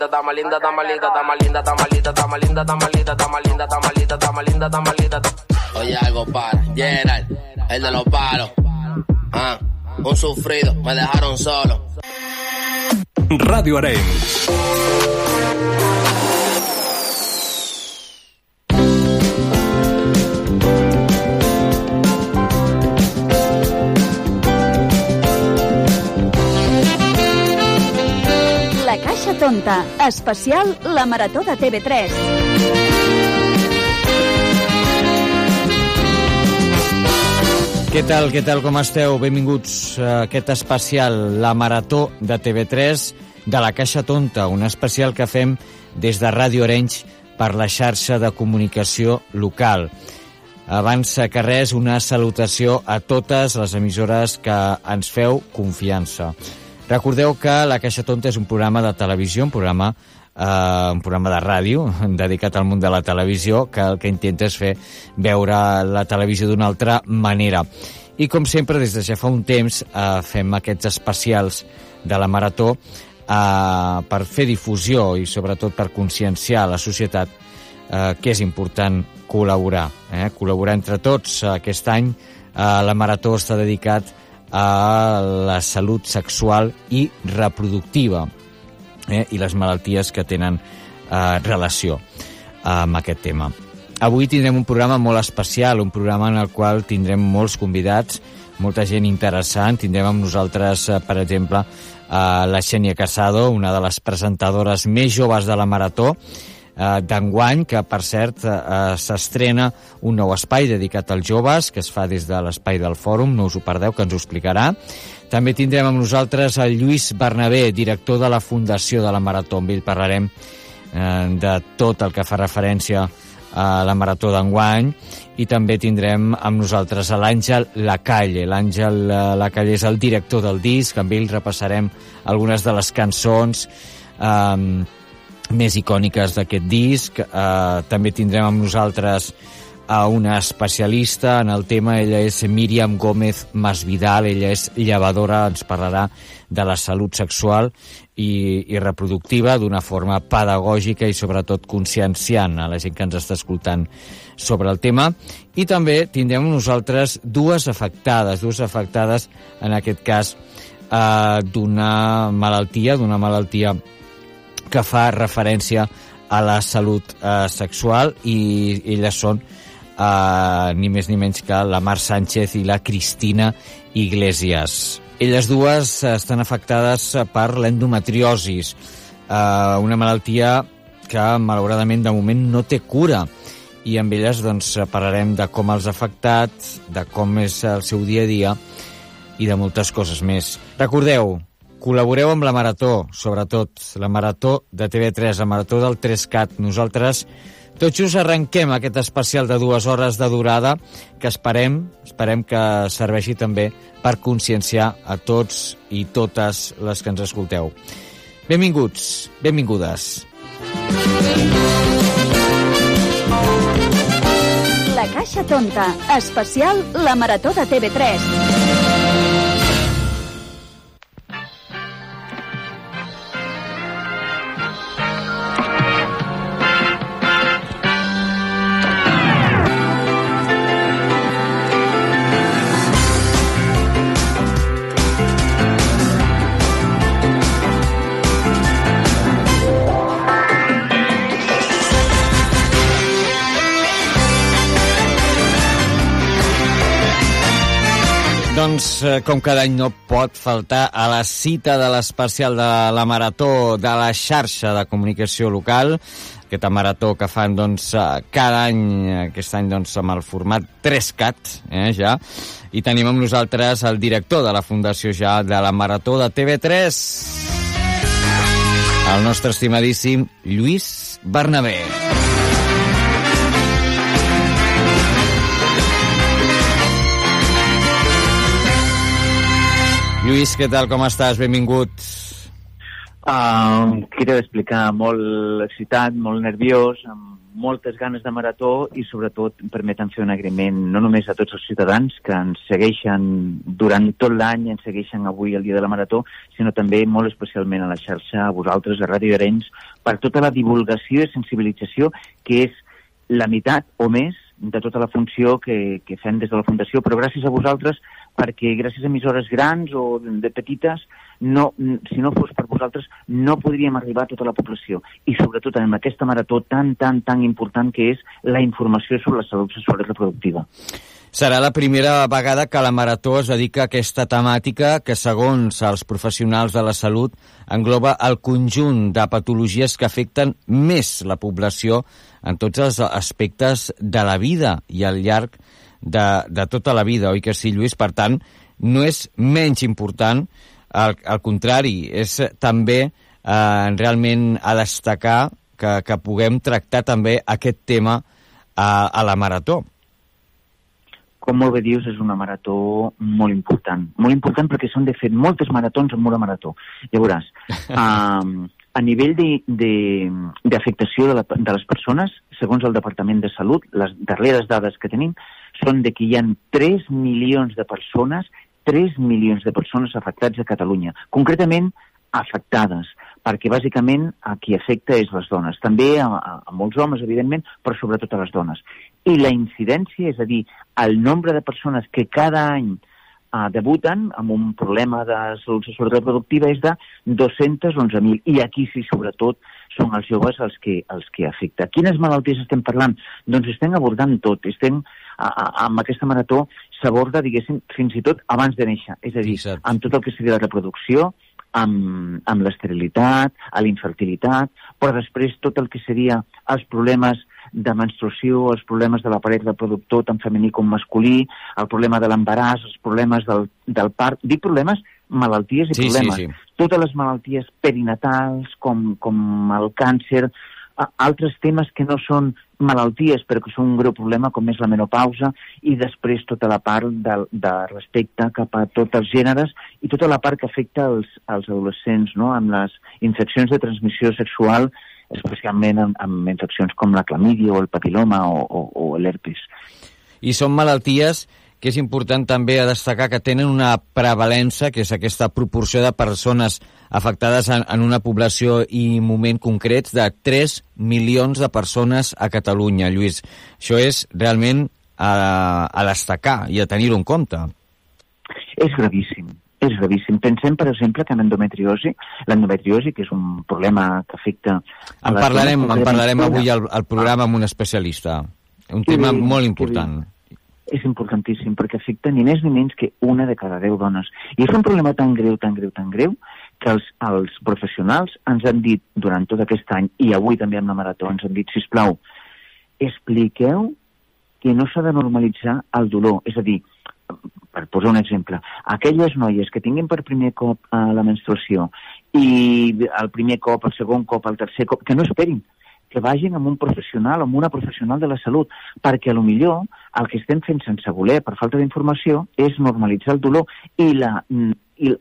linda, dama linda, dama linda, dama linda, dama linda, dama linda, dama linda, dama linda, dama linda, dama linda, dama linda. Oye, algo para, Gerald, el de los palos. Ah, un sufrido, me dejaron solo. Radio Arenys. Tonta, especial La Marató de TV3. Què tal, què tal, com esteu? Benvinguts a aquest especial, la Marató de TV3 de la Caixa Tonta, un especial que fem des de Ràdio Arenys per la xarxa de comunicació local. Abans que res, una salutació a totes les emissores que ens feu confiança. Recordeu que La Caixa Tonta és un programa de televisió, un programa eh, un programa de ràdio dedicat al món de la televisió que el que intenta és fer veure la televisió d'una altra manera. I com sempre, des de ja fa un temps eh, fem aquests especials de la Marató eh, per fer difusió i sobretot per conscienciar la societat eh, que és important col·laborar. Eh? Col·laborar entre tots. Aquest any eh, la Marató està dedicat a la salut sexual i reproductiva eh, i les malalties que tenen eh, relació amb aquest tema. Avui tindrem un programa molt especial, un programa en el qual tindrem molts convidats, molta gent interessant. Tindrem amb nosaltres, eh, per exemple, eh, la Xènia Casado, una de les presentadores més joves de la Marató, eh, d'enguany, que per cert eh, s'estrena un nou espai dedicat als joves, que es fa des de l'espai del fòrum, no us ho perdeu, que ens ho explicarà. També tindrem amb nosaltres el Lluís Bernabé, director de la Fundació de la Marató. Amb ell parlarem eh, de tot el que fa referència a la Marató d'enguany i també tindrem amb nosaltres a l'Àngel Lacalle. L'Àngel eh, Lacalle és el director del disc, amb ell repassarem algunes de les cançons eh, més icòniques d'aquest disc. Eh, també tindrem amb nosaltres a una especialista en el tema. Ella és Míriam Gómez Masvidal, ella és llevadora, ens parlarà de la salut sexual i, i reproductiva d'una forma pedagògica i sobretot conscienciant a la gent que ens està escoltant sobre el tema. I també tindrem nosaltres dues afectades, dues afectades en aquest cas eh, d'una malaltia, d'una malaltia que fa referència a la salut eh, sexual i elles són eh, ni més ni menys que la Mar Sánchez i la Cristina Iglesias. Elles dues estan afectades per l'endometriosis, eh, una malaltia que malauradament de moment no té cura i amb elles doncs, parlarem de com els ha afectat, de com és el seu dia a dia i de moltes coses més. Recordeu, col·laboreu amb la Marató, sobretot, la Marató de TV3, la Marató del 3CAT. Nosaltres tot just arrenquem aquest especial de dues hores de durada que esperem, esperem que serveixi també per conscienciar a tots i totes les que ens escolteu. Benvinguts, benvingudes. La Caixa Tonta, especial La Marató de TV3. Doncs, eh, com cada any no pot faltar a la cita de l'especial de la Marató de la xarxa de comunicació local, aquesta marató que fan doncs, eh, cada any, aquest any doncs, amb el format 3CAT, eh, ja, i tenim amb nosaltres el director de la Fundació ja de la Marató de TV3, el nostre estimadíssim Lluís Bernabé. Lluís, què tal, com estàs? Benvingut. Uh, què t'he d'explicar? Molt excitat, molt nerviós, amb moltes ganes de marató i sobretot permeten fer un agraïment no només a tots els ciutadans que ens segueixen durant tot l'any, ens segueixen avui el dia de la marató, sinó també molt especialment a la xarxa, a vosaltres, a Ràdio Arenys, per tota la divulgació i sensibilització que és la meitat o més de tota la funció que, que fem des de la Fundació, però gràcies a vosaltres perquè gràcies a emissores grans o de petites, no, si no fos per vosaltres, no podríem arribar a tota la població. I sobretot en aquesta marató tan, tan, tan important que és la informació sobre la salut sexual i reproductiva. Serà la primera vegada que la Marató es dedica a aquesta temàtica que, segons els professionals de la salut, engloba el conjunt de patologies que afecten més la població en tots els aspectes de la vida i al llarg de, de tota la vida, oi que sí, Lluís? Per tant, no és menys important, al, al contrari, és també eh, realment a destacar que, que puguem tractar també aquest tema a, a la Marató com molt bé dius, és una marató molt important. Molt important perquè s'han de fer moltes maratons en una marató. Ja veuràs. Um, a nivell d'afectació de, de, de, de les persones, segons el Departament de Salut, les darreres dades que tenim són de que hi ha 3 milions de persones 3 milions de persones afectats a Catalunya. Concretament, afectades, perquè bàsicament a qui afecta és les dones. També a, a, a molts homes, evidentment, però sobretot a les dones. I la incidència, és a dir, el nombre de persones que cada any uh, debuten amb un problema de salut reproductiva és de 211.000. I aquí sí, sobretot, són els joves els que, els que afecta. Quines malalties estem parlant? Doncs estem abordant tot. Estem, a, amb aquesta marató s'aborda, diguéssim, fins i tot abans de néixer. És a dir, Fixa't. amb tot el que seria la reproducció, amb, amb l'esterilitat, a l'infertilitat, però després tot el que seria els problemes de menstruació, els problemes de l'aparell reproductor tant femení com masculí, el problema de l'embaràs, els problemes del, del part... Dic problemes, malalties i sí, problemes. Sí, sí. Totes les malalties perinatals, com, com el càncer, altres temes que no són malalties però que són un greu problema com és la menopausa i després tota la part de, de respecte cap a tots els gèneres i tota la part que afecta els, els adolescents no? amb les infeccions de transmissió sexual especialment amb, amb infeccions com la clamídia o el papiloma o, o, o l'herpes. I són malalties que és important també a destacar que tenen una prevalença, que és aquesta proporció de persones afectades en, en una població i moment concrets de 3 milions de persones a Catalunya, Lluís. Això és realment a, a destacar i a tenir-ho en compte. És gravíssim, és gravíssim. Pensem, per exemple, que en endometriosi, l'endometriosi, que és un problema que afecta... En parlarem, en parlarem avui al, al programa amb un especialista. Un tema sí, molt important. Sí és importantíssim perquè afecta ni més ni menys que una de cada deu dones. I és un problema tan greu, tan greu, tan greu, que els, els professionals ens han dit durant tot aquest any, i avui també amb la marató, ens han dit, si plau, expliqueu que no s'ha de normalitzar el dolor. És a dir, per posar un exemple, aquelles noies que tinguin per primer cop eh, la menstruació i el primer cop, el segon cop, el tercer cop, que no esperin, que vagin amb un professional, amb una professional de la salut, perquè a lo millor el que estem fent sense voler, per falta d'informació, és normalitzar el dolor i, la, i,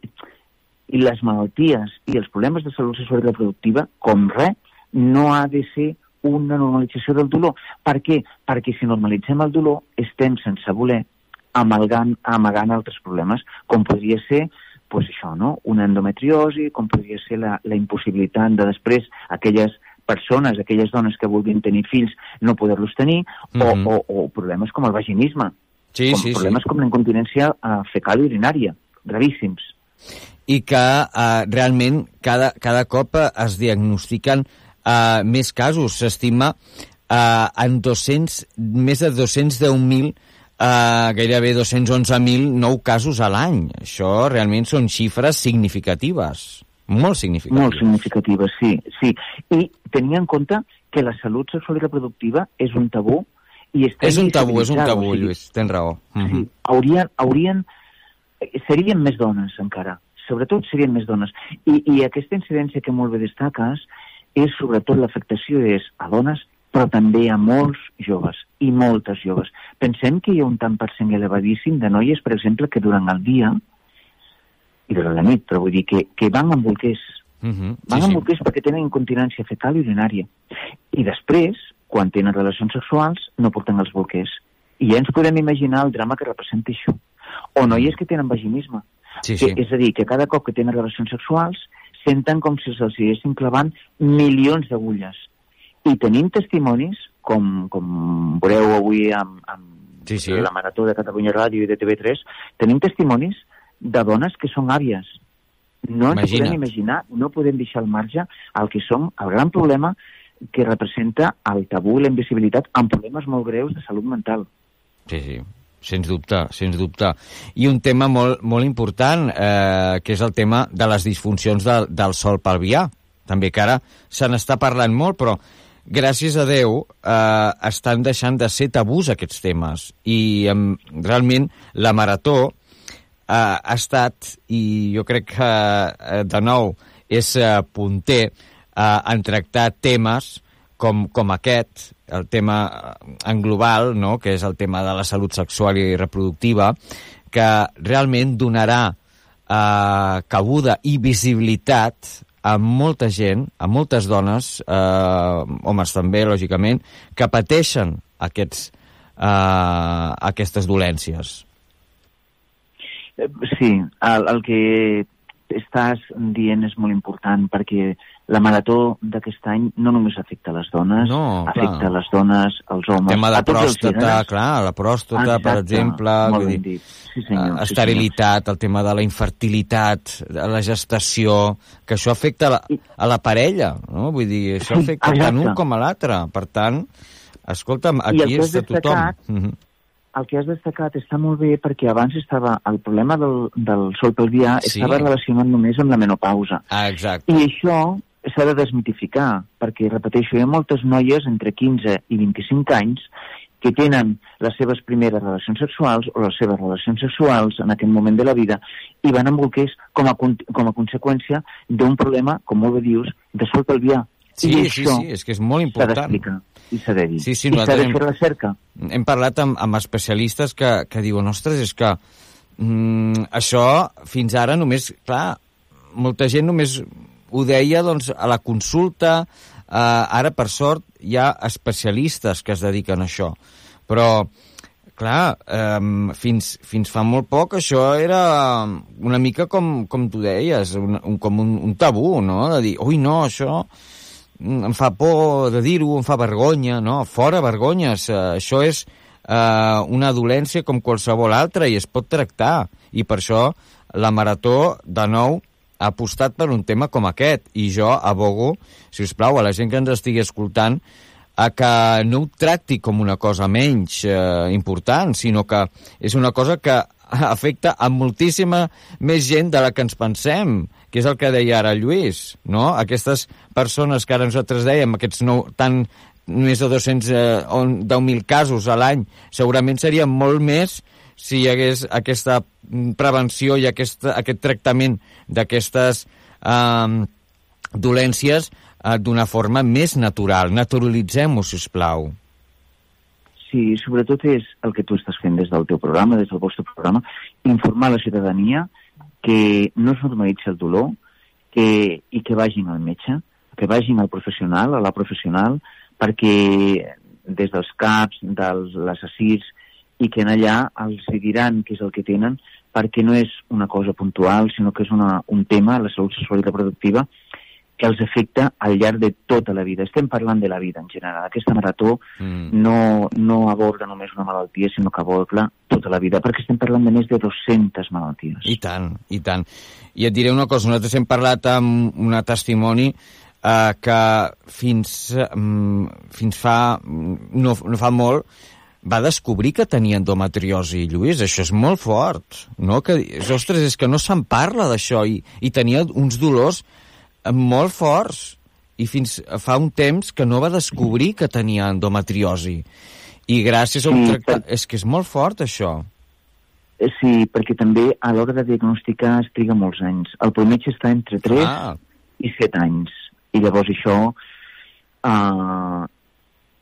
i les malalties i els problemes de salut sexual i reproductiva, com res, no ha de ser una normalització del dolor. Per què? Perquè si normalitzem el dolor estem sense voler amalgant, amagant altres problemes, com podria ser pues això, no? una endometriosi, com podria ser la, la impossibilitat de després aquelles persones, aquelles dones que vulguin tenir fills, no poder-los tenir, mm -hmm. o, o, o problemes com el vaginisme, sí, com sí, problemes sí. com la incontinència uh, fecal i urinària, gravíssims. I que uh, realment cada, cada cop es diagnostiquen uh, més casos. S'estima uh, en 200, més de 210.000 Uh, gairebé 211.000 nou casos a l'any. Això realment són xifres significatives. Molt significativa. Molt significativa, sí, sí. I tenir en compte que la salut sexual i reproductiva és un tabú i està És un tabú, és un tabú, o sigui, Lluís, tens raó. Uh -huh. sí, mhm. haurien, haurien, serien més dones encara, sobretot serien més dones. I, I aquesta incidència que molt bé destaques és sobretot l'afectació és a dones però també a molts joves, i moltes joves. Pensem que hi ha un tant per cent elevadíssim de noies, per exemple, que durant el dia i la nit, però vull dir que, que van bolquers. Uh -huh. Van sí, sí. bolquers perquè tenen incontinència fecal i urinària. I després, quan tenen relacions sexuals, no porten els bolquers. I ja ens podem imaginar el drama que representa això. O noies que tenen vaginisme. Sí, sí. Que, és a dir, que cada cop que tenen relacions sexuals senten com si se'ls estiguessin clavant milions d'agulles. I tenim testimonis, com, com veureu avui amb, amb Sí, sí. la Marató de Catalunya Ràdio i de TV3, tenim testimonis de dones que són àvies. No ens Imagina't. podem imaginar, no podem deixar al marge el que som, el gran problema que representa el tabú i la invisibilitat amb problemes molt greus de salut mental. Sí, sí, sens dubte, sens dubte. I un tema molt, molt important, eh, que és el tema de les disfuncions de, del sol pelvià. També que ara se n'està parlant molt, però gràcies a Déu eh, estan deixant de ser tabús aquests temes. I eh, realment la marató eh, ha estat, i jo crec que eh, de nou és eh, punter eh, en tractar temes com, com aquest, el tema eh, en global, no? que és el tema de la salut sexual i reproductiva, que realment donarà eh, cabuda i visibilitat a molta gent, a moltes dones, eh, homes també, lògicament, que pateixen aquests, eh, aquestes dolències. Eh, Sí, el, el que estàs dient és molt important perquè la marató d'aquest any no només afecta les dones, No, clar. afecta les dones, els homes... tema de a tots els pròstata, gèneres. clar, la pròstata, per Exacte, exemple, molt vull dir. Sí, senyor, eh, sí, esterilitat, el tema de la infertilitat, de la gestació, que això afecta a la, a la parella, no? Vull dir, això Sí, afecta tant exacte. un com a l'altre. Per tant, escolta'm, aquí és de tothom. destacat- Mhm. El que has destacat està molt bé perquè abans estava el problema del, del sol pelvià Sí. estava relacionat només amb la menopausa. Ah, exacte. I això s'ha de desmitificar, perquè, repeteixo, hi ha moltes noies entre 15 i 25 anys que tenen les seves primeres relacions sexuals o les seves relacions sexuals en aquest moment de la vida i van amb bolquers com a, com a conseqüència d'un problema, com molt bé dius, de sol pelvià. Sí, I sí, això sí, és que és molt s'ha important. d'explicar i s'ha de dir. Sí, sí, I s'ha de hem- fer recerca. Hem parlat amb, amb especialistes que, que diuen, ostres, és que mm, això fins ara només, clar, molta gent només ho deia doncs, a la consulta, eh, ara per sort hi ha especialistes que es dediquen a això, però clar, eh, fins, fins fa molt poc això era una mica com, com tu deies, un, un, com un, un tabú, no?, de dir, ui, no, això em fa por de dir-ho, em fa vergonya, no? Fora vergonyes, eh, això és eh, una dolència com qualsevol altra i es pot tractar. I per això la Marató, de nou, ha apostat per un tema com aquest. I jo abogo, si us plau, a la gent que ens estigui escoltant, a que no ho tracti com una cosa menys eh, important, sinó que és una cosa que afecta a moltíssima més gent de la que ens pensem, que és el que deia ara Lluís, no? Aquestes persones que ara nosaltres dèiem, aquests nou, tan, més de 200, eh, on- 10.000 casos a l'any, segurament serien molt més si hi hagués aquesta prevenció i aquest, aquest tractament d'aquestes eh, dolències eh, d'una forma més natural. Naturalitzem-ho, si us plau. Sí, sobretot és el que tu estàs fent des del teu programa, des del vostre programa, informar la ciutadania que no es normalitzi el dolor que, i que vagin al metge, que vagin al professional, a la professional, perquè des dels CAPs, dels les i que en allà els diran què és el que tenen, perquè no és una cosa puntual, sinó que és una, un tema, la salut sexual i reproductiva, que els afecta al llarg de tota la vida. Estem parlant de la vida en general. Aquesta marató Mm. no, no aborda només una malaltia, sinó que aborda tota la vida, perquè estem parlant de més de 200 malalties. I tant, i tant. I et diré una cosa, nosaltres hem parlat amb una testimoni eh, que fins, mm, fins fa, mm, no, no fa molt, va descobrir que tenia endometriosi, Lluís, això és molt fort, no? Que, ostres, és que no se'n parla d'això, i, i tenia uns dolors molt forts, i fins fa un temps que no va descobrir que tenia endometriosi. I gràcies a un Sí, tractat... per- És que és molt fort, això. Eh, Sí, perquè també a l'hora de diagnosticar es triga molts anys. El prometge està entre 3 Ah, i 7 anys. I llavors això eh,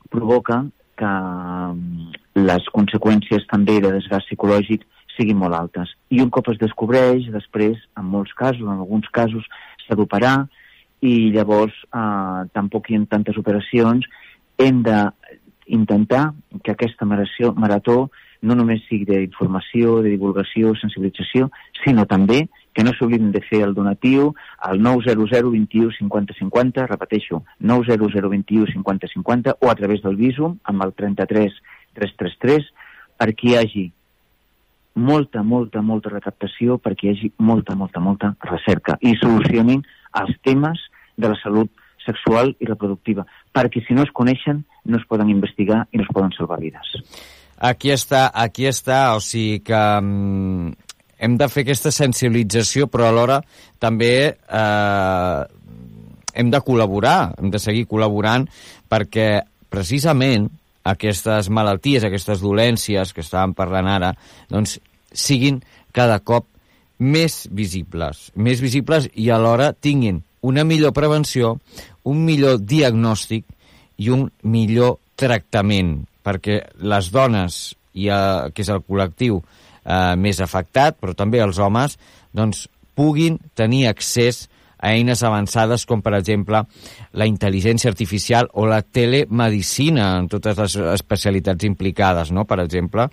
provoca que mm, les conseqüències també de desgast psicològic siguin molt altes. I un cop es descobreix, després, en molts casos, en alguns casos, s'ha d'operar i llavors eh, tampoc hi ha tantes operacions, hem de intentar que aquesta marató, marató no només sigui d'informació, de divulgació, sensibilització, sinó també que no s'oblidin de fer el donatiu al 900 21 50 50, repeteixo, 900 21 50 50, o a través del Visum amb el 33 333, perquè hi hagi molta, molta, molta recaptació, perquè hi hagi molta, molta, molta recerca i solucionin els temes de la salut sexual i reproductiva, perquè si no es coneixen no es poden investigar i no es poden salvar vides. Aquí està, aquí està, o sigui que mm, hem de fer aquesta sensibilització, però alhora també eh, hem de col·laborar, hem de seguir col·laborant, perquè precisament aquestes malalties, aquestes dolències que estàvem parlant ara, doncs siguin cada cop més visibles, més visibles i alhora tinguin una millor prevenció, un millor diagnòstic i un millor tractament, perquè les dones, i, eh, que és el col·lectiu eh, més afectat, però també els homes, doncs, puguin tenir accés a eines avançades com, per exemple, la intel·ligència artificial o la telemedicina en totes les especialitats implicades, no?, per exemple,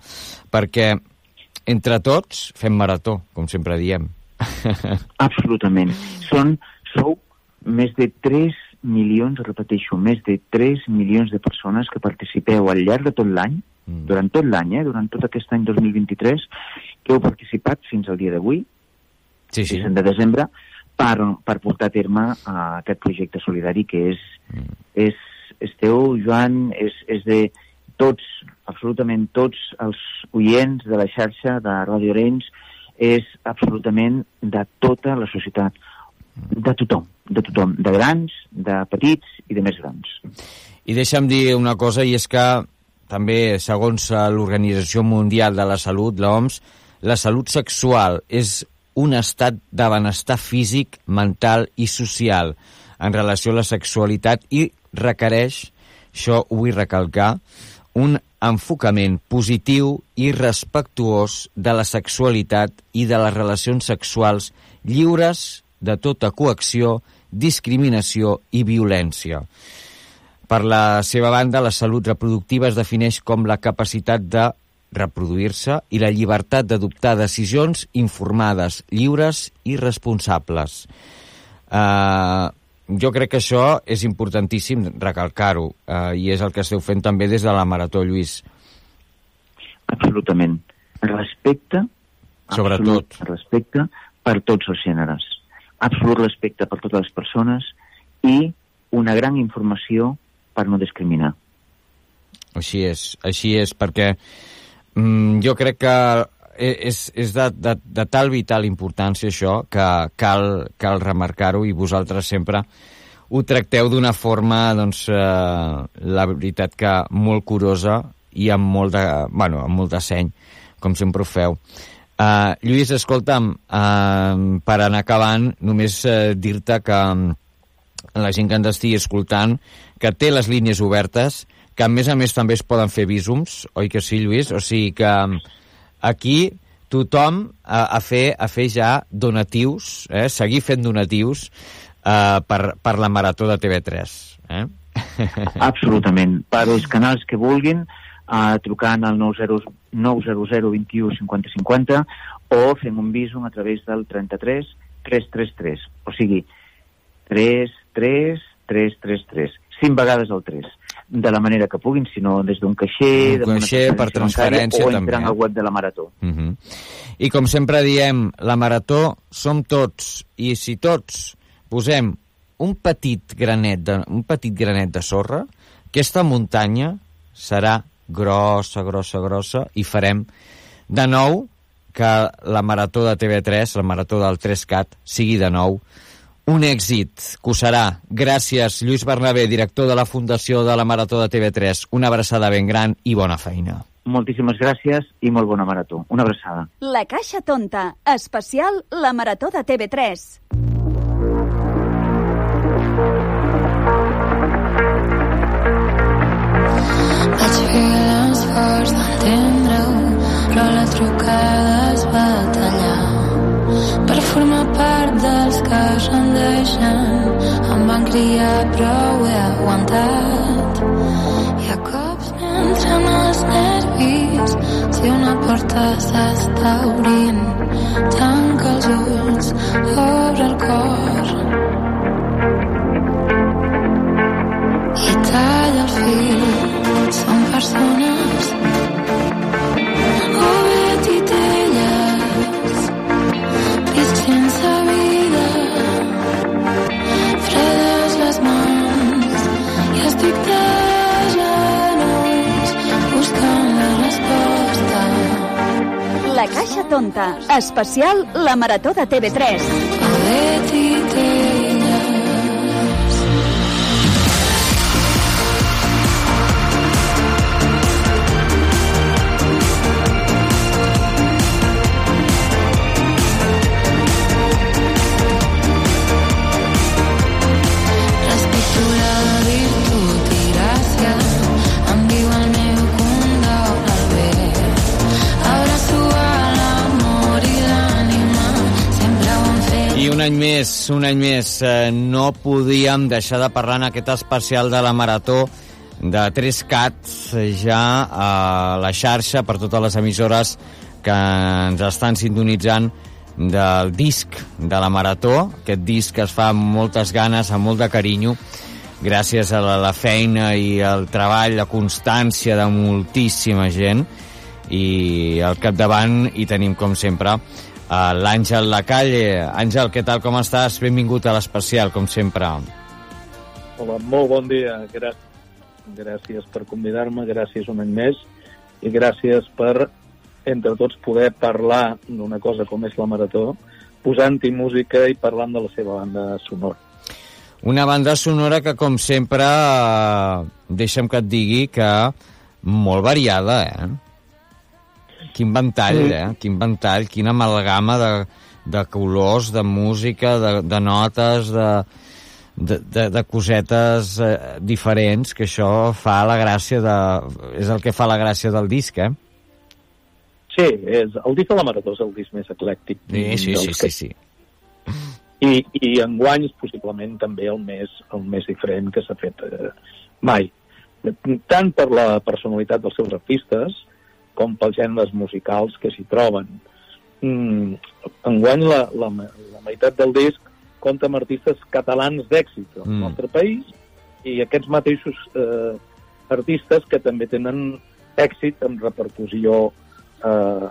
perquè entre tots fem marató, com sempre diem. Absolutament. Són, sou més de 3 milions, repeteixo, més de 3 milions de persones que participeu al llarg de tot l'any mm. durant tot l'any, eh, durant tot aquest any 2023, que heu participat fins al dia d'avui, sí, sí. de desembre, per, per portar a terme uh, aquest projecte solidari que és, mm. és, és teu, Joan, és, és de tots, absolutament tots els oients de la xarxa de Radio Orenys, és absolutament de tota la societat, de tothom, de tothom, de grans, de petits i de més grans. I deixa'm dir una cosa, i és que també, segons l'Organització Mundial de la Salut, l'OMS, la salut sexual és un estat de benestar físic, mental i social en relació a la sexualitat i requereix, això ho vull recalcar, un enfocament positiu i respectuós de la sexualitat i de les relacions sexuals lliures de tota coacció, discriminació i violència. Per la seva banda, la salut reproductiva es defineix com la capacitat de reproduir-se i la llibertat d'adoptar decisions informades, lliures i responsables. Uh, jo crec que això és importantíssim recalcar-ho uh, i és el que esteu fent també des de la Marató, Lluís. Absolutament. Respecte, Sobretot. respecte per tots els gèneres. Absolut respecte per totes les persones i una gran informació per no discriminar. Així és, així és, perquè mm, jo crec que és, és de, de, de tal vital importància això que cal, cal remarcar-ho i vosaltres sempre ho tracteu d'una forma, doncs, eh, la veritat que molt curosa i amb molt de, bueno, amb molt de seny, com sempre ho feu. Uh, Lluís, escolta'm, uh, per anar acabant, només uh, dir-te que la gent que ens estigui escoltant, que té les línies obertes, que a més a més també es poden fer visums, oi que sí, Lluís? O sigui que mm, aquí tothom a, a, fer, a fer ja donatius, eh? seguir fent donatius eh, per, per la marató de TV3. Eh? Absolutament. Per als canals que vulguin, eh, trucant al 900, 900 21 50 50 o fent un visum a través del 33 333. O sigui, 3, 3, 3, 3, 3. 5 vegades el 3. De la manera que puguin, sinó des d'un caixer... Un caixer per transferència, o també. O entrant al web de la Marató. Uh -huh. I com sempre diem, la Marató som tots, i si tots posem un petit granet de, un petit granet de sorra, aquesta muntanya serà grossa, grossa, grossa, i farem de nou que la marató de TV3, la marató del 3CAT, sigui de nou un èxit que ho serà. Gràcies, Lluís Bernabé, director de la Fundació de la Marató de TV3. Una abraçada ben gran i bona feina. Moltíssimes gràcies i molt bona marató. Una abraçada. La Caixa Tonta, especial la Marató de TV3. Vaig fer l'esforç d'entendre-ho, però la trucada es va formar part dels que es rendeixen. Em van criar, però ho he aguantat. I a cops m'he entren els nervis si una porta s'està obrint. Tanca els ulls, obre el cor. I talla el fil. Són persones La Caixa Tonta, especial La Marató de TV3. Any més, un any més, eh, no podíem deixar de parlar en aquest especial de la Marató de Tres Cats ja a la xarxa per totes les emissores que ens estan sintonitzant del disc de la Marató, aquest disc es fa amb moltes ganes, amb molt de carinyo, gràcies a la, la feina i el treball, la constància de moltíssima gent, i al capdavant hi tenim, com sempre, l'Àngel Lacalle. Àngel, què tal, com estàs? Benvingut a l'especial, com sempre. Hola, molt bon dia. Grà... Gràcies per convidar-me, gràcies un any més i gràcies per, entre tots, poder parlar d'una cosa com és la Marató, posant-hi música i parlant de la seva banda sonora. Una banda sonora que, com sempre, eh, deixa'm que et digui que molt variada, eh? Quin ventall, Sí. eh? Quin ventall, quina amalgama de, de colors, de música, de, de notes, de, de, de, de cosetes eh, diferents, que això fa la gràcia de... És el que fa la gràcia del disc, eh? Sí, és, el disc de la Marató és el disc més eclèctic. Sí, sí, sí, que- sí, sí. I, i enguany és possiblement també el més, el més diferent que s'ha fet eh, mai. Tant per la personalitat dels seus artistes com pels gèneres musicals que s'hi troben. Mm, enguany la, la, la meitat del disc compta amb artistes catalans d'èxit del Mm. nostre país i aquests mateixos eh, artistes que també tenen èxit amb repercussió eh,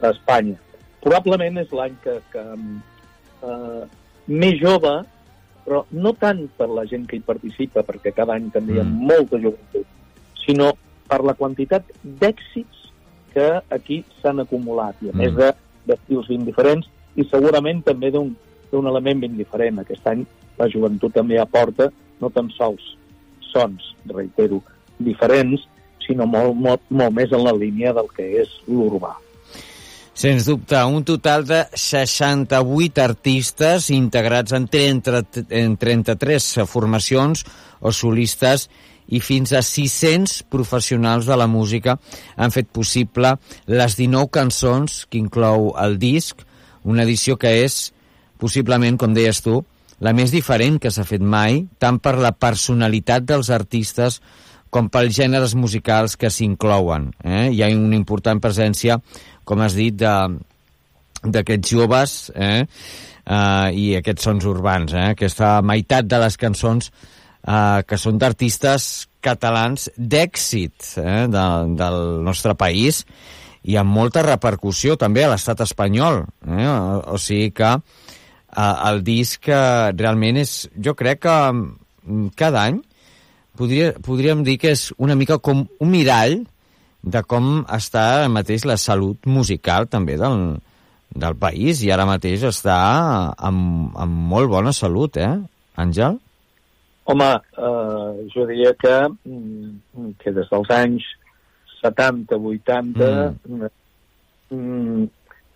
a Espanya. Probablement és l'any que, que eh, més jove, però no tant per la gent que hi participa, perquè cada any també hi ha Mm. molta joventut, sinó per la quantitat d'èxits que aquí s'han acumulat, i a Mm. més de d'estils ben diferents, i segurament també d'un d'un element ben diferent. Aquest any la joventut també aporta no tan sols sons, reitero, diferents, sinó molt, molt, molt més en la línia del que és l'urbà. Sens dubte, un total de 68 artistes integrats en 30, en 33 formacions o solistes i fins a 600 professionals de la música han fet possible les 19 cançons que inclou el disc, una edició que és, possiblement, com deies tu, la més diferent que s'ha fet mai, tant per la personalitat dels artistes com pels gèneres musicals que s'inclouen. Eh? Hi ha una important presència, com has dit, d'aquests joves eh? Uh, i aquests sons urbans. Eh? Aquesta meitat de les cançons uh, que són d'artistes catalans d'èxit eh? de, del nostre país i amb molta repercussió també a l'estat espanyol. Eh? O, o sigui que uh, el disc uh, realment és... Jo crec que mm, cada any podria, podríem dir que és una mica com un mirall de com està ara mateix la salut musical també del, del país i ara mateix està amb, amb molt bona salut, eh, Àngel? Home, eh, jo diria que, mm, que des dels anys 70, 80, mm. Mm,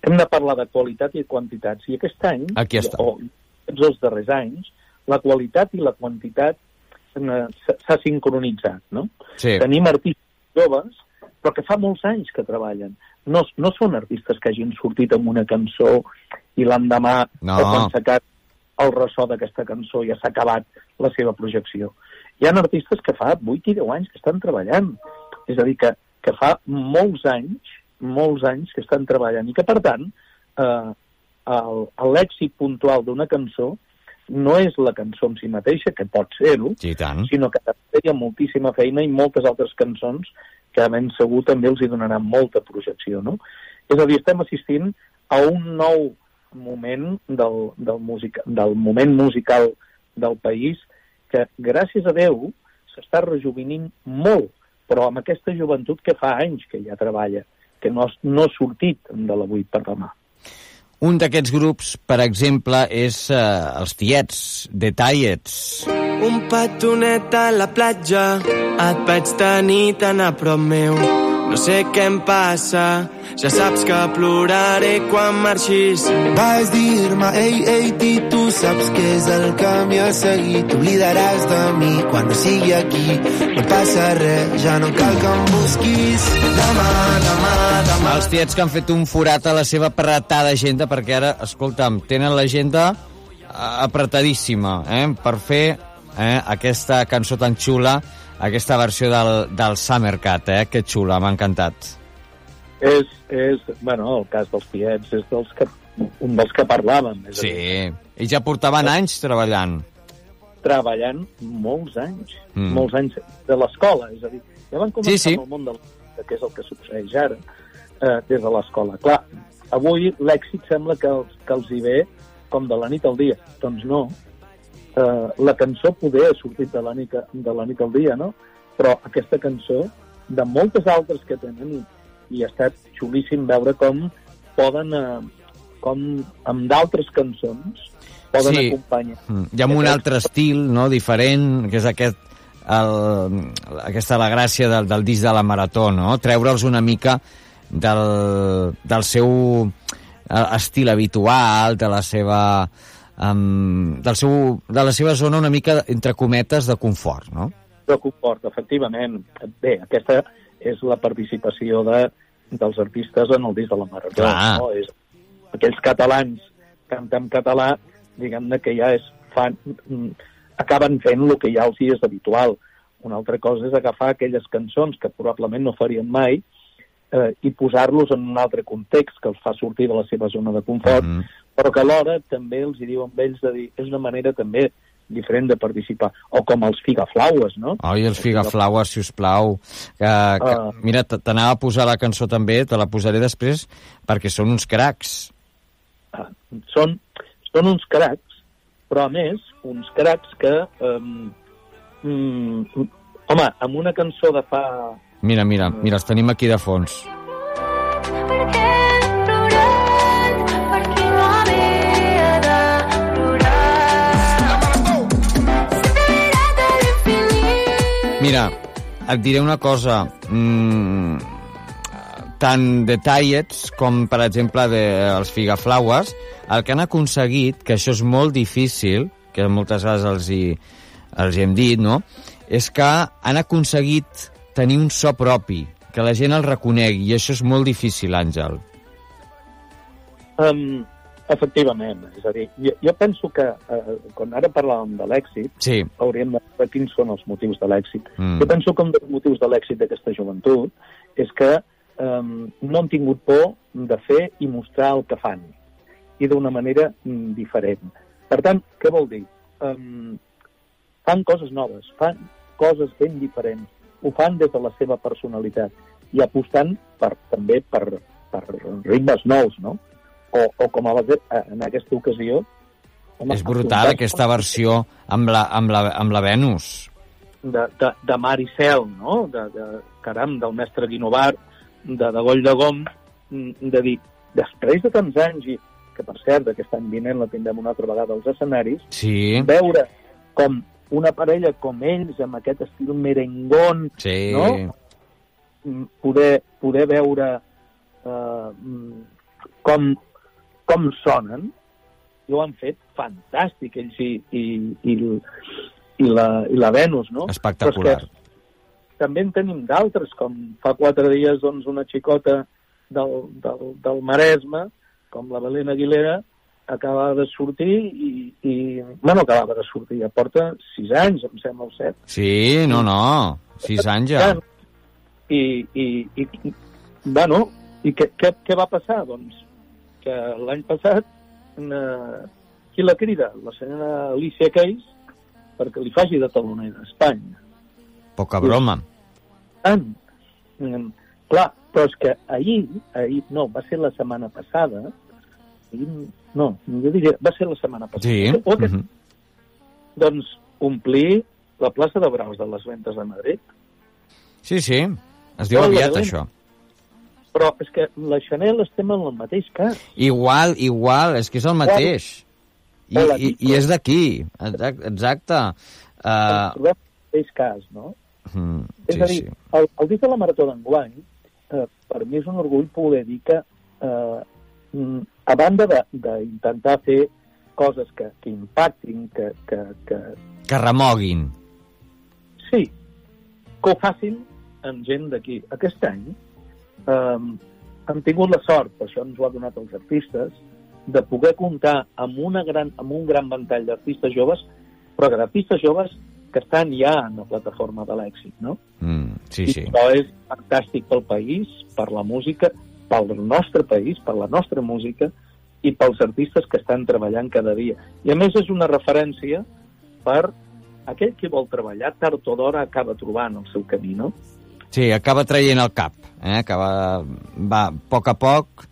hem de parlar de qualitat i quantitats. I aquest any, Aquí està. o els darrers anys, la qualitat i la quantitat s'ha sincronitzat, no? Sí. Tenim artistes joves, però que fa molts anys que treballen. No, no són artistes que hagin sortit amb una cançó i l'endemà No. o quan s'ha acabat el ressò d'aquesta cançó ja s'ha acabat la seva projecció. Hi ha artistes que fa 8 i 10 anys que estan treballant És a dir, que, que fa molts anys, molts anys que estan treballant i que, per tant, eh, l'èxit puntual d'una cançó no és la cançó en si mateixa, que pot ser-ho, tant. sinó que també hi ha moltíssima feina i moltes altres cançons que ben segur també els hi donaran molta projecció, no? És a dir, estem assistint a un nou moment del, del, musica, del moment musical del país que, gràcies a Déu, s'està rejuvenint molt, però amb aquesta joventut que fa anys que ja treballa, que no, no ha sortit de l'avui per demà. Un d'aquests grups, per exemple, és eh, els Tiets, The Tiets. Un petonet a la platja, et vaig tenir tan a prop meu. No sé què em passa, ja saps que ploraré quan marxis. Vas dir-me, ei, ei, ti, tu saps què és el camí a seguir. T'oblidaràs de mi quan no sigui aquí. No passa res, ja no cal que em busquis. Demà, demà, demà... Els Tiets que han fet un forat a la seva apretada agenda, perquè ara, escolta'm, tenen l'agenda eh, apretadíssima, eh, per fer eh, aquesta cançó tan xula, aquesta versió del, del Summercat, eh? Que xula, m'ha encantat. És, és, bueno, el cas dels tiets és dels que, un dels que parlàvem. És Sí, i ja portaven anys treballant. treballant molts anys, Mm. molts anys de l'escola, és a dir, ja van començar Sí, sí. el món de la que és el que succeeix ara, eh, des de l'escola. Clar, avui l'èxit sembla que els, que els hi ve com de la nit al dia. Doncs no. Eh, la cançó poder ha sortit de la, nit, de la nit al dia, no? Però aquesta cançó, de moltes altres que tenen, i, i ha estat xulíssim veure com poden, eh, com amb d'altres cançons, poden Sí. acompanyar. Mm. I amb un altre estil, no?, diferent, que és aquest el, aquesta la gràcia del, del disc de la Marató, no? Treure'ls una mica del, del seu eh, estil habitual, de la seva um, del seu, de la seva zona una mica, entre cometes, de confort, no? de confort, efectivament. Bé, aquesta és la participació de, dels artistes en el disc de la Marató. Clar. No? És, aquells catalans canten en català, diguem-ne que ja és fan, mm, acaben fent el que ja els hi és habitual. Una altra cosa és agafar aquelles cançons que probablement no farien mai eh, i posar-los en un altre context que els fa sortir de la seva zona de confort, Mhm. Però que alhora també els hi diu amb ells de dir, és una manera també diferent de participar, o com els figaflaues, no? Oi, els Figaflowers, si us plau. Que, que, Ah. mira, t'anava a posar la cançó també, te la posaré després, perquè són uns cracs. Ah, són, són uns cracs, però a més, uns cracs que, um, mm, home, amb una cançó de fa... Mira, mira, mira, els tenim aquí de fons. Mira, et diré una cosa. Mm, tant de Tallets com, per exemple, de, els Figaflaues, el que han aconseguit, que això és molt difícil, que moltes vegades els hi, els hi hem dit, no?, és que han aconseguit tenir un so propi, que la gent el reconegui, i això és molt difícil, Àngel. Um, efectivament, és a dir, jo, jo penso que eh, quan ara parlàvem de l'èxit, Sí. hauríem de veure quins són els motius de l'èxit. Mm. Jo penso que un dels motius de l'èxit d'aquesta joventut és que um, no han tingut por de fer i mostrar el que fan, i d'una manera mm, diferent. Per tant, què vol dir? Um, fan coses noves, fan coses ben diferents, ho fan des de la seva personalitat i apostant per, també per, per ritmes nous, no? O, o com a base, en aquesta ocasió... home, És brutal, aquesta versió amb la, amb la, amb la Venus. de, de, de Mar i Cel, no? De, de, caram, del mestre Guinovar, de, de Goll de Gom, mm, de dir, després de tants anys, i que per cert, aquest any vinent la tindrem una altra vegada als escenaris, Sí, veure com una parella com ells, amb aquest estil merengón, sí. no? mm, poder, poder veure eh, mm, com, com sonen, i ho han fet fantàstic, ells i, i, i, i, la, i la Venus, no? Espectacular. Però és que també en tenim d'altres, com fa quatre dies doncs, una xicota del, del, del Maresme, com la Belén Aguilera, acaba de sortir i, i... Bueno, acabava de sortir, ja porta sis anys, em sembla, o set. Sí, no, no. Sis anys ja. I, i, i, i bueno, i què, què, què va passar? Doncs que l'any passat eh, qui la crida? La senyora Alicia Keys perquè li faci de taloner d'Espanya. Poca broma. Tant. Mm, clar, però és que ahir, ahir, no, va ser la setmana passada, ahir, no, jo diria, va ser la setmana passada. Sí. O aquest, mhm. Doncs omplir la plaça de Braus de les Ventes de Madrid. Sí, sí. Es diu aviat, això. Però és que la Chanel estem en el mateix cas. Igual, igual, és que és el mateix. I, i, i és d'aquí, exacte. Ens Uh, trobem en el mateix cas, no? mm, És sí, a dir, sí. el, el dit de la Marató d'enguany, eh, per mi és un orgull poder dir que, eh, mm, a banda d'intentar fer coses que, que impactin, que, que, que Que remoguin. sí, que ho facin amb gent d'aquí. Aquest any eh, hem tingut la sort, això ens ho ha donat els artistes, de poder comptar amb, una gran, amb un gran ventall d'artistes joves, però d'artistes joves que estan ja en la plataforma de l'èxit, no? Mm, sí, I sí. això és fantàstic pel país, per la música, pel nostre país, per la nostra música i pels artistes que estan treballant cada dia. I a més és una referència per aquell que vol treballar, tard o d'hora acaba trobant el seu camí, no? Sí, acaba traient el cap. Eh? Acaba, va, a poc a poc,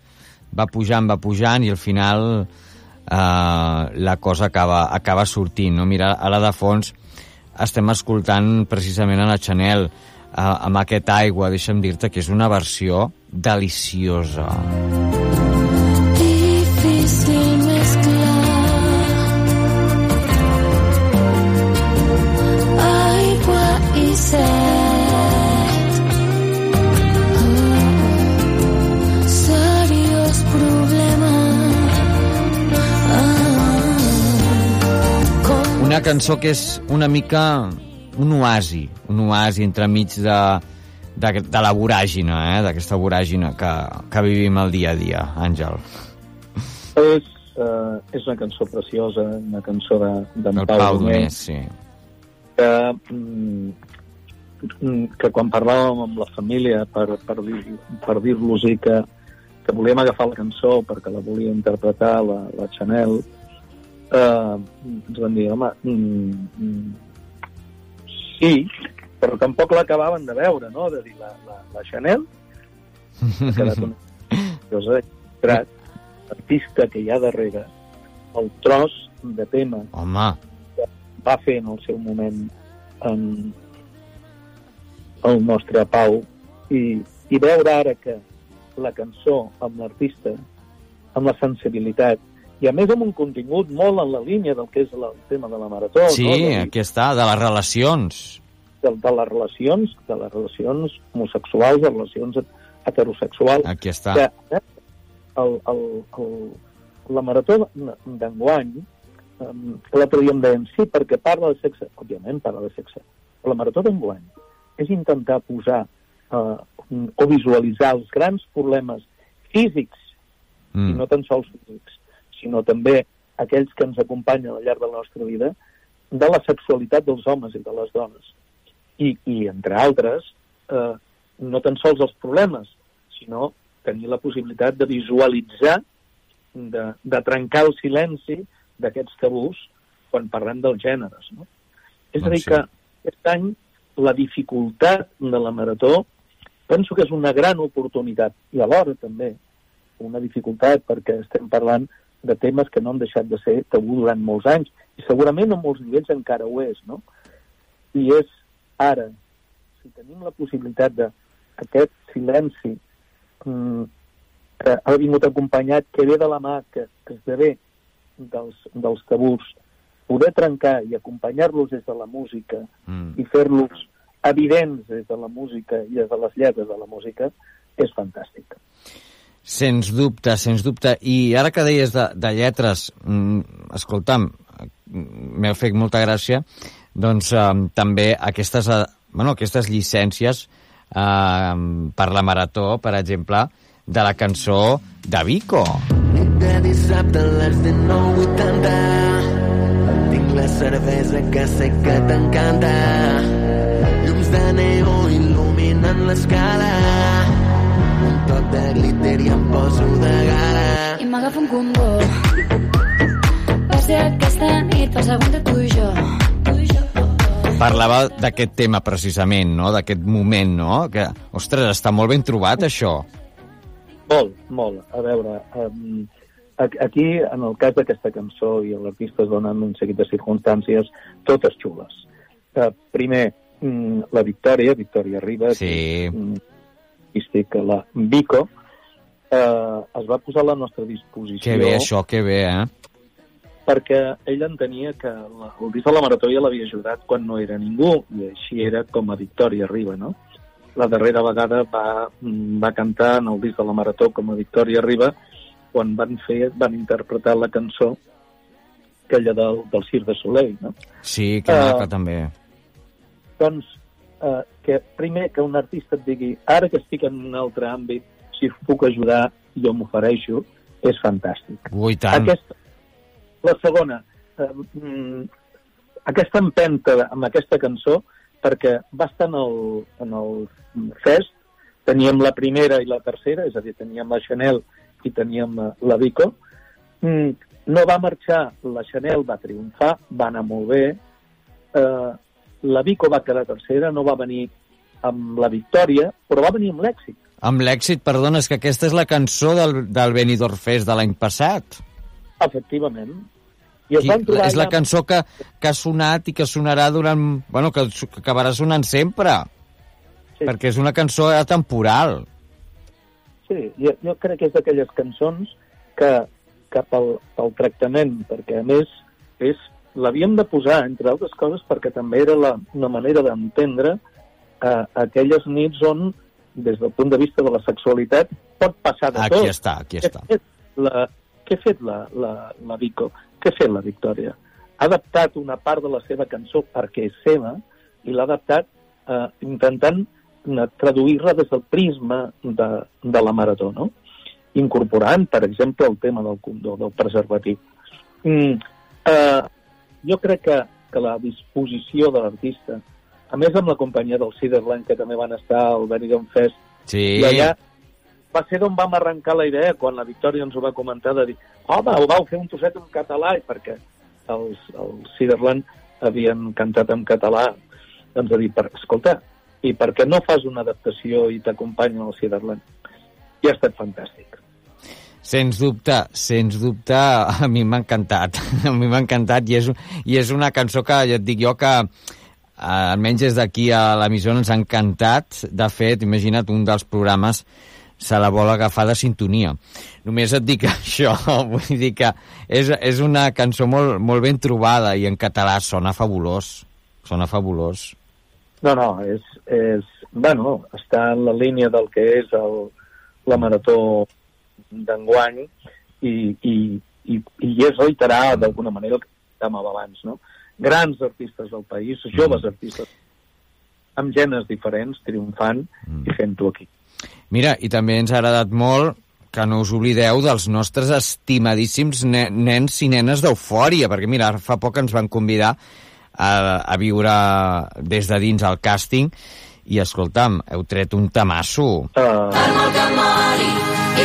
va pujant, va pujant, i al final eh, la cosa acaba, acaba sortint. No? Mira, ara de fons estem escoltant precisament a la Chanel eh, amb aquest aigua, deixa'm dir-te que és una versió deliciosa. Difícil Una cançó que és una mica un oasi, un oasi entremig de, de, de la voràgina, eh? d'aquesta voràgina que, que vivim el dia a dia, Àngel. És, uh, és una cançó preciosa, una cançó de, d'en El Pau, Pau Donés, sí. que, mm, mm, que quan parlàvem amb la família per, per, dir, per dir-los-hi que, que volíem agafar la cançó perquè la volia interpretar la, la Chanel, eh, ens van dir, home, mm, mm, sí, però tampoc l'acabaven de veure, no?, de dir la, la, la Chanel, ha quedat una cosa artista que hi ha darrere, el tros de tema Home, va fer en el seu moment en el nostre Pau i, i veure ara que la cançó amb l'artista, amb la sensibilitat i a més amb un contingut molt en la línia del que és la, el tema de la marató, sí, no? de, aquí està, de les relacions. de, de les relacions, de les relacions homosexuals, de relacions heterosexuals, Aquí està. que eh, el, el, el, la marató d'enguany, um, l'altre dia em deien, sí, perquè parla de sexe. Òbviament parla de sexe. Però la marató d'enguany és intentar posar uh, o visualitzar els grans problemes físics, Mm. i no tan sols físics, sinó també aquells que ens acompanyen al llarg de la nostra vida, de la sexualitat dels homes i de les dones. I, i entre altres, eh, no tan sols els problemes, sinó tenir la possibilitat de visualitzar, de, de trencar el silenci d'aquests tabús quan parlem dels gèneres. No? És a Doncs dir, que aquest any la dificultat de la marató penso que és una gran oportunitat i alhora també una dificultat perquè estem parlant de temes que no han deixat de ser tabú durant molts anys i segurament a molts nivells encara ho és, no? I és ara, si tenim la possibilitat de aquest silenci mm, que ha vingut acompanyat, que ve de la mà, que, que esdevé dels, dels tabús, poder trencar i acompanyar-los des de la música Mm. i fer-los evidents des de la música i des de les lletres de la música és fantàstic. Sens dubte, sens dubte. I ara que deies de, de lletres, mm, escolta'm, m'ha fet molta gràcia, doncs eh, també aquestes, eh, bueno, aquestes llicències eh, per la marató, per exemple, de la cançó de Vico. Nit de dissabte a les 19.80 Tinc la cervesa que sé que t'encanta Llums de neó il·luminen pujant l'escala. Toc de glitter i em poso de gala. I m'agafa un condó. Va ser aquesta nit, per segon de tu i jo. Tu i jo. Parlava d'aquest tema precisament, no? d'aquest moment, no? Que, ostres, està molt ben trobat, això. Molt, molt. A veure, um, aquí, en el cas d'aquesta cançó i l'artista es donen un seguit de circumstàncies totes xules. Uh, primer, mm, la Victòria, Victòria Ribas, Sí. Artístic, la Vico, eh, es va posar a la nostra disposició Que bé, això, que bé, eh? perquè ell entenia que la, el disc de la Marató ja l'havia ajudat quan no era ningú, i així era com a Victòria Riba, no? La darrera vegada va, mm, va cantar en el disc de la Marató com a Victòria Riba quan van fer, van interpretar la cançó aquella del, del Cirque de Soleil, no? Sí, que maca, també. Doncs eh, que primer que un artista et digui ara que estic en un altre àmbit, si puc ajudar, jo m'ofereixo, és fantàstic. Ui, tant. Aquesta, la segona, eh, mm, aquesta empenta amb aquesta cançó, perquè va estar en el, en el fest, teníem la primera i la tercera, és a dir, teníem la Chanel i teníem eh, la Vico, mm, no va marxar, la Chanel va triomfar, va anar molt bé, eh, la Vico va quedar tercera, no va venir amb la victòria, però va venir amb l'èxit. Amb l'èxit, perdona, és que aquesta és la cançó del, del Benidorm Fest de l'any passat. Efectivament. I es I van trobar és la cançó que, que ha sonat i que sonarà durant... Bueno, que, que acabarà sonant sempre. Sí. Perquè és una cançó atemporal. Sí, jo, jo crec que és d'aquelles cançons que, que pel, pel tractament, perquè a més és l'havíem de posar, entre altres coses, perquè també era la, una manera d'entendre eh, aquelles nits on, des del punt de vista de la sexualitat, pot passar de tot. Aquí està, aquí està. Què ha fet la, què ha fet la, la, la Vico? Què ha fet la Victòria? Ha adaptat una part de la seva cançó perquè és seva i l'ha adaptat eh, intentant eh, traduir-la des del prisma de, de la marató, no? incorporant, per exemple, el tema del condó, del preservatiu. Mm, eh, jo crec que, que la disposició de l'artista, a més amb la companyia del Ciderland, que també van estar al Benidorm Fest, Sí. i allà va ser d'on vam arrencar la idea, quan la Victòria ens ho va comentar, de dir, home, ho vau fer un trosset en català, i perquè els, els Ciderland havien cantat en català, doncs de dir, per, escolta, i per què no fas una adaptació i t'acompanyen al Ciderland? I ha estat fantàstic. Sens dubte, sens dubte, a mi m'ha encantat. A mi m'ha encantat i és, i és una cançó que ja et dic jo que eh, almenys des d'aquí a l'emissora ens ha encantat. De fet, imagina't, un dels programes se la vol agafar de sintonia. Només et dic això, vull dir que és, és una cançó molt, molt ben trobada i en català sona fabulós. Sona fabulós. No, no, és, és, bueno, està en la línia del que és el, la marató d'enguany i, i, i, i és reiterar d'alguna manera el que comentàvem abans, no? Grans artistes del país, joves artistes, amb genes diferents, triomfant i fent-ho aquí. Mira, i també ens ha agradat molt que no us oblideu dels nostres estimadíssims ne nens i nenes d'Eufòria, perquè mira, fa poc ens van convidar a, a viure des de dins el càsting i, escolta'm, heu tret un tamasso. Uh, Per molt que mori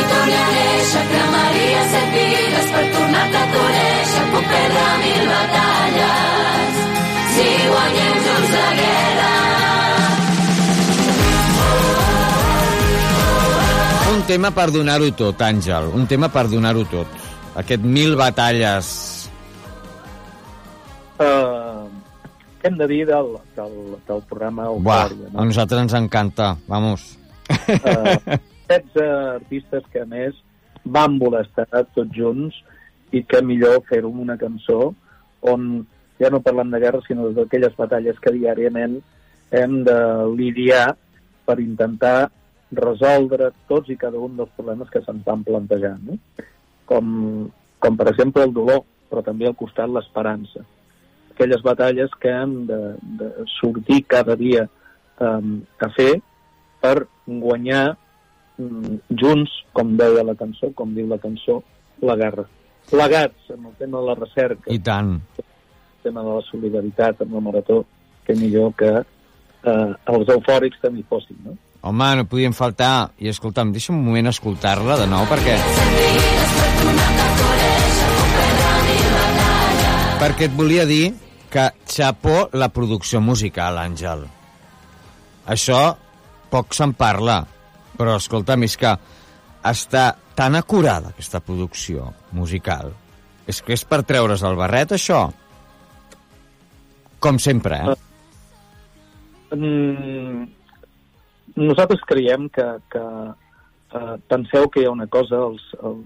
i torni a néixer, cremaria set vides per tornar-te a conèixer. Puc perdre mil batalles si guanyem junts la guerra. Un tema per donar-ho tot, Àngel, un tema per donar-ho tot. Aquest mil batalles... uh, què hem de dir del, del, del programa Buah, Eufòria? a nosaltres ens encanta, vamos. eh, 16 artistes que a més van voler estar tots junts i que millor fer-ho amb una cançó on ja no parlem de guerra sinó d'aquelles batalles que diàriament hem de lidiar per intentar resoldre tots i cada un dels problemes que se'ns van plantejant. No? Com, com per exemple el dolor, però també al costat l'esperança. Aquelles batalles que hem de, de sortir cada dia um, a fer per guanyar junts, com deia la cançó, com diu la cançó, la guerra. Plegats en el tema de la recerca, I tant. el tema de la solidaritat amb la marató, que millor que eh, els eufòrics també hi fossin, no? Home, no podien faltar. I escolta'm, deixa'm un moment escoltar-la de nou, perquè... Perquè et volia dir que xapó la producció musical, Àngel. Això poc se'n parla, però escolta'm, és que està tan acurada aquesta producció musical. És que és per treure's el barret, això. Com sempre, eh? Mm, nosaltres creiem que, que eh, penseu que hi ha una cosa, els, el,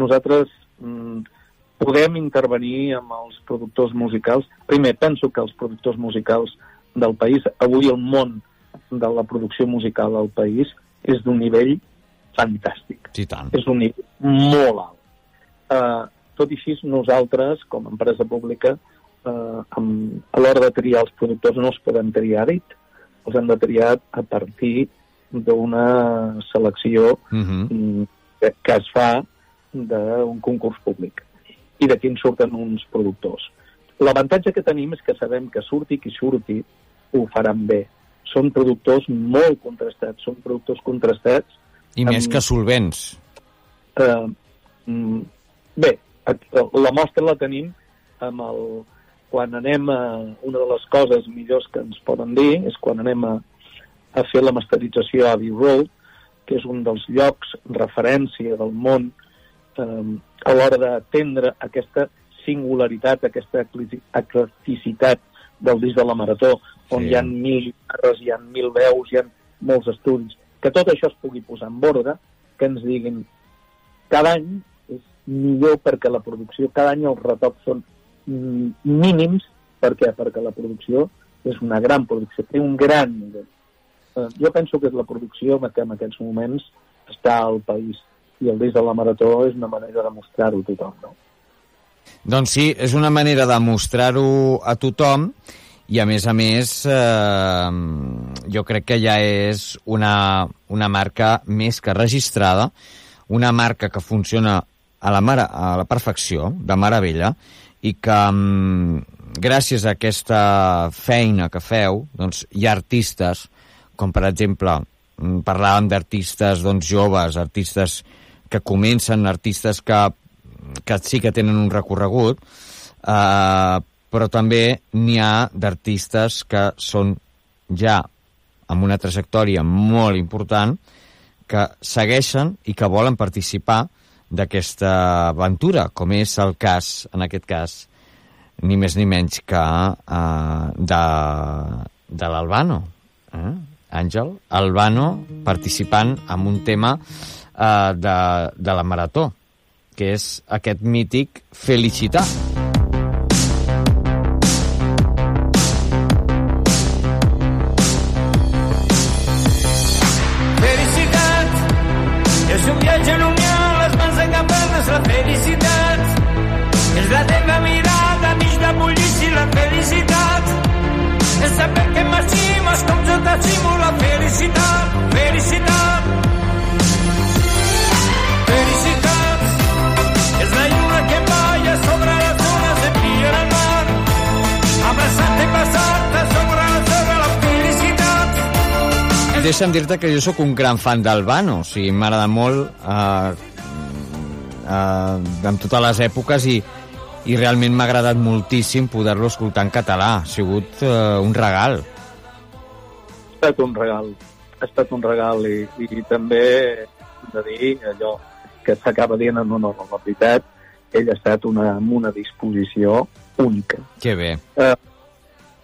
nosaltres mm, podem intervenir amb els productors musicals. Primer, penso que els productors musicals del país, avui el món de la producció musical al país és d'un nivell fantàstic. Sí, tant. És un nivell molt alt. Uh, tot i així, nosaltres, com a empresa pública, uh, amb, a l'hora de triar els productors no els podem triar a dit, els hem de triar a partir d'una selecció Uh -huh. mm, que, que es fa d'un concurs públic i d'aquí en surten uns productors. L'avantatge que tenim és que sabem que surti qui surti ho faran bé. Són productors molt contrastats, són productors contrastats. I més amb- que solvents. Eh, mm, bé, la mostra la tenim amb el, quan anem a... Una de les coses millors que ens poden dir és quan anem a, a fer la masterització a Abbey Road, que és un dels llocs referència del món eh, a l'hora d'atendre aquesta singularitat, aquesta eclecticitat del disc de la Marató, on Sí. hi ha mil guitarres, hi ha mil veus, hi ha molts estudis, que tot això es pugui posar en ordre, que ens diguin cada any és millor perquè la producció, cada any els retocs són mm, mínims, per què? Perquè la producció és una gran producció, té un gran nivell. Eh, jo penso que és la producció que en aquests moments està al país i el disc de la Marató és una manera de mostrar-ho a tothom, no? Doncs sí, és una manera de mostrar-ho a tothom i a més a més eh, jo crec que ja és una, una marca més que registrada, una marca que funciona a la, mare, a la perfecció, de meravella, i que mm, gràcies a aquesta feina que feu, doncs hi ha artistes, com per exemple, mm, parlàvem d'artistes doncs, joves, artistes que comencen, artistes que, que sí que tenen un recorregut, eh, però també n'hi ha d'artistes que són ja amb una trajectòria molt important, que segueixen i que volen participar d'aquesta aventura, com és el cas, en aquest cas, ni més ni menys que eh, de, de l'Albano. Eh? Àngel, Albano participant en un tema eh, de, de la Marató, que és aquest mític Felicitar. Felicitat Deixa'm dir-te que jo sóc un gran fan d'Albano, o sigui, m'agrada molt eh, eh, en totes les èpoques i, i realment m'ha agradat moltíssim poder-lo escoltar en català. Ha sigut eh, un regal. Ha estat un regal, ha estat un regal i, i també hem de dir allò que s'acaba dient en honor a la veritat, ell ha estat una, amb una disposició única. Que bé. Eh,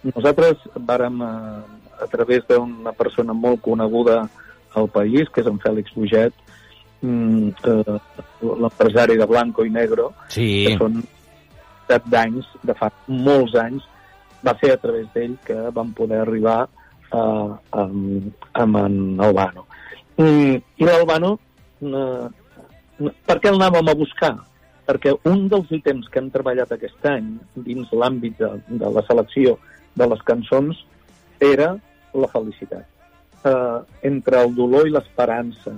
nosaltres vàrem, eh, a través d'una persona molt coneguda al país, que és en Fèlix Buget, mm, eh, l'empresari de Blanco i Negro, Sí. que són set d'anys, de fa molts anys, va ser a través d'ell que vam poder arribar eh, amb, amb en Albano. I, i l'Albano, eh, per què el anàvem a buscar? Perquè un dels ítems que hem treballat aquest any dins l'àmbit de, de la selecció de les cançons era la felicitat. Eh, entre el dolor i l'esperança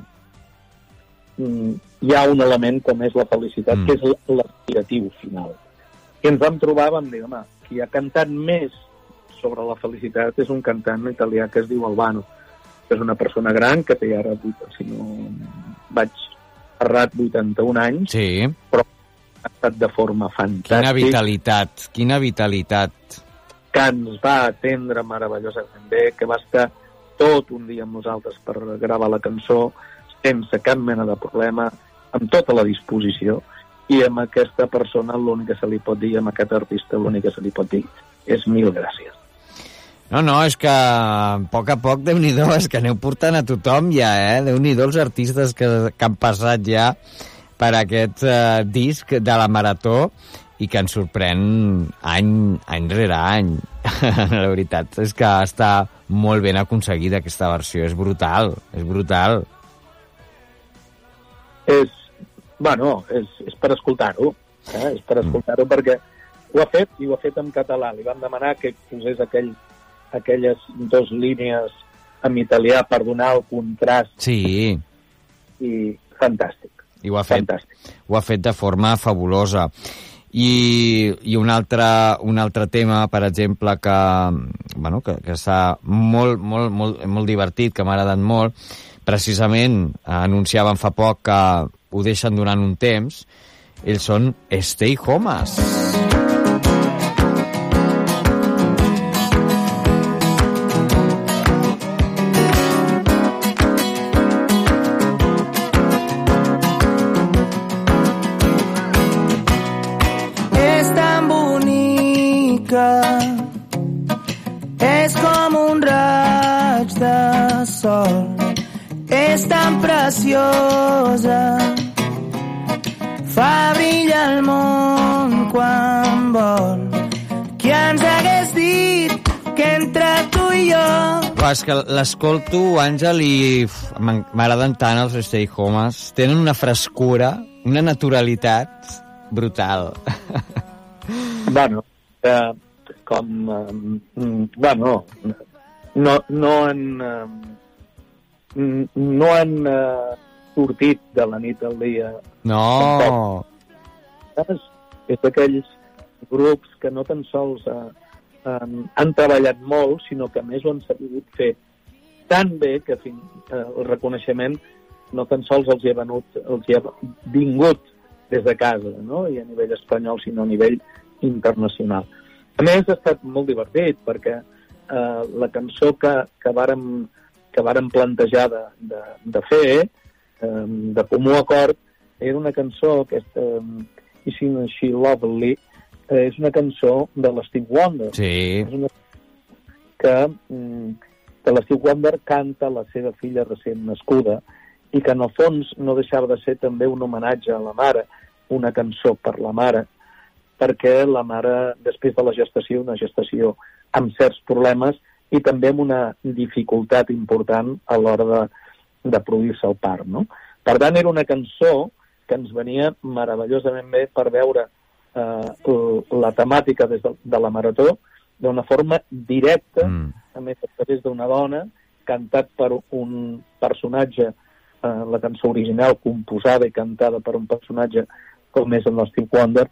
mm, hi ha un element com és la felicitat, Mm. que és l'aspiratiu final. I ens vam trobar, vam dir, home, qui ha cantat més sobre la felicitat és un cantant italià que es diu Albano, que és una persona gran que té ara, si no vaig errat, 81 anys, Sí. però ha estat de forma Quina fantàstica, vitalitat, quina vitalitat. Que ens va atendre meravellosament bé, que va estar tot un dia amb nosaltres per gravar la cançó, sense cap mena de problema, amb tota la disposició, i amb aquesta persona l'únic que se li pot dir, amb aquest artista l'únic que se li pot dir és mil gràcies. No, no, és que a poc a poc, déu nhi és que aneu portant a tothom ja, eh? déu nhi els artistes que, que han passat ja per aquest eh, disc de la Marató i que ens sorprèn any, any rere any. la veritat és que està molt ben aconseguida aquesta versió, és brutal, és brutal. És, bueno, és, és per escoltar-ho, eh? és per escoltar-ho perquè ho ha fet i ho ha fet en català. Li vam demanar que posés aquell, aquelles dues línies en italià per donar el contrast Sí, i fantàstic. i ho ha fet, Fantàstic. ho ha fet de forma fabulosa. I, i un, altre, un altre tema, per exemple, que, bueno, que, que està molt, molt, molt, molt divertit, que m'ha agradat molt, precisament anunciaven fa poc que ho deixen durant un temps, ells són Stay Homes. És tan preciosa, fa brillar el món quan vol. Qui ens hagués dit que entre tu i jo Però és que l'escolto, Àngel, i m'agraden tant els Stay Homes. Tenen una frescura, una naturalitat brutal. Bueno, eh, com... Eh, mm, bueno, no, no han... Eh, no han eh, sortit de la nit al dia. No! És, és d'aquells grups que no tan sols eh, eh, han treballat molt, sinó que a més ho han sabut fer tan bé que fin, eh, el reconeixement no tan sols els hi ha, venut, els hi ha vingut des de casa, no? i a nivell espanyol, sinó a nivell internacional. A més, ha estat molt divertit, perquè eh, la cançó que, que, vàrem, que vàrem plantejar de, de, de fer, eh, de comú acord, era una cançó, aquesta eh, Isn't She Lovely, eh, és una cançó de l'Steve Wonder. Sí. És una que, que l'Steve Wonder canta la seva filla recent nascuda i que en el fons no deixava de ser també un homenatge a la mare, una cançó per la mare, perquè la mare, després de la gestació, una gestació amb certs problemes i també amb una dificultat important a l'hora de, de produir-se el part. No? Per tant, era una cançó que ens venia meravellosament bé per veure eh, la temàtica des de, de la marató d'una forma directa, Mm. a més a través d'una dona, cantat per un personatge, eh, la cançó original composada i cantada per un personatge com és el Steve Wonder,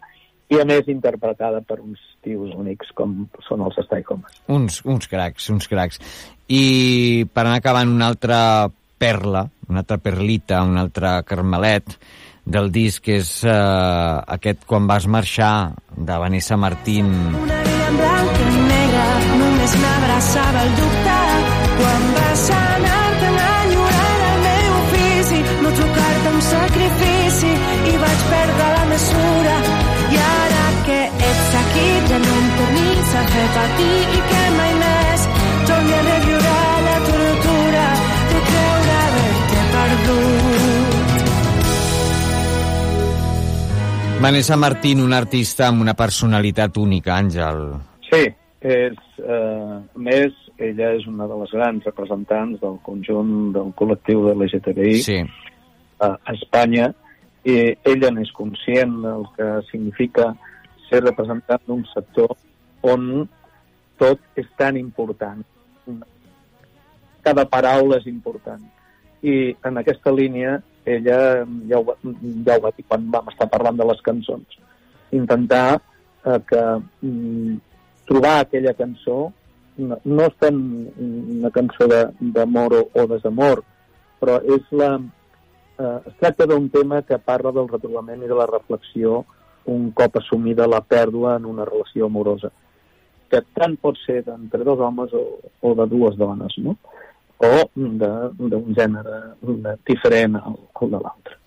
i a més interpretada per uns tios únics com són els Stay Homes. Uns, uns cracs, uns cracs. I per anar acabant una altra perla, una altra perlita, un altre carmelet del disc, que és eh, aquest Quan vas marxar, de Vanessa Martín. Una vida en Vanessa Martín, una artista amb una personalitat única, Àngel. Sí, és, eh, més, ella és una de les grans representants del conjunt del col·lectiu de l'LGTBI Sí. a Espanya i ella n'és conscient del que significa ser representant d'un sector on tot és tan important. Cada paraula és important. I en aquesta línia ella ja ho, ja ho va dir quan vam estar parlant de les cançons. Intentar eh, que mm, trobar aquella cançó no, no és tant una cançó d'amor o, o desamor, però és la, eh, es tracta d'un tema que parla del retrobament i de la reflexió un cop assumida la pèrdua en una relació amorosa, que tant pot ser d'entre dos homes o, o de dues dones, no? O d'un gènere de, diferent al, al de l'altre.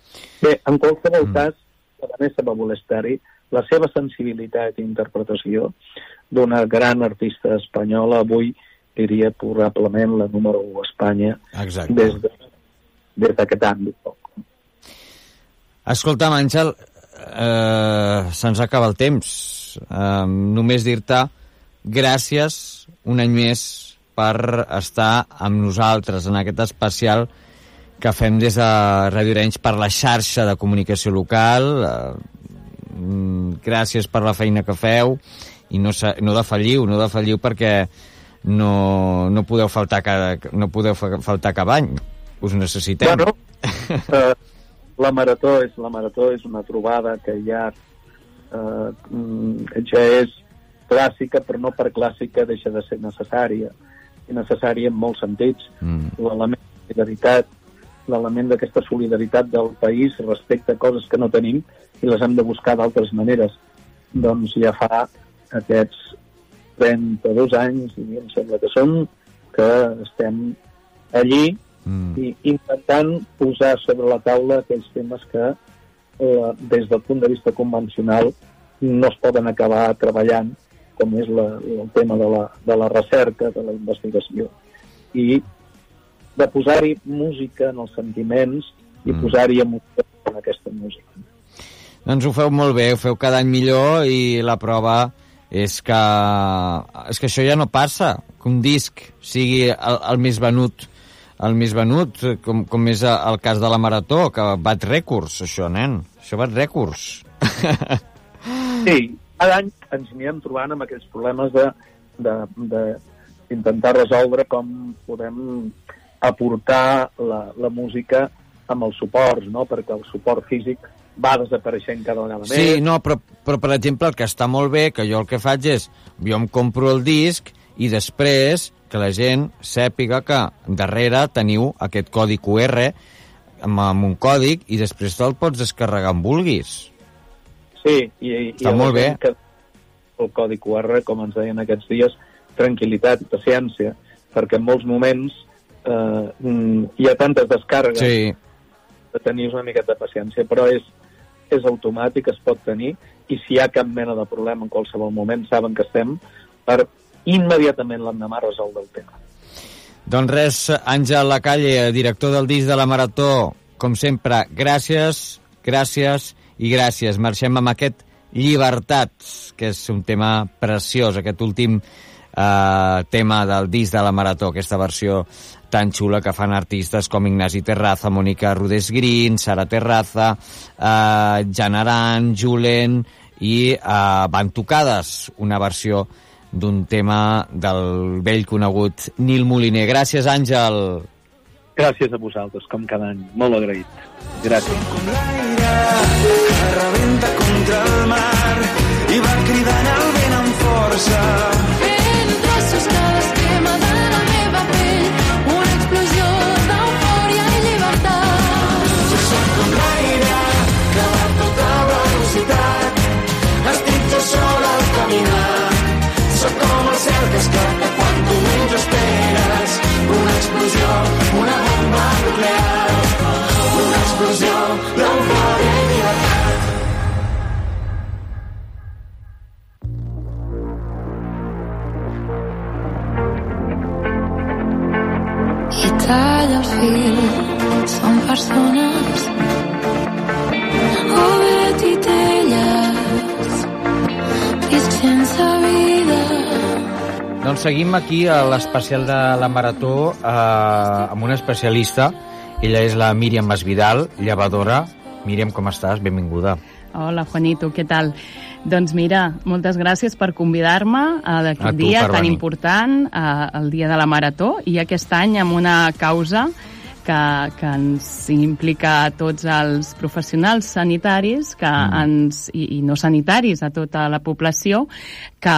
Bé, en qualsevol mm. cas, la Vanessa va voler estar-hi, la seva sensibilitat i interpretació d'una gran artista espanyola, avui diria probablement la número 1 a Espanya Exacte. des de, des d'aquest àmbit. Escolta'm, Àngel, eh, se'ns acaba el temps. Eh, només dir-te gràcies un any més per estar amb nosaltres en aquest especial que fem des de Ràdio Arenys per la xarxa de comunicació local. Eh, mm, gràcies per la feina que feu i no, no defalliu, no defalliu perquè no, no podeu faltar cada, no podeu fa- faltar cap any. Us necessitem. Bueno, eh, la marató és la marató és una trobada que ja eh, mm, ja és clàssica, però no per clàssica deixa de ser necessària. Necessària en molts sentits. Mm. L'element de solidaritat, l'element d'aquesta solidaritat del país respecte a coses que no tenim i les hem de buscar d'altres maneres. Doncs ja fa aquests 32 anys, i em sembla que són, que estem allí Mm. i intentant posar sobre la taula aquells temes que eh, des del punt de vista convencional no es poden acabar treballant, com és la, el tema de la, de la recerca, de la investigació, i de posar-hi música en els sentiments i Mm. posar-hi emoció en aquesta música. Doncs ho feu molt bé, ho feu cada any millor i la prova és que, és que això ja no passa, que un disc sigui el, el més venut el més venut, com, com és el cas de la Marató, que bat rècords, això, nen. Això bat rècords. Sí, cada any ens anirem trobant amb aquells problemes de, de, de intentar resoldre com podem aportar la, la música amb els suports, no? perquè el suport físic va desapareixent cada vegada més. Sí, no, però, però per exemple, el que està molt bé, que jo el que faig és, jo em compro el disc i després que la gent sàpiga que darrere teniu aquest codi QR amb, amb un còdic i després te'l pots descarregar en vulguis. Sí, i, i Està molt bé. Que el codi QR, com ens deien aquests dies, tranquil·litat i paciència, perquè en molts moments eh, hi ha tantes descàrregues Sí, de tenir una miqueta de paciència, però és, és automàtic, es pot tenir, i si hi ha cap mena de problema en qualsevol moment, saben que estem per immediatament l'endemà resoldre el tema. doncs res, Àngel Lacalle, director del disc de la Marató, com sempre, gràcies, gràcies i gràcies. Marxem amb aquest Llibertats, que és un tema preciós, aquest últim eh, tema del disc de la Marató, aquesta versió tan xula que fan artistes com Ignasi Terraza, Mònica Rodés Green, Sara Terraza, eh, Jan Aran, Julen i eh, Van Tocades, una versió d'un tema del vell conegut Nil Moliner. Gràcies, Àngel. Gràcies a vosaltres, com cada any. Molt agraït. Gràcies. que rebenta contra el mar i va cridant el vent amb força. Fent la meva una explosió i com l'aire va caminar. Soc com el cel que esclata quan tu menys esperes. Una explosió, bomba nuclear. Una explosió d'eufòria i llibertat. I talla el fil, són persones Doncs seguim aquí a l'especial de la Marató eh, amb una especialista. Ella és la Míriam Masvidal, llevadora. Míriam, com estàs? Benvinguda. Hola, Juanito, què tal? Doncs mira, moltes gràcies per convidar-me a A d'aquest tu dia tan venir. important, eh, el dia de la Marató, i aquest any amb una causa que, que ens implica a tots els professionals sanitaris que Mm. ens, i, i no sanitaris, a tota la població, que,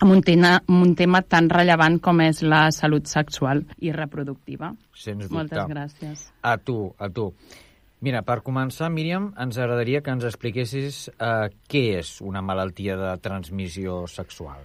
amb un, tema, amb un tema tan rellevant com és la salut sexual i reproductiva. Sens dubte. Moltes gràcies. A tu, a tu. Mira, per començar, Míriam, ens agradaria que ens expliquessis eh, què és una malaltia de transmissió sexual.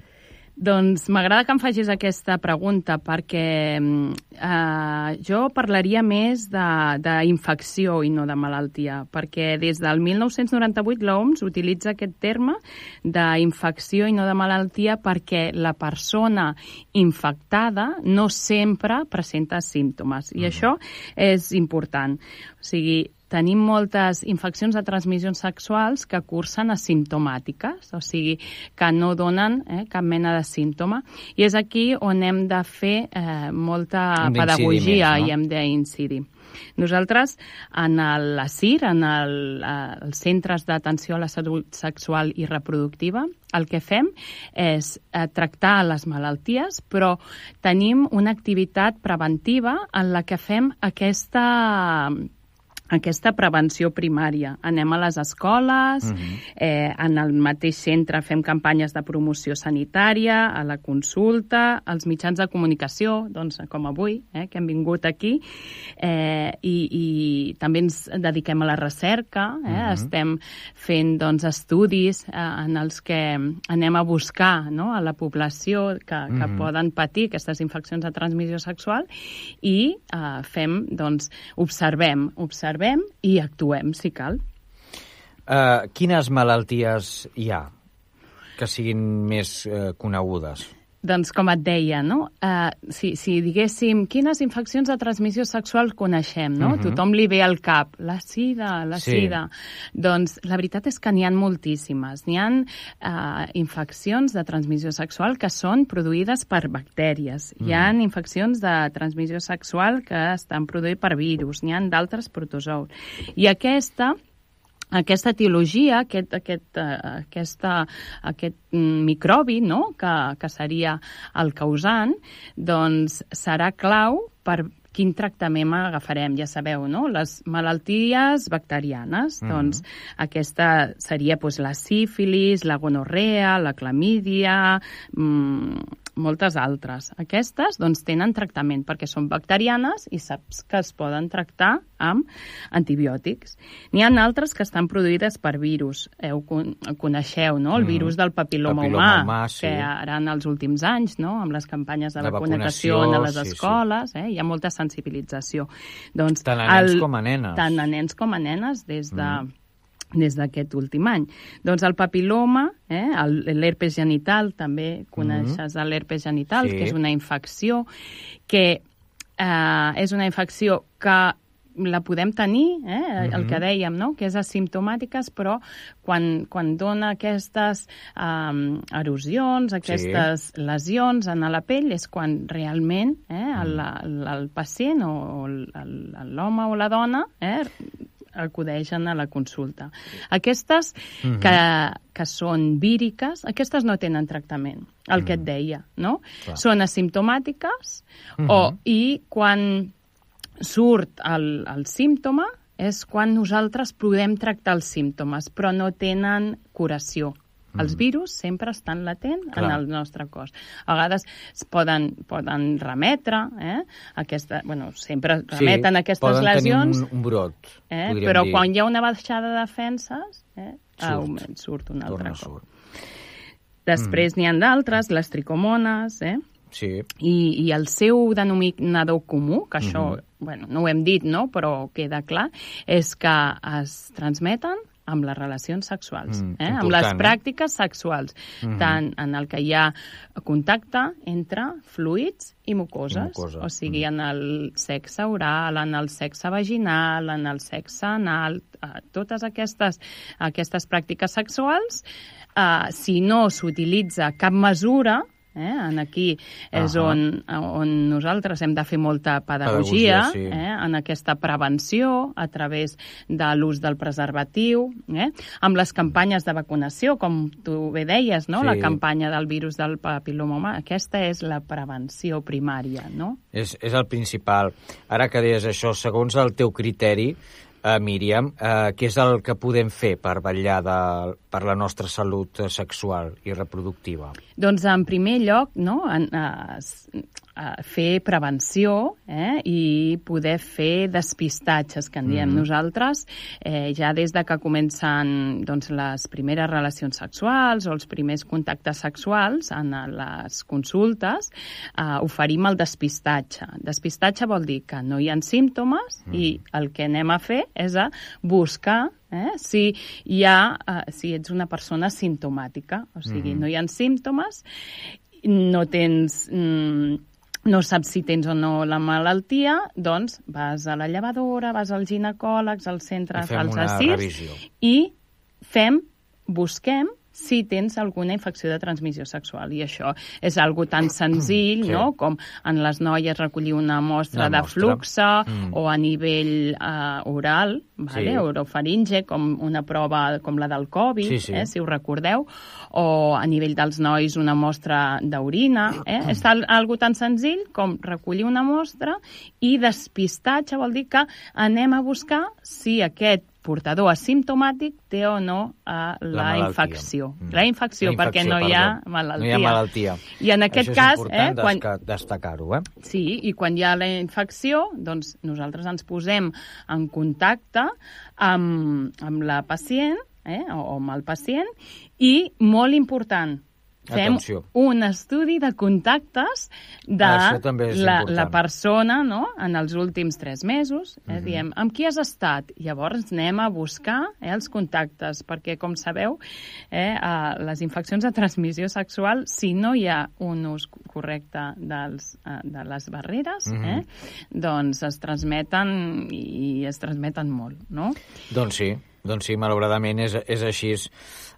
Doncs m'agrada que em facis aquesta pregunta perquè mm, eh, jo parlaria més d'infecció i no de malaltia, perquè des del 1998 l'OMS utilitza aquest terme d'infecció i no de malaltia perquè la persona infectada no sempre presenta símptomes i això és important. O sigui, tenim moltes infeccions de transmissions sexuals que cursen asimptomàtiques, o sigui, que no donen eh, cap mena de símptoma. I és aquí on hem de fer eh, molta Hem pedagogia més, no? i hem d'incidir. Nosaltres, en el, la CIR, en el, eh, els Centres d'Atenció a la Salut Sexual i Reproductiva, el que fem és eh, tractar les malalties, però tenim una activitat preventiva en la que fem aquesta aquesta prevenció primària. Anem a les escoles, Mhm. eh, en el mateix centre fem campanyes de promoció sanitària, a la consulta, als mitjans de comunicació, doncs, com avui, eh, que hem vingut aquí, eh, i, i també ens dediquem a la recerca, eh, Mhm. estem fent doncs, estudis eh, en els que anem a buscar no, a la població que, que Mhm. poden patir aquestes infeccions de transmissió sexual i eh, fem, doncs, observem, observem i actuem, si cal. Uh, quines malalties hi ha que siguin més uh, conegudes? Doncs, com et deia, no? Uh, si, si diguéssim, quines infeccions de transmissió sexual coneixem, no? Mhm. Tothom li ve al cap. La sida, la Sí. sida. Doncs la veritat és que n'hi ha moltíssimes. N'hi ha uh, infeccions de transmissió sexual que són produïdes per bactèries. Hi ha infeccions de transmissió sexual que estan produïdes per virus. N'hi ha d'altres protozous. I aquesta aquesta etiologia, aquest, aquest, uh, aquesta, aquest mm, microbi, no?, que, que seria el causant, doncs serà clau per quin tractament agafarem, ja sabeu, no? Les malalties bacterianes, Mhm. doncs aquesta seria doncs, la sífilis, la gonorrea, la clamídia, mm, moltes altres. Aquestes doncs, tenen tractament perquè són bacterianes i saps que es poden tractar amb antibiòtics. N'hi ha altres que estan produïdes per virus. Heu, con- coneixeu, no?, el Mhm. virus del papiloma, Papiloma humà, humà, sí. que ara en els últims anys, no?, amb les campanyes de, vacunació, vacunació, a les sí, sí. escoles, eh, hi ha molta sensibilització. Doncs, Tant a nens com a nenes. Tant a nens com a nenes des de... Mm. Des d'aquest últim any. Doncs el papiloma, eh, el- l'herpes genital, també coneixes l'herpes genital, Mm-hmm. Sí. que és una infecció que eh, és una infecció que la podem tenir, eh, el Mhm. que dèiem, no? que és asimptomàtiques, però quan, quan dona aquestes um, erosions, aquestes lesions en la pell, és quan realment eh, el, el, el pacient o l'home o la dona eh, acudeixen a la consulta. Aquestes Mhm. que, que són víriques, aquestes no tenen tractament, el que et deia, no? Clar. Són asimptomàtiques Mhm. o, i quan surt el, el símptoma és quan nosaltres podem tractar els símptomes, però no tenen curació. Els virus sempre estan latent Clar. en el nostre cos. A vegades es poden, poden remetre, eh? Aquesta, bueno, sempre remeten aquestes poden lesions, tenir un, un brot, eh? però dir. quan hi ha una baixada de defenses, eh? Surt. augment, surt un altre Torna, cop. surt. Després n'hi ha d'altres, les tricomones, eh? Sí. I, I el seu denominador comú, que això, Mhm. bueno, no ho hem dit, no?, però queda clar, és que es transmeten amb les relacions sexuals, Mm, eh? amb les eh? pràctiques sexuals, Mhm. tant en el que hi ha contacte entre fluids i mucoses, I mucosa, o sigui, en el sexe oral, en el sexe vaginal, en el sexe anal, eh, totes aquestes, aquestes pràctiques sexuals, eh, si no s'utilitza cap mesura, Eh? En aquí és Ahà. on, on nosaltres hem de fer molta pedagogia, Pedagogia, sí. eh? en aquesta prevenció a través de l'ús del preservatiu, eh? amb les campanyes de vacunació, com tu bé deies, no? Sí. la campanya del virus del papiloma humà. Aquesta és la prevenció primària, no? És, és el principal. Ara que deies això, segons el teu criteri, Uh, Míriam, uh, què és el que podem fer per vetllar de, per la nostra salut eh, sexual i reproductiva? Doncs, en primer lloc, no, en, eh, eh, fer prevenció eh, i poder fer despistatges, que en diem Mhm. nosaltres, eh, ja des de que comencen doncs, les primeres relacions sexuals o els primers contactes sexuals en les consultes, eh, oferim el despistatge. Despistatge vol dir que no hi ha símptomes i el que anem a fer és a buscar eh, si hi ha, eh, si ets una persona simptomàtica, o sigui, Mhm. no hi ha símptomes, no tens... Mm, no saps si tens o no la malaltia, doncs vas a la llevadora, vas als ginecòlegs, al centre I fem fals una assist revisió. i fem, busquem si tens alguna infecció de transmissió sexual. I això és algo tan senzill, Sí. no?, com en les noies recollir una mostra Una de mostra. fluxa Mm. o a nivell eh, oral, vale? Sí. orofaringe, com una prova com la del Covid, Sí, sí. Eh, si ho recordeu, o a nivell dels nois una mostra d'orina. Eh? és tal, algo tan senzill com recollir una mostra i despistatge vol dir que anem a buscar si aquest portador asimptomàtic té o no eh, la, malaltia. infecció. Mm. La infecció, La perquè no hi ha perdó. malaltia. No hi ha malaltia. I en aquest Això és cas, important eh, quan, destacar-ho, eh? Sí, i quan hi ha la infecció, doncs nosaltres ens posem en contacte amb, amb la pacient, eh, o, o amb el pacient, i, molt important, fem Atenció. un estudi de contactes de Ah, la, la persona no? en els últims tres mesos. Eh? Mhm. Diem, amb qui has estat? Llavors anem a buscar eh, els contactes, perquè, com sabeu, eh, eh, les infeccions de transmissió sexual, si no hi ha un ús correcte dels, eh, de les barreres, Mhm. eh, doncs es transmeten i es transmeten molt, no? Doncs sí, doncs sí, malauradament és, és així.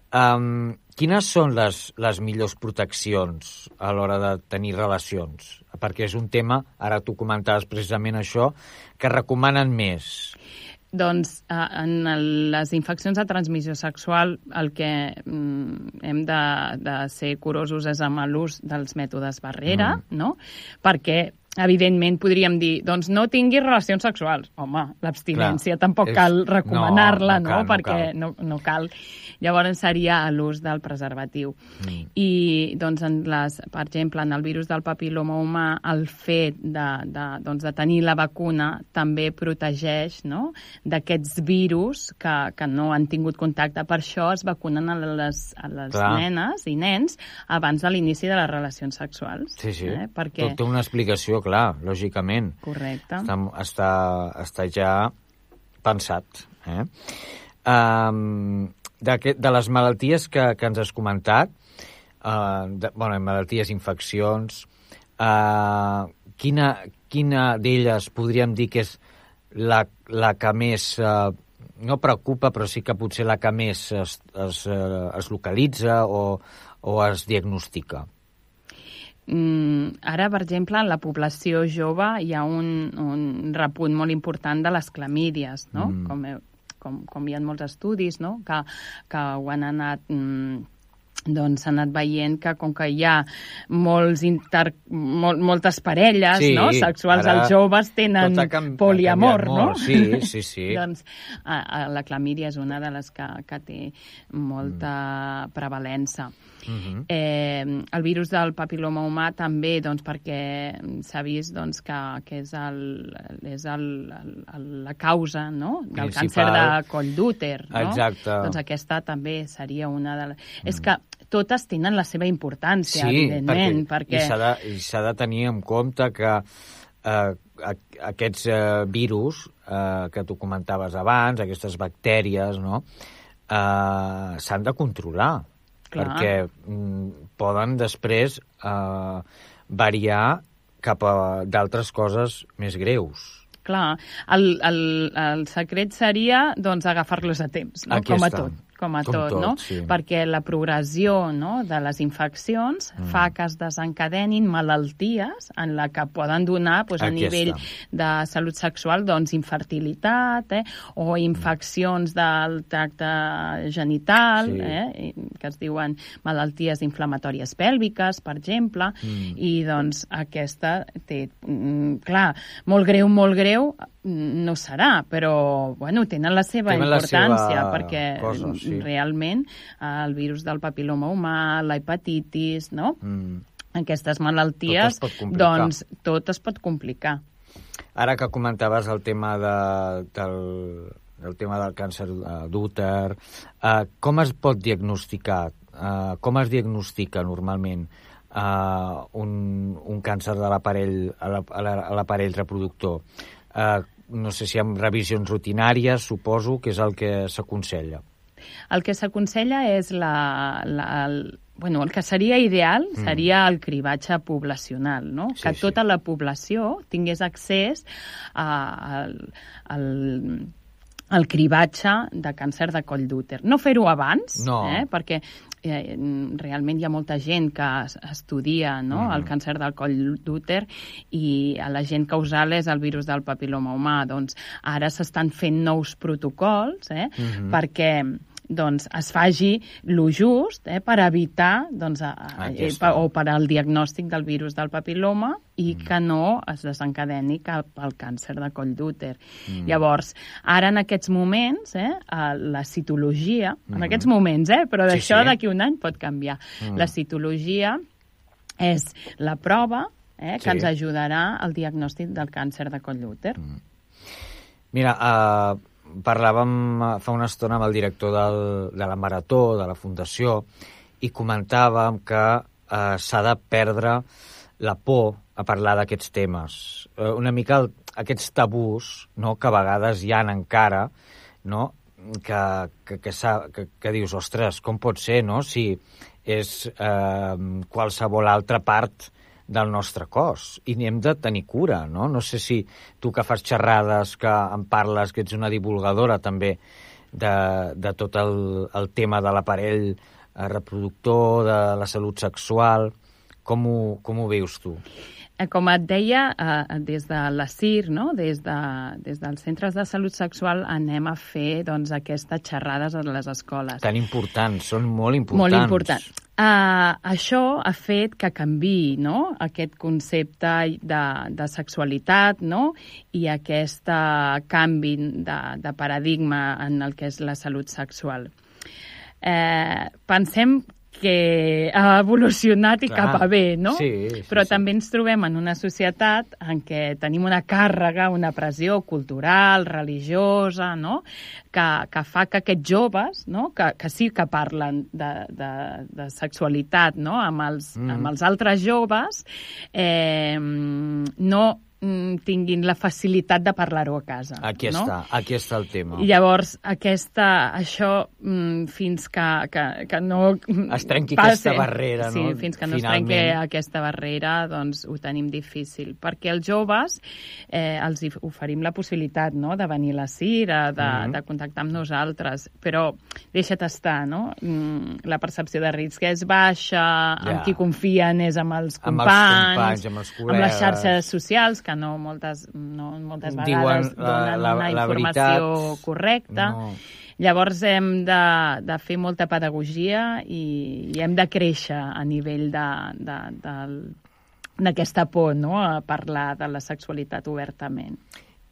Um, quines són les, les millors proteccions a l'hora de tenir relacions? Perquè és un tema, ara tu comentaves precisament això, que recomanen més. Doncs eh, en les infeccions de transmissió sexual el que mm, hem de, de ser curosos és amb l'ús dels mètodes barrera, Mm. no? Perquè evidentment podríem dir, doncs no tinguis relacions sexuals. Home, l'abstinència tampoc és- cal recomanar-la, no, no? no no Perquè cal. no, no cal. Llavors seria l'ús del preservatiu. Mm. I, doncs, en les, per exemple, en el virus del papiloma humà, el fet de, de, doncs, de tenir la vacuna també protegeix no? d'aquests virus que, que no han tingut contacte. Per això es vacunen a les, a les Clar. nenes i nens abans de l'inici de les relacions sexuals. Sí, sí. Eh? Perquè... Tot té una explicació, clar, lògicament. Correcte. Està, està, està ja pensat. Eh? Um, de, de les malalties que, que ens has comentat, uh, de, bueno, malalties, infeccions, uh, quina, quina d'elles podríem dir que és la, la que més, uh, no preocupa, però sí que potser la que més es, es, es localitza o, o es diagnostica? Mm, ara, per exemple, en la població jove hi ha un, un repunt molt important de les clamídies, no? Mm. Com, com, com hi ha molts estudis, no? Que, que ho han anat... Mm, doncs s'ha anat veient que com que hi ha molts inter, mol, moltes parelles Sí, no? sexuals, els joves tenen ha poliamor, no? sí, sí, sí. doncs a, a, la clamídia és una de les que, que té molta Mm. prevalença. Mhm. Eh, el virus del papiloma humà també, doncs, perquè s'ha vist doncs, que, que és, el, és el, el, la causa no? del Principal. càncer de coll d'úter. No? Exacte. Doncs aquesta també seria una de les... Mm. És que totes tenen la seva importància, Sí, evidentment, perquè, perquè... i s'ha de, de tenir en compte que eh, aquests eh, virus eh, que tu comentaves abans, aquestes bactèries, no?, eh, s'han de controlar, Clar. perquè mm, poden després eh, variar cap a d'altres coses més greus. Clar, el, el, el secret seria doncs, agafar-los a temps, no? Aquí com a tot. Com a Com tot, tot, no? sí. Perquè la progressió no, de les infeccions Mm. fa que es desencadenin malalties en la que poden donar doncs, a nivell de salut sexual doncs, infertilitat eh, o infeccions del tracte genital, Sí. eh, que es diuen malalties inflamatòries pèlviques, per exemple, Mm. i doncs aquesta té, mm, clar, molt greu, molt greu, no serà, però bueno, tenen la seva Tenen la importància seva perquè cosa, sí. realment eh, el virus del papiloma humà, la hepatitis, no? Mm. aquestes malalties, Tot doncs tot es pot complicar. Ara que comentaves el tema de, del, el tema del càncer eh, d'úter, eh, com es pot diagnosticar? Eh, com es diagnostica normalment eh, un, un càncer de l'aparell la- la- a l'aparell reproductor? Eh, no sé si amb revisions rutinàries, suposo que és el que s'aconsella. El que s'aconsella és la, la, el, bueno, el que seria ideal Mm. seria el cribatge poblacional, no? Sí, que sí. tota la població tingués accés a, al, al, al cribatge de càncer de coll d'úter. No fer-ho abans, No. eh? perquè eh, realment hi ha molta gent que es- estudia no? Mhm. el càncer del coll d'úter i l'agent causal és el virus del papiloma humà. Doncs ara s'estan fent nous protocols eh? Mhm. perquè doncs, es faci lo just eh, per evitar doncs, a, a, Aquí eh, està. pa- o per al diagnòstic del virus del papiloma i Mm. que no es desencadeni cap al càncer de coll d'úter. Mm. Llavors, ara en aquests moments, eh, a la citologia, en Mhm. aquests moments, eh, però Sí, d'això sí. d'aquí un any pot canviar. Mm. La citologia és la prova eh, que Sí. ens ajudarà al diagnòstic del càncer de coll d'úter. Mira, uh, parlàvem eh, fa una estona amb el director del, de la Marató, de la Fundació, i comentàvem que uh, s'ha de perdre la por a parlar d'aquests temes. Uh, una mica el, aquests tabús no, que a vegades hi han encara, no? que, que, que, que, que dius, ostres, com pot ser, no?, si és eh, qualsevol altra part del nostre cos i n'hem de tenir cura, no? No sé si tu que fas xerrades, que en parles, que ets una divulgadora també de, de tot el, el tema de l'aparell eh, reproductor, de la salut sexual, com ho, com ho veus tu? Eh, Com et deia, eh, des de la CIR, no? des, de, des dels centres de salut sexual, anem a fer doncs, aquestes xerrades a les escoles. Tan importants, són molt importants. Molt important. Uh, això ha fet que canvi no? aquest concepte de, de sexualitat no? i aquest uh, canvi de, de paradigma en el que és la salut sexual. Eh, pensem que ha evolucionat i Clar. cap a bé, no? Sí, sí, Però sí. també ens trobem en una societat en què tenim una càrrega, una pressió cultural, religiosa, no? que, que fa que aquests joves, no? que, que sí que parlen de, de, de sexualitat no? amb, els, Mm. amb els altres joves, eh, no tinguin la facilitat de parlar-ho a casa. Aquí no? està, aquí està el tema. I llavors, aquesta, això, mm, fins que, que, que no... Es trenqui passi- aquesta barrera, sí, no? fins que no Finalment. es trenqui aquesta barrera, doncs ho tenim difícil. Perquè els joves eh, els oferim la possibilitat no?, de venir a la CIRA, de, mm. -hmm. de contactar amb nosaltres, però deixa't estar, no? Mm, La percepció de risc és baixa, Ja. amb qui confien és amb els Amb els companys, companys, amb els amb les xarxes socials, que no moltes, no, moltes Diuen vegades la- donen la- una la informació veritat. correcta. No. Llavors hem de, de fer molta pedagogia i, i hem de créixer a nivell de- de- del- d'aquesta por no? a parlar de la sexualitat obertament.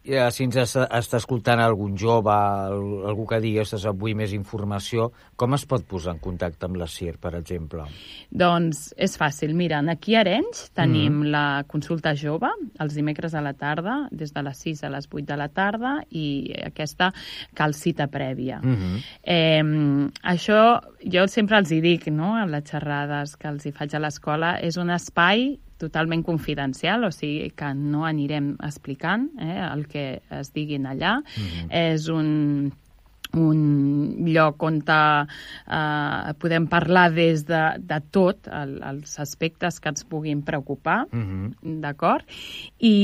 Ja, si ens està, està escoltant algun jove, al- algú que digui, ostres, avui més informació, com es pot posar en contacte amb la CIR, per exemple? Doncs és fàcil. Mira, aquí a Arenys tenim Mhm. la consulta jove els dimecres a la tarda, des de les 6 a les 8 de la tarda, i aquesta cal cita prèvia. Mhm. Eh, això jo sempre els hi dic, no?, a les xerrades que els hi faig a l'escola, és un espai totalment confidencial, o sigui que no anirem explicant eh, el que es diguin allà. Mhm. És un un lloc on eh, podem parlar des de, de tot, el, els aspectes que ens puguin preocupar, Mhm. d'acord? I,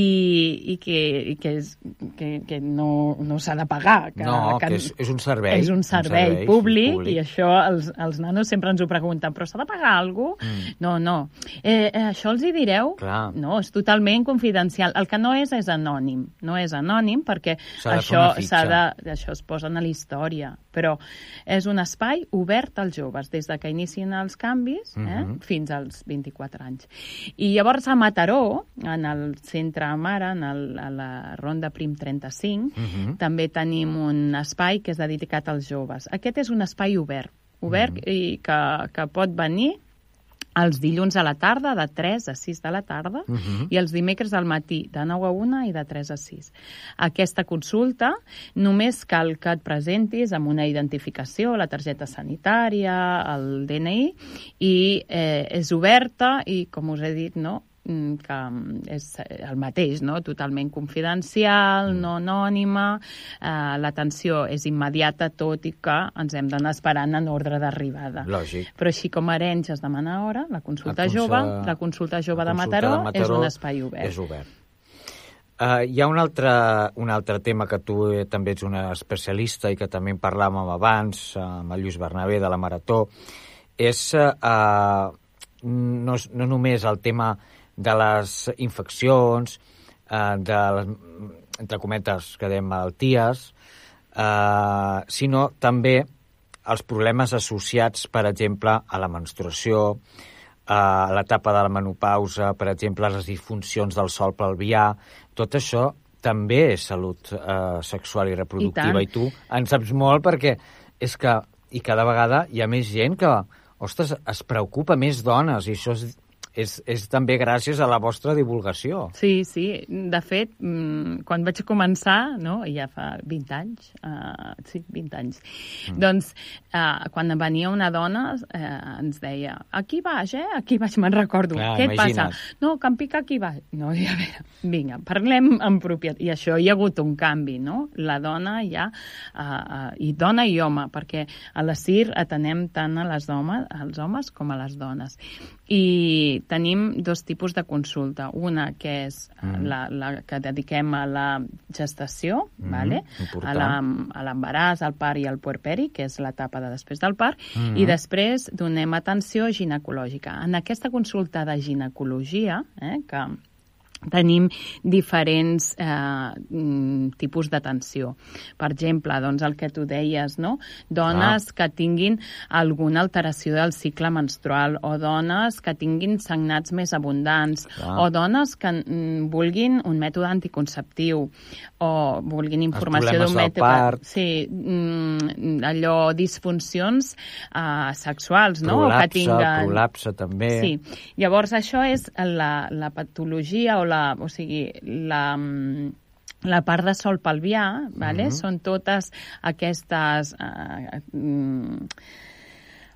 i, que, i que, és, que, que no, no s'ha de pagar. Que, No, que és- és un servei, És un un servei, servei públic, públic. i això els, els nanos sempre ens ho pregunten, però s'ha de pagar alguna cosa? Mm. No, no. Eh, eh, això els hi direu? Clar. No, és totalment confidencial. El que no és és anònim. No és anònim perquè això de, això es posa a l'històric història, però és un espai obert als joves, des de que inicien els canvis eh, Mhm. fins als 24 anys. I llavors a Mataró, en el centre Mare, en el, a la Ronda Prim 35, Mhm. també tenim un espai que és dedicat als joves. Aquest és un espai obert, obert i que, que pot venir els dilluns a la tarda, de 3 a 6 de la tarda, Mhm. i els dimecres al matí, de 9 a 1 i de 3 a 6. Aquesta consulta només cal que et presentis amb una identificació, la targeta sanitària, el DNI, i eh, és oberta i, com us he dit, no?, que mm, és el mateix, no? totalment confidencial, no anònima, eh, l'atenció és immediata, tot i que ens hem d'anar esperant en ordre d'arribada. Lògic. Però així com a Arenys has de demanar hora, la consulta La consa- jove, la consulta jove La de consulta Mataró, de Mataró és un espai obert. És obert. Uh, hi ha un altre, un altre tema que tu eh, també ets una especialista i que també en parlàvem abans uh, amb el Lluís Bernabé de la Marató, és uh, no, no només el tema de les infeccions, uh, de les, entre cometes, que dèiem malalties, uh, sinó també els problemes associats, per exemple, a la menstruació, a l'etapa de la menopausa, per exemple, les disfuncions del sol pelvià, tot això també és salut eh, sexual i reproductiva. I I, tu en saps molt perquè és que, i cada vegada hi ha més gent que, ostres, es preocupa més dones, i això és, és, és també gràcies a la vostra divulgació. Sí, sí. De fet, mm, quan vaig començar, no, ja fa 20 anys, uh, sí, 20 anys, mm. doncs uh, quan venia una dona uh, ens deia aquí baix, eh? Aquí baix, me'n recordo. Clar, Què et imagina't. passa? No, que em pica aquí baix. No, i a veure, vinga, parlem en propietat. I això hi ha hagut un canvi, no? La dona ja, uh, uh, i dona i home, perquè a la CIR atenem tant a les homes, als homes com a les dones. I tenim dos tipus de consulta. Una que és mm. la, la que dediquem a la gestació, Mhm, vale? important. a l'embaràs, al part i al puerperi, que és l'etapa de després del part, Mhm. i després donem atenció ginecològica. En aquesta consulta de ginecologia, eh, que tenim diferents eh, mm, tipus d'atenció. Per exemple, doncs el que tu deies, no? Dones que tinguin alguna alteració del cicle menstrual o dones que tinguin sagnats més abundants Clar. o dones que mm, vulguin un mètode anticonceptiu o vulguin informació d'un mètode... part. Sí, mm, allò, disfuncions eh, sexuals, no? O Prolapse, que tinguen... prolapse també. Sí, llavors això és la, la patologia o la, o sigui, la, mm, la part de sol pelvià, vale? Mhm. són totes aquestes... Eh, mm,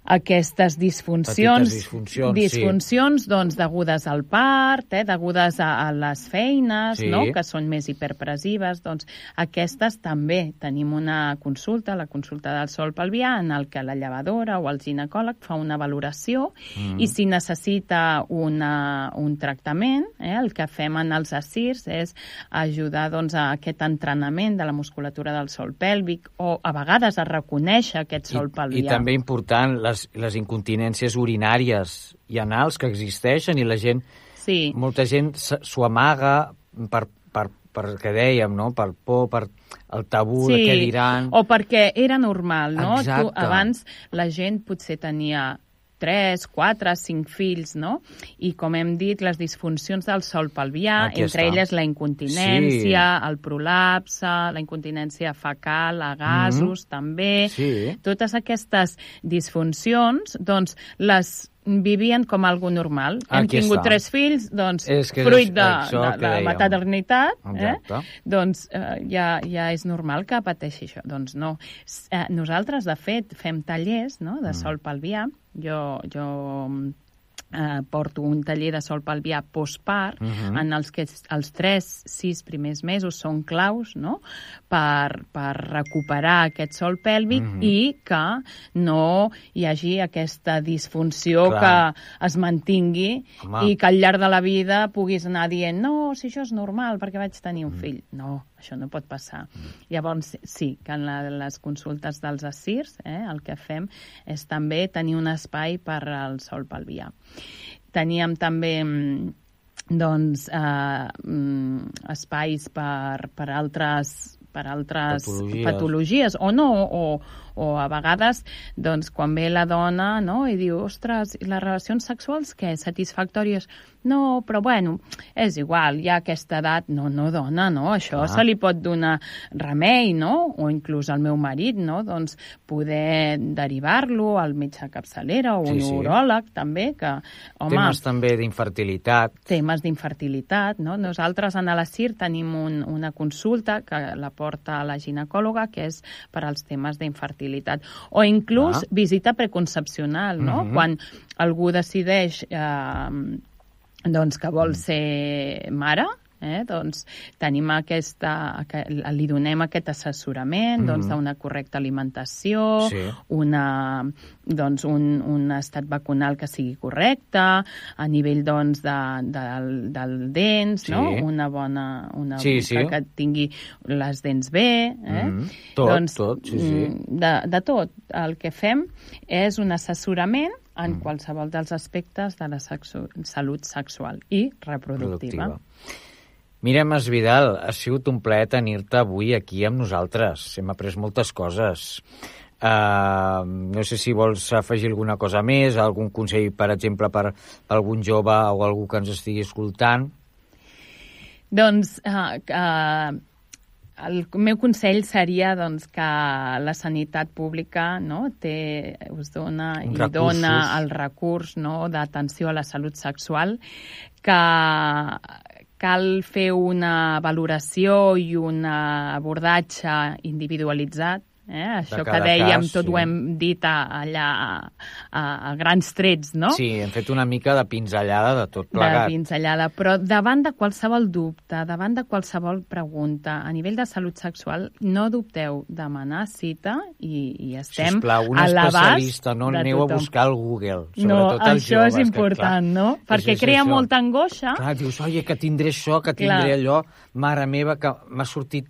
aquestes disfuncions, Petites disfuncions, sí. disfuncions doncs, degudes al part, eh, degudes a, a les feines, Sí. no? que són més hiperpressives, doncs aquestes també tenim una consulta, la consulta del sol pelvià, en el que la llevadora o el ginecòleg fa una valoració Mm. i si necessita una, un tractament, eh, el que fem en els assirs és ajudar doncs, a aquest entrenament de la musculatura del sol pèlvic o a vegades a reconèixer aquest sol pelvià. I també important, les, les incontinències urinàries i anals que existeixen i la gent, sí. molta gent s'ho amaga per, per, per què dèiem, no? per por, per el tabú de què diran. o perquè era normal, no? Exacte. Tu, abans la gent potser tenia 3, 4, 5 fills, no? I com hem dit, les disfuncions del sol pelvià, Aquí entre està. elles la incontinència, el prolapse, la incontinència fecal, a gasos, Mhm. també. Sí. Totes aquestes disfuncions, doncs, les vivien com algo normal. Hem Aquí tingut està. tres fills, doncs, És que fruit de, de, de la maternitat, eh? Doncs eh, ja, ja és normal que pateixi això. Doncs no. Eh, nosaltres, de fet, fem tallers no, de sol pelvià. Jo, jo eh, porto un taller de sol pelvià postpart, Mhm. en els que els 3-6 primers mesos són claus no? per, per recuperar aquest sol pèlvic Mhm. i que no hi hagi aquesta disfunció Clar. que es mantingui Home. i que al llarg de la vida puguis anar dient no, si això és normal perquè vaig tenir un fill. No, això no pot passar. Llavors, sí, que en la, les consultes dels assirs eh, el que fem és també tenir un espai per al sol pelvià. Teníem també mm, doncs, eh, mm, espais per, per altres per altres Patologies. patologies o no, o, o a vegades doncs, quan ve la dona no, i diu, ostres, i les relacions sexuals què, satisfactòries? No, però bueno, és igual, ja a aquesta edat, no, no dona, no, això Clar. se li pot donar remei, no? O inclús al meu marit, no? Doncs poder derivar-lo al metge capçalera o un Sí, sí. uròleg, també, que, home... Temes també d'infertilitat. temes d'infertilitat. No? Nosaltres a la CIR tenim un, una consulta que la porta la ginecòloga, que és per als temes d'infertilitat. O inclús Ah. visita preconcepcional, no? Mhm. Quan algú decideix eh, doncs que vol ser mare, eh, doncs tenim aquesta, que li donem aquest assessorament doncs, Mhm. d'una correcta alimentació, Sí. una, doncs, un, un estat vacunal que sigui correcte, a nivell doncs, de, del, del dents, Sí. no? una bona una Sí, que, sí. que tingui les dents bé. Eh? Mhm. Tot, tot, sí, sí. mm, De, de tot. El que fem és un assessorament en Mm. qualsevol dels aspectes de la sexu salut sexual i reproductiva. Productiva. Mirem, Vidal, ha sigut un plaer tenir-te avui aquí amb nosaltres. Hem après moltes coses. Uh, no sé si vols afegir alguna cosa més, algun consell, per exemple, per algun jove o algú que ens estigui escoltant. Doncs uh, uh, el meu consell seria doncs, que la sanitat pública no, té, us dona i recursos. dona el recurs no, d'atenció a la salut sexual, que cal fer una valoració i un abordatge individualitzat Eh? Això que dèiem, cas, tot sí. ho hem dit a, allà a, a grans trets, no? Sí, hem fet una mica de pinzellada de tot de plegat. pinzellada, però davant de qualsevol dubte, davant de qualsevol pregunta, a nivell de salut sexual, no dubteu demanar cita i, i estem Sisplau, un a l'abast especialista, no de aneu a buscar al Google. No, sobretot els això joves, és important, que, no? Perquè és crea això. molta angoixa. Clar, dius, oi, que tindré això, que Clar. tindré allò, mare meva, que m'ha sortit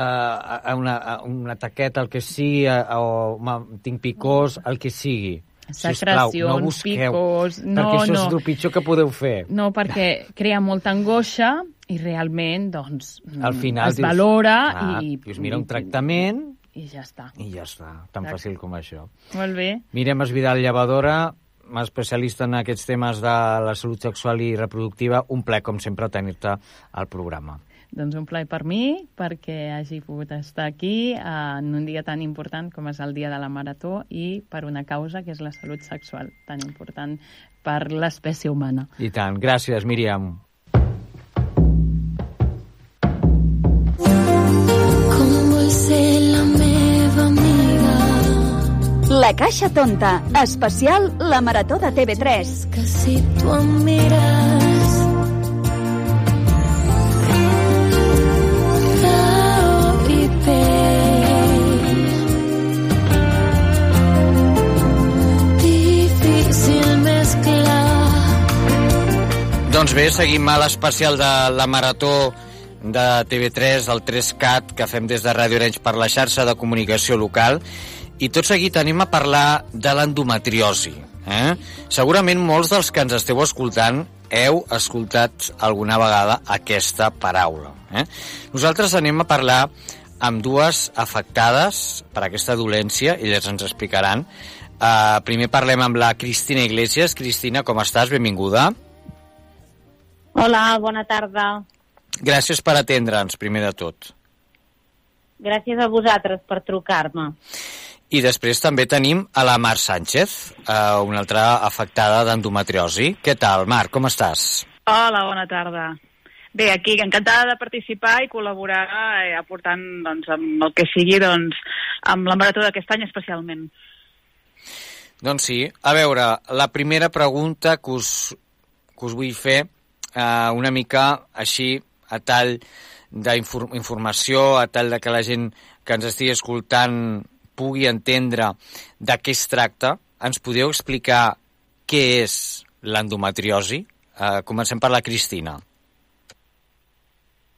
a una, a una taqueta, el que sigui, a, o ma, tinc picors, el que sigui. Sisplau, no busqueu, picors, no, perquè això no. és el pitjor que podeu fer. No, perquè crea molta angoixa i realment, doncs, Al final es dius, valora clar, i... dius, mira, un tractament I ja està. i ja està, tan Exacte. fàcil com això. Molt bé. Mirem Esvidal Llevadora, especialista en aquests temes de la salut sexual i reproductiva. Un ple, com sempre, tenir-te al programa. Doncs un plaer per mi, perquè hagi pogut estar aquí en un dia tan important com és el dia de la marató i per una causa que és la salut sexual, tan important per l'espècie humana. I tant. Gràcies, Míriam. Com vull ser la meva amiga La Caixa Tonta, especial La Marató de TV3. que si tu em mires difícil més clar Doncs bé, seguim a l'especial de la Marató de TV3, el 3CAT, que fem des de Ràdio Orenys per la xarxa de comunicació local. I tot seguit anem a parlar de l'endometriosi. Eh? Segurament molts dels que ens esteu escoltant heu escoltat alguna vegada aquesta paraula. Eh? Nosaltres anem a parlar amb dues afectades per aquesta dolència, elles ens explicaran. Uh, primer parlem amb la Cristina Iglesias. Cristina, com estàs? Benvinguda. Hola, bona tarda. Gràcies per atendre'ns, primer de tot. Gràcies a vosaltres per trucar-me. I després també tenim a la Mar Sánchez, eh, una altra afectada d'endometriosi. Què tal, Mar, com estàs? Hola, bona tarda. Bé, aquí encantada de participar i col·laborar eh, aportant doncs, amb el que sigui doncs, amb la marató d'aquest any especialment. Doncs sí. A veure, la primera pregunta que us, que us vull fer, eh, una mica així, a tall d'informació, a tall de que la gent que ens estigui escoltant pugui entendre de què es tracta, ens podeu explicar què és l'endometriosi? Eh, comencem per la Cristina.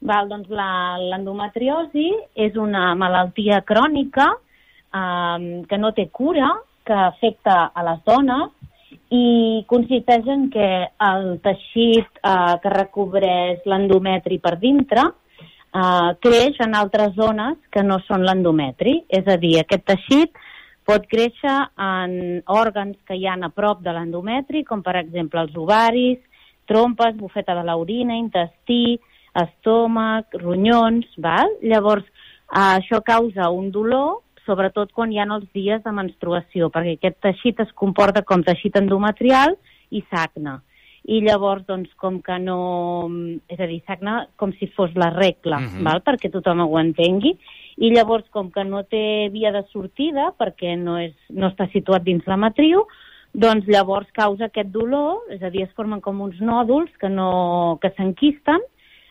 Val, doncs l'endometriosi és una malaltia crònica eh, que no té cura, que afecta a les dones i consisteix en que el teixit eh, que recobreix l'endometri per dintre eh, creix en altres zones que no són l'endometri. És a dir, aquest teixit pot créixer en òrgans que hi ha a prop de l'endometri, com per exemple els ovaris, trompes, bufeta de l'orina, intestí, estómac, ronyons, val? Llavors, eh, això causa un dolor, sobretot quan hi ha els dies de menstruació, perquè aquest teixit es comporta com teixit endometrial i sagna. I llavors, doncs, com que no... És a dir, sagna com si fos la regla, Mhm. val? perquè tothom ho entengui. I llavors, com que no té via de sortida, perquè no, és, no està situat dins la matriu, doncs llavors causa aquest dolor, és a dir, es formen com uns nòduls que, no, que s'enquisten,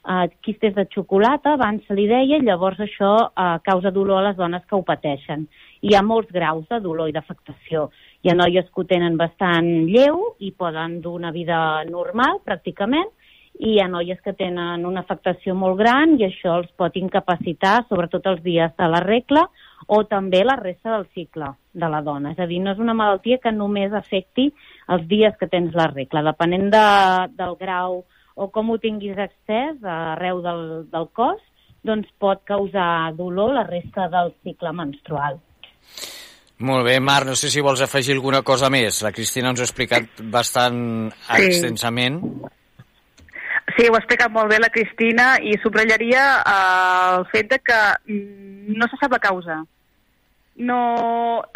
eh, quistes de xocolata, abans se li deia, i llavors això eh, causa dolor a les dones que ho pateixen. Hi ha molts graus de dolor i d'afectació. Hi ha noies que ho tenen bastant lleu i poden dur una vida normal, pràcticament, i hi ha noies que tenen una afectació molt gran i això els pot incapacitar, sobretot els dies de la regla o també la resta del cicle de la dona. És a dir, no és una malaltia que només afecti els dies que tens la regla. Depenent de, del grau o com ho tinguis accés arreu del, del cos, doncs pot causar dolor la resta del cicle menstrual. Molt bé, Marc, no sé si vols afegir alguna cosa més. La Cristina ens ho ha explicat bastant Sí. extensament. Sí, ho ha explicat molt bé la Cristina i subratllaria eh, el fet de que mm, no se sap la causa. No,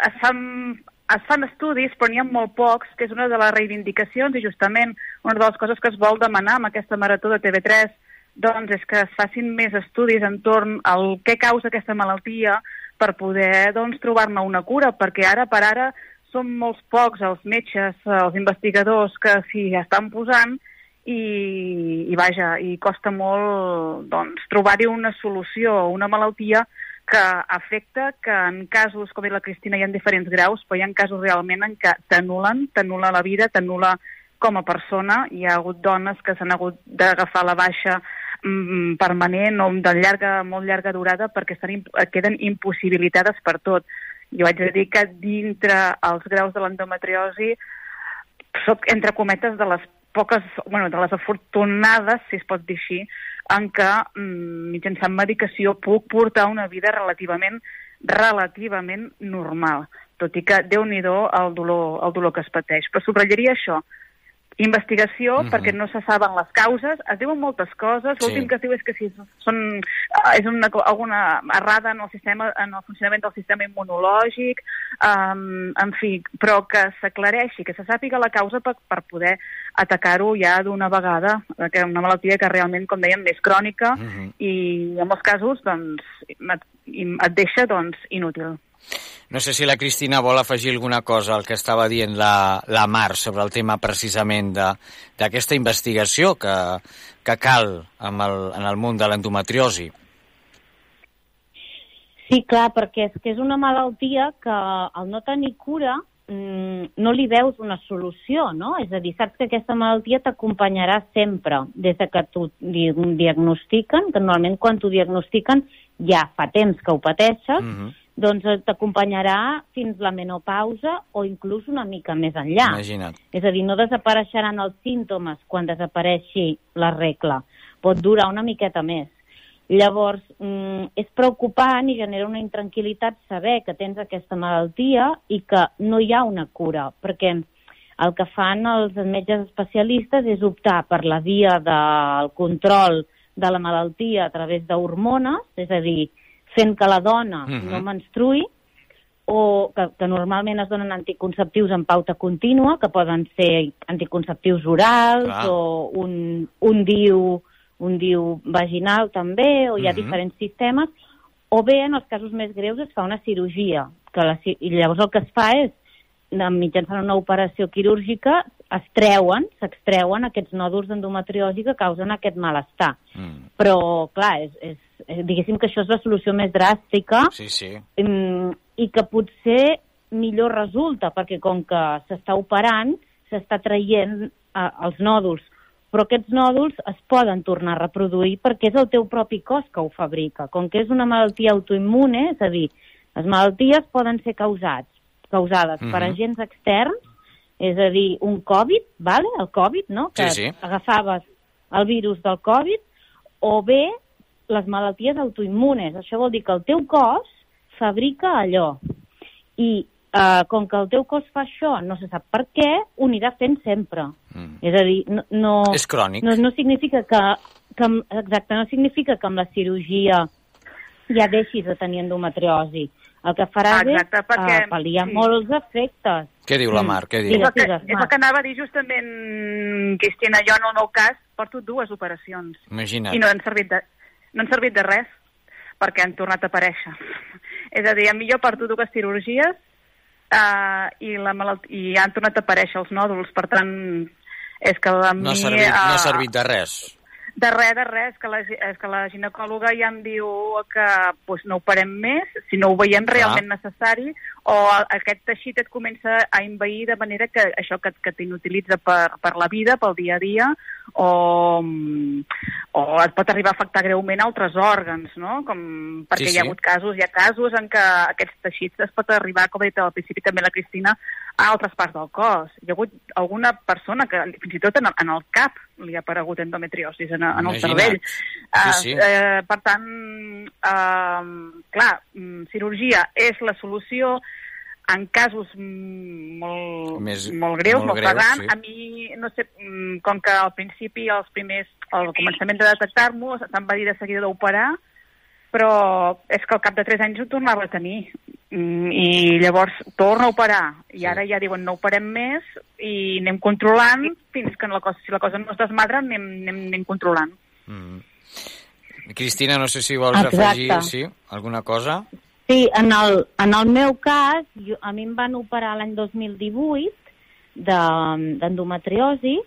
es fan, es fan estudis, però n'hi ha molt pocs, que és una de les reivindicacions i justament una de les coses que es vol demanar amb aquesta marató de TV3 doncs és que es facin més estudis entorn al què causa aquesta malaltia per poder doncs, trobar-ne una cura, perquè ara per ara són molts pocs els metges, els investigadors que s'hi estan posant i, i vaja, i costa molt doncs, trobar-hi una solució a una malaltia que afecta que en casos, com la Cristina, hi ha diferents graus, però hi ha casos realment en què t'anulen, t'anula la vida, t'anula com a persona. Hi ha hagut dones que s'han hagut d'agafar la baixa mm, permanent o de llarga, molt llarga durada perquè estan, queden impossibilitades per tot. Jo haig de dir que dintre els graus de l'endometriosi soc, entre cometes, de les poques, bueno, de les afortunades, si es pot dir així, en què mm, mitjançant medicació puc portar una vida relativament relativament normal, tot i que déu nhi el dolor, el dolor que es pateix. Però subratllaria això, investigació, Mhm. perquè no se saben les causes, es diuen moltes coses, l'últim Sí. que es diu és que si són, eh, és una, alguna errada en el, sistema, en el funcionament del sistema immunològic, um, en fi, però que s'aclareixi, que se sàpiga la causa per, per poder atacar-ho ja d'una vegada, que una malaltia que realment, com dèiem, és crònica i en molts casos doncs, et, et deixa doncs, inútil. No sé si la Cristina vol afegir alguna cosa al que estava dient la, la Mar sobre el tema precisament de- d'aquesta investigació que, que cal amb el, en el món de l'endometriosi. Sí, clar, perquè és que és una malaltia que al no tenir cura mm, no li veus una solució, no? És a dir, saps que aquesta malaltia t'acompanyarà sempre des de que t'ho di diagnostiquen, que normalment quan t'ho diagnostiquen ja fa temps que ho pateixes, Mhm. Doncs t'acompanyarà fins la menopausa o inclús una mica més enllà. Imagina't. És a dir, no desapareixeran els símptomes quan desapareixi la regla. Pot durar una miqueta més. Llavors, mm, és preocupant i genera una intranquil·litat saber que tens aquesta malaltia i que no hi ha una cura, perquè el que fan els metges especialistes és optar per la via del control de la malaltia a través d'hormones, és a dir, fent que la dona Mhm. no menstruï, o que, que normalment es donen anticonceptius en pauta contínua, que poden ser anticonceptius orals Clar. o un, un diu un diu vaginal també, o hi ha Mhm. diferents sistemes, o bé en els casos més greus es fa una cirurgia, que la, i llavors el que es fa és, de- mitjançant una operació quirúrgica, es treuen, s'extreuen aquests nòduls d'endometriosi que causen aquest malestar. Mm. Però, clar, és, és, és, diguéssim que això és la solució més dràstica Sí, sí. mm, i que potser millor resulta, perquè com que s'està operant, s'està traient eh, els nòduls, però aquests nòduls es poden tornar a reproduir perquè és el teu propi cos que ho fabrica. Com que és una malaltia autoimmune, és a dir, les malalties poden ser causats, causades per Mhm. agents externs, és a dir, un Covid, vale? el Covid, no? que Sí, sí. agafaves el virus del Covid, o bé les malalties autoimmunes. Això vol dir que el teu cos fabrica allò. I eh, com que el teu cos fa això, no se sap per què, ho anirà fent sempre. Mm. És a dir, no, no, És crònic. no, no significa que, que, exacte, no significa que amb la cirurgia ja deixis de tenir endometriosi. El que faràs Exacte, és perquè- eh, pal·liar sí. molts efectes. Què diu la Mm. Mar? Què És diu? el, que, és el que anava a dir justament, Cristina. Jo, en el meu cas, porto dues operacions. Imagina't. I no han servit de, no han servit de res, perquè han tornat a aparèixer. és a dir, a mi jo porto dues cirurgies uh, i, la malalt i han tornat a aparèixer els nòduls. Per tant, és que a mi... No ha servit, no ha eh, servit de res. De res, de res, és que la, és que la ginecòloga ja em diu que pues, no ho parem més, si no ho veiem realment necessari, o aquest teixit et comença a envair de manera que això que, que t'inutilitza per, per la vida, pel dia a dia, o, o et pot arribar a afectar greument altres òrgans, no? Com, perquè Sí, hi ha sí. hagut casos, hi ha casos en què aquests teixits es pot arribar, com ha dit al principi també la Cristina, a altres parts del cos. Hi ha hagut alguna persona que fins i tot en, el- en el cap li ha aparegut endometriosis, en, en el cervell. Sí, sí. Eh, eh, per tant, eh, clar, mm, cirurgia és la solució en casos mm, molt, Més- molt greus, molt molt, pagant. sí. A mi, no sé, mm, com que al principi, els primers, al començament de detectar-m'ho, se'm va dir de seguida d'operar, però és que al cap de 3 anys ho tornava a tenir. Mm, I llavors torna a operar. I ara ja diuen no operem més i anem controlant fins que la cosa, si la cosa no es desmadra anem, anem, anem controlant. Mm. Cristina, no sé si vols Exacte. afegir sí, alguna cosa. Sí, en el, en el meu cas, jo, a mi em van operar l'any 2018 de- d'endometriosi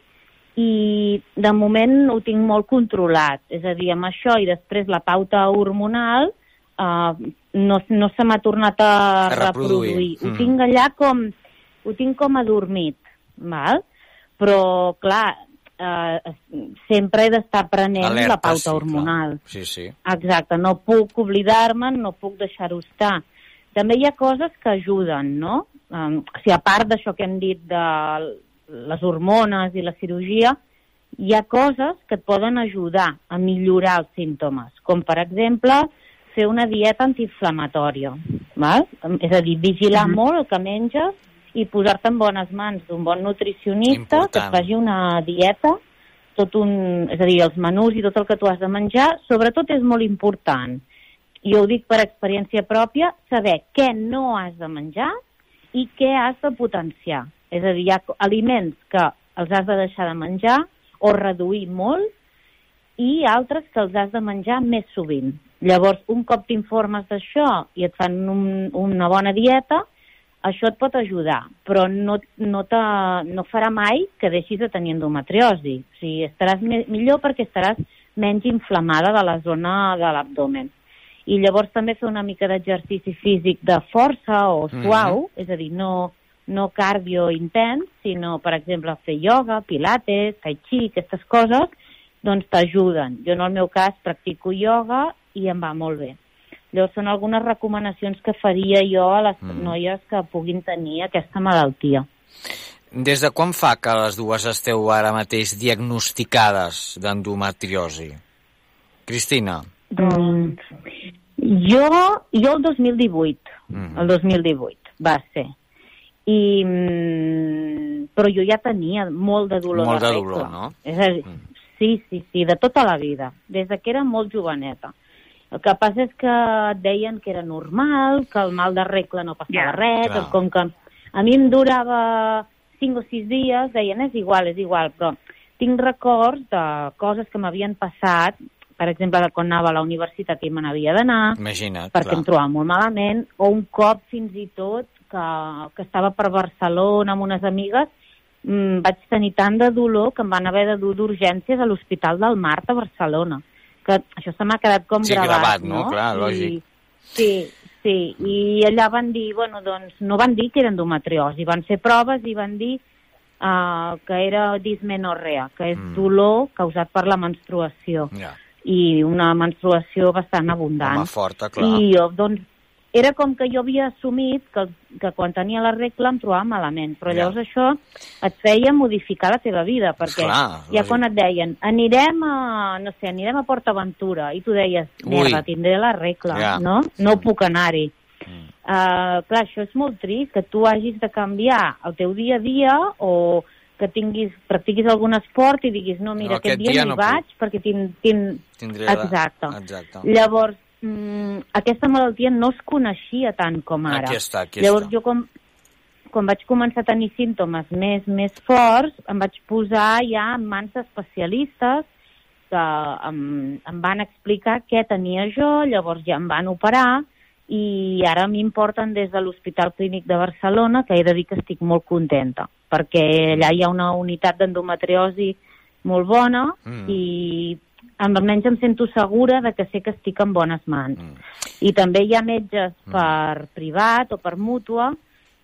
i de moment ho tinc molt controlat. És a dir, amb això i després la pauta hormonal eh, no, no se m'ha tornat a, A reproduir. reproduir. Ho Mm. tinc allà com, ho tinc com adormit, val? però clar, eh, sempre he d'estar prenent Alerta, la pauta sí, clar. hormonal. Sí, sí. Exacte, no puc oblidar-me'n, no puc deixar-ho estar. També hi ha coses que ajuden, no? Um, si a part d'això que hem dit de les hormones i la cirurgia, hi ha coses que et poden ajudar a millorar els símptomes, com per exemple fer una dieta antiinflamatòria, val? és a dir, vigilar Mhm. molt el que menges i posar-te en bones mans d'un bon nutricionista que et Important. faci una dieta tot un, és a dir, els menús i tot el que tu has de menjar, sobretot és molt important. I ho dic per experiència pròpia, saber què no has de menjar i què has de potenciar. És a dir, hi ha aliments que els has de deixar de menjar o reduir molt i altres que els has de menjar més sovint. Llavors, un cop t'informes d'això i et fan un, una bona dieta, això et pot ajudar, però no, no, te, no farà mai que deixis de tenir endometriosi. O sigui, estaràs me, millor perquè estaràs menys inflamada de la zona de l'abdomen. I llavors també fer una mica d'exercici físic de força o suau, és a dir, no, no cardio intens, sinó, per exemple, fer ioga, pilates, tai chi, aquestes coses, doncs t'ajuden. Jo en el meu cas practico ioga i em va molt bé. Llavors són algunes recomanacions que faria jo a les Mm. noies que puguin tenir aquesta malaltia. Des de quan fa que les dues esteu ara mateix diagnosticades d'endometriosi? Cristina. Doncs jo, jo el 2018, Mhm. el 2018 va ser. I, mm, però jo ja tenia molt de dolor Molt de regla. dolor, no? És a dir, sí, sí, sí, de tota la vida, des de que era molt joveneta. El que passa és que et deien que era normal, que el mal de regla no passava Ja, res, clar. que com que a mi em durava 5 o 6 dies, deien és igual, és igual, però tinc records de coses que m'havien passat, per exemple, de quan anava a la universitat i me n'havia d'anar, perquè clar. em trobava molt malament, o un cop fins i tot que, que estava per Barcelona amb unes amigues, mm, vaig tenir tant de dolor que em van haver de dur d'urgències a l'Hospital del Mar a Barcelona. Que això se m'ha quedat com Sí, gravat, gravat, no? no? Clar, I- lògic. Sí, sí, i allà van dir, bueno, doncs no van dir que era endometriosi, van fer proves i van dir uh, que era dismenorrea, que és Mm. dolor causat per la menstruació Ja. i una menstruació bastant abundant. Home, forta, clar. I jo, doncs, era com que jo havia assumit que, que quan tenia la regla em trobava malament, però Ja. llavors això et feia modificar la teva vida, perquè Clar, ja quan et deien anirem a, no sé, anirem a Port Aventura, i tu deies, merda, tindré la regla, Ja. no? No puc anar-hi. Uh, clar, això és molt trist, que tu hagis de canviar el teu dia a dia o que tinguis, practiquis algun esport i diguis, no, mira, No, aquest, aquest dia, dia no vaig perquè tin, tin... Tindré la- Exacte. Exacte. Llavors, mm, aquesta malaltia no es coneixia tant com ara. Aquí està, aquí Llavors, està. jo com, quan vaig començar a tenir símptomes més, més forts, em vaig posar ja en mans d'especialistes que em, em van explicar què tenia jo, llavors ja em van operar i ara m'importen des de l'Hospital Clínic de Barcelona, que he de dir que estic molt contenta, perquè allà hi ha una unitat d'endometriosi molt bona Mm. i almenys em sento segura de que sé que estic en bones mans. I també hi ha metges Mm. per privat o per mútua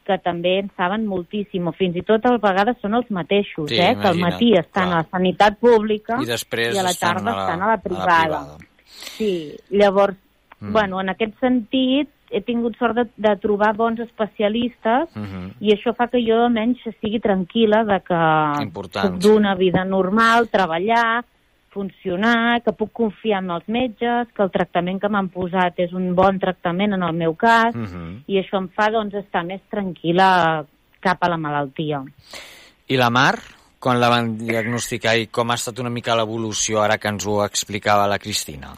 que també en saben moltíssim, o fins i tot a vegades són els mateixos, Sí, eh? que al matí estan clar. a la sanitat pública I després i a la estan tarda a la- estan a la a la privada. privada. Sí, llavors, Mm. mm. bueno, en aquest sentit he tingut sort de, de trobar bons especialistes Mhm. i això fa que jo almenys estigui tranquil·la de que Important, puc dur una vida normal, treballar, funcionar, que puc confiar en els metges, que el tractament que m'han posat és un bon tractament en el meu cas, Mhm. i això em fa doncs, estar més tranquil·la cap a la malaltia. I la Mar, quan la van diagnosticar i com ha estat una mica l'evolució ara que ens ho explicava la Cristina?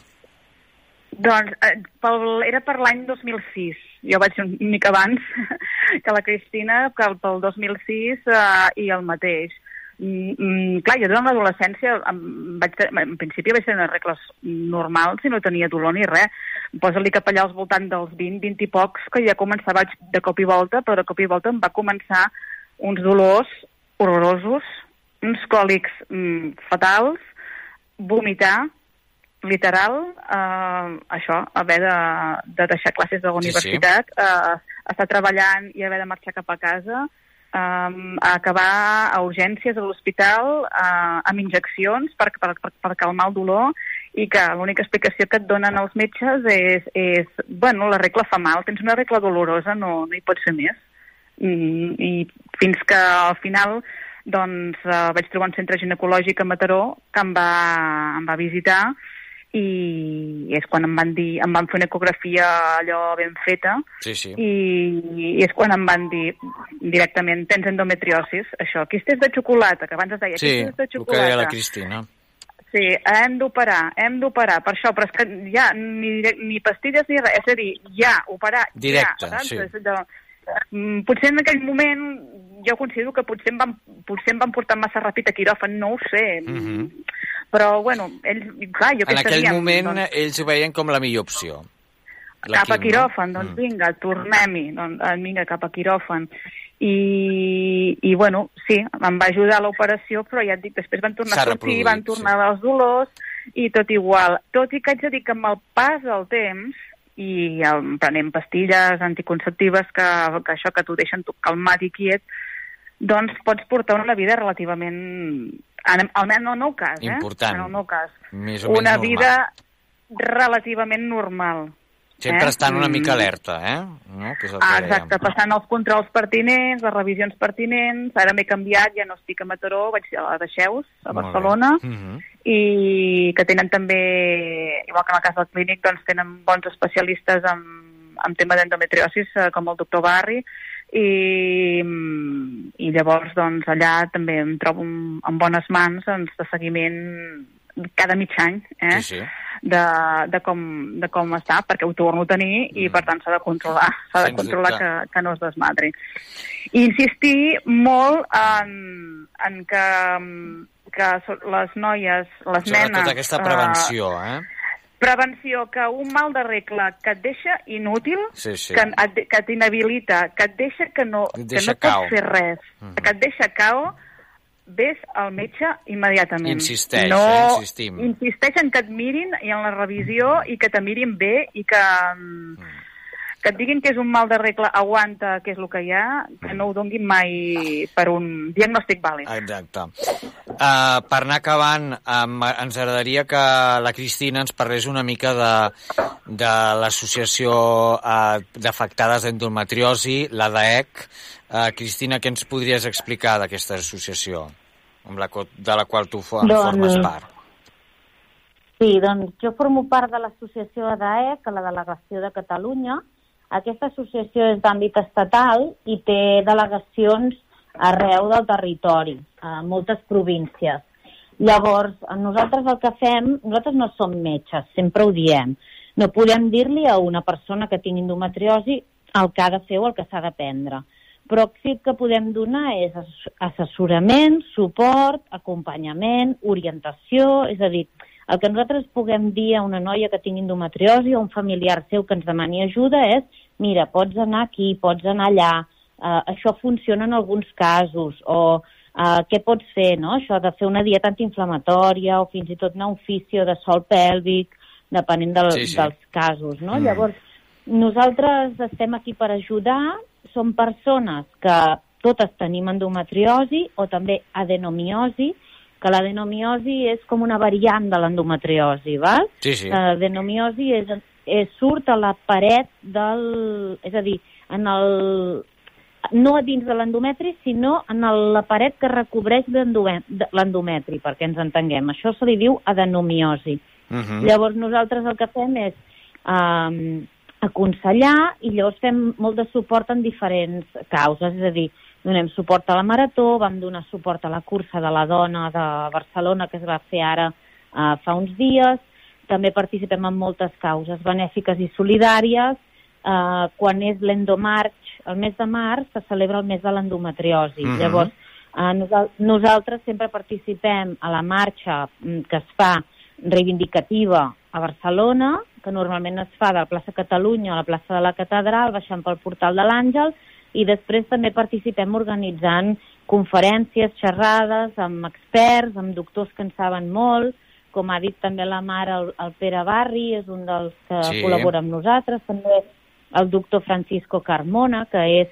Doncs eh, pel, era per l'any 2006. Jo vaig una mica abans que la Cristina, que pel 2006 eh, i el mateix. Mm, mm, clar, jo durant l'adolescència, vaig, en principi vaig tenir unes regles normals i no tenia dolor ni res. Posa-li cap allà als voltant dels 20, 20 i pocs, que ja començava de cop i volta, però de cop i volta em va començar uns dolors horrorosos, uns còlics mm, fatals, vomitar, literal, eh, això, haver de, de deixar classes de la Sí, sí. universitat, eh, estar treballant i haver de marxar cap a casa, eh, a acabar a urgències a l'hospital eh, amb injeccions per, per, per, per calmar el dolor i que l'única explicació que et donen els metges és, és bueno, la regla fa mal, tens una regla dolorosa, no, no hi pots fer més. Mm, I fins que al final doncs eh, vaig trobar un centre ginecològic a Mataró que em va, em va visitar i és quan em van dir, em van fer una ecografia allò ben feta Sí, sí. i, i és quan em van dir directament tens endometriosis, això, quistes de xocolata, que abans es deia Sí, quistes de el que xocolata. deia la Cristina. Sí, hem d'operar, hem d'operar, per això, però és que ja ni, ni pastilles ni res, és a dir, ja, operar, Directe, ja, saps? sí. És allò, potser en aquell moment jo considero que potser em van, potser em van portar massa ràpid a quiròfan, no ho sé, Mhm. però bueno, ells, clar, jo què En aquell sabia, moment doncs, ells ho veien com la millor opció. La cap a quim, no? quiròfan, doncs Mm. vinga, tornem-hi, doncs eh, vinga, cap a quiròfan. I, I, bueno, sí, em va ajudar a l'operació, però ja et dic, després van tornar a sortir, van tornar els dolors, i tot igual. Tot i que haig de dir que amb el pas del temps, i el, prenent pastilles anticonceptives que, que això que t'ho deixen calmat i quiet, doncs pots portar una vida relativament... En, almenys en el meu cas, eh? Important. En el meu cas. Més o menys Una normal. vida relativament normal. Sempre eh? estan una Mm. mica alerta, eh? No? Que és el que Ah, dèiem. exacte, passant els controls pertinents, les revisions pertinents, ara m'he canviat, ja no estic a Mataró, vaig a la de Xeus, a Molt. Barcelona, Mhm. i que tenen també, igual que en el cas del clínic, doncs tenen bons especialistes en, en tema d'endometriosis, eh, com el doctor Barri, i, i llavors doncs, allà també em trobo en bones mans doncs, de seguiment cada mig any, eh? Sí, sí. de, de, com, de com està, perquè ho torno a tenir i per tant s'ha de controlar, s'ha de controlar que, que no es desmadri. I insistir molt en, en que, que les noies, les nenes... Sobretot aquesta eh, prevenció, eh? prevenció, que un mal de regla que et deixa inútil, Sí, sí. que, et, que t'inhabilita, que et deixa que no, Et que deixa no pots fer res, Mhm. que et deixa cao, ves al metge immediatament. Insisteix, no, eh? Insistim. Insisteix en que et mirin i en la revisió i que te mirin bé i que, mm, que et diguin que és un mal de regla, aguanta, que és el que hi ha, que no ho donguin mai per un diagnòstic vàlid. Exacte. Uh, per anar acabant, um, ens agradaria que la Cristina ens parlés una mica de, de l'associació uh, d'afectades d'endometriosi, la DAEC. Uh, Cristina, què ens podries explicar d'aquesta associació amb la, de la qual tu Doncs- formes part? Sí, doncs jo formo part de l'associació ADAEC, a la delegació de Catalunya. Aquesta associació és d'àmbit estatal i té delegacions arreu del territori, a moltes províncies. Llavors, nosaltres el que fem, nosaltres no som metges, sempre ho diem. No podem dir-li a una persona que tingui endometriosi el que ha de fer o el que s'ha de prendre. Però sí que podem donar és ass- assessorament, suport, acompanyament, orientació, és a dir, el que nosaltres puguem dir a una noia que tingui endometriosi o un familiar seu que ens demani ajuda és mira, pots anar aquí, pots anar allà, uh, això funciona en alguns casos, o uh, què pots fer, no? Això de fer una dieta antiinflamatòria o fins i tot anar a un fisio de sol pèlvic, depenent del, Sí, sí. dels casos, no? Mm. Llavors, nosaltres estem aquí per ajudar, som persones que totes tenim endometriosi o també adenomiosi, que l'adenomiosi és com una variant de l'endometriosi, val? Sí, sí. L'adenomiosi és, és, surt a la paret del... És a dir, en el, no a dins de l'endometri, sinó en el, la paret que recobreix l'endometri, perquè ens entenguem. Això se li diu adenomiosi. Mhm. Llavors nosaltres el que fem és um, aconsellar i llavors fem molt de suport en diferents causes, és a dir, donem suport a la marató, vam donar suport a la cursa de la dona de Barcelona que es va fer ara uh, fa uns dies, també participem en moltes causes benèfiques i solidàries, uh, quan és l'endomarch, el mes de març se celebra el mes de l'endometriosi. Mhm. Llavors, uh, nosal nosaltres sempre participem a la marxa mm, que es fa reivindicativa a Barcelona, que normalment es fa de la plaça Catalunya a la plaça de la Catedral, baixant pel portal de l'Àngel, i després també participem organitzant conferències, xerrades amb experts, amb doctors que en saben molt, com ha dit també la mare, el, el Pere Barri, és un dels que Sí. col·labora amb nosaltres, també el doctor Francisco Carmona, que és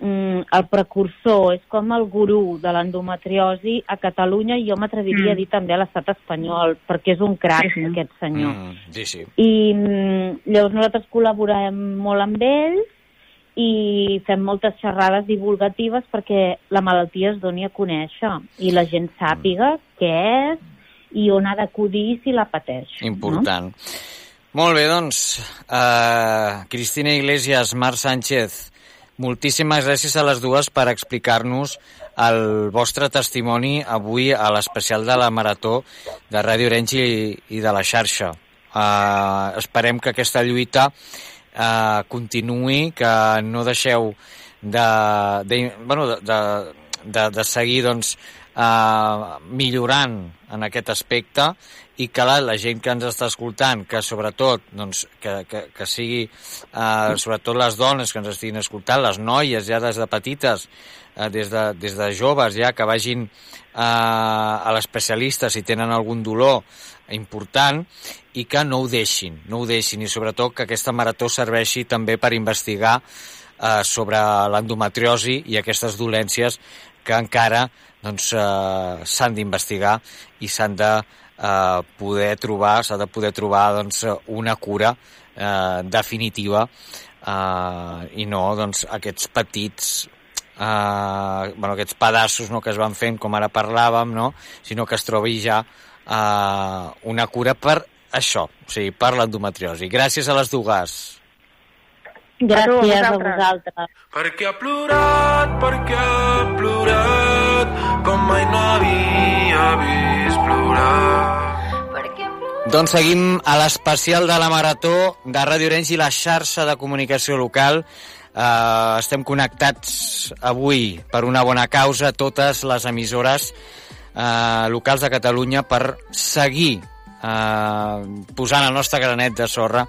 mm, el precursor, és com el gurú de l'endometriosi a Catalunya i jo m'atreviria Mm. a dir també a l'estat espanyol, perquè és un crac, Sí, sí. aquest senyor. Mm, sí, sí. I mm, llavors nosaltres col·laborem molt amb ells i fem moltes xerrades divulgatives perquè la malaltia es doni a conèixer i la gent sàpiga què és i on ha d'acudir si la pateix. Important. Molt bé, doncs, uh, Cristina Iglesias, Marc Sánchez, moltíssimes gràcies a les dues per explicar-nos el vostre testimoni avui a l'especial de la Marató de Ràdio Orenys i, i de la xarxa. Uh, esperem que aquesta lluita uh, continuï, que no deixeu de, de, bueno, de, de, de, seguir doncs, uh, millorant en aquest aspecte i que la, la gent que ens està escoltant, que sobretot doncs, que, que, que sigui eh, sobretot les dones que ens estiguin escoltant, les noies ja des de petites, eh, des, de, des de joves ja, que vagin eh, a l'especialista si tenen algun dolor important i que no ho deixin, no ho deixin i sobretot que aquesta marató serveixi també per investigar eh, sobre l'endometriosi i aquestes dolències que encara doncs, eh, s'han d'investigar i s'han de eh, poder trobar, s'ha de poder trobar doncs, una cura eh, definitiva eh, i no doncs, aquests petits eh, bueno, aquests pedaços no, que es van fent, com ara parlàvem, no? sinó que es trobi ja eh, una cura per això, o sigui, per l'endometriosi. Gràcies a les dues. Gràcies a vosaltres. Perquè ha plorat, perquè ha plorat, com mai no havia vist plorar. Doncs seguim a l'especial de la Marató de Ràdio Orenys i la xarxa de comunicació local. Uh, estem connectats avui per una bona causa, totes les emissores uh, locals de Catalunya per seguir uh, posant el nostre granet de sorra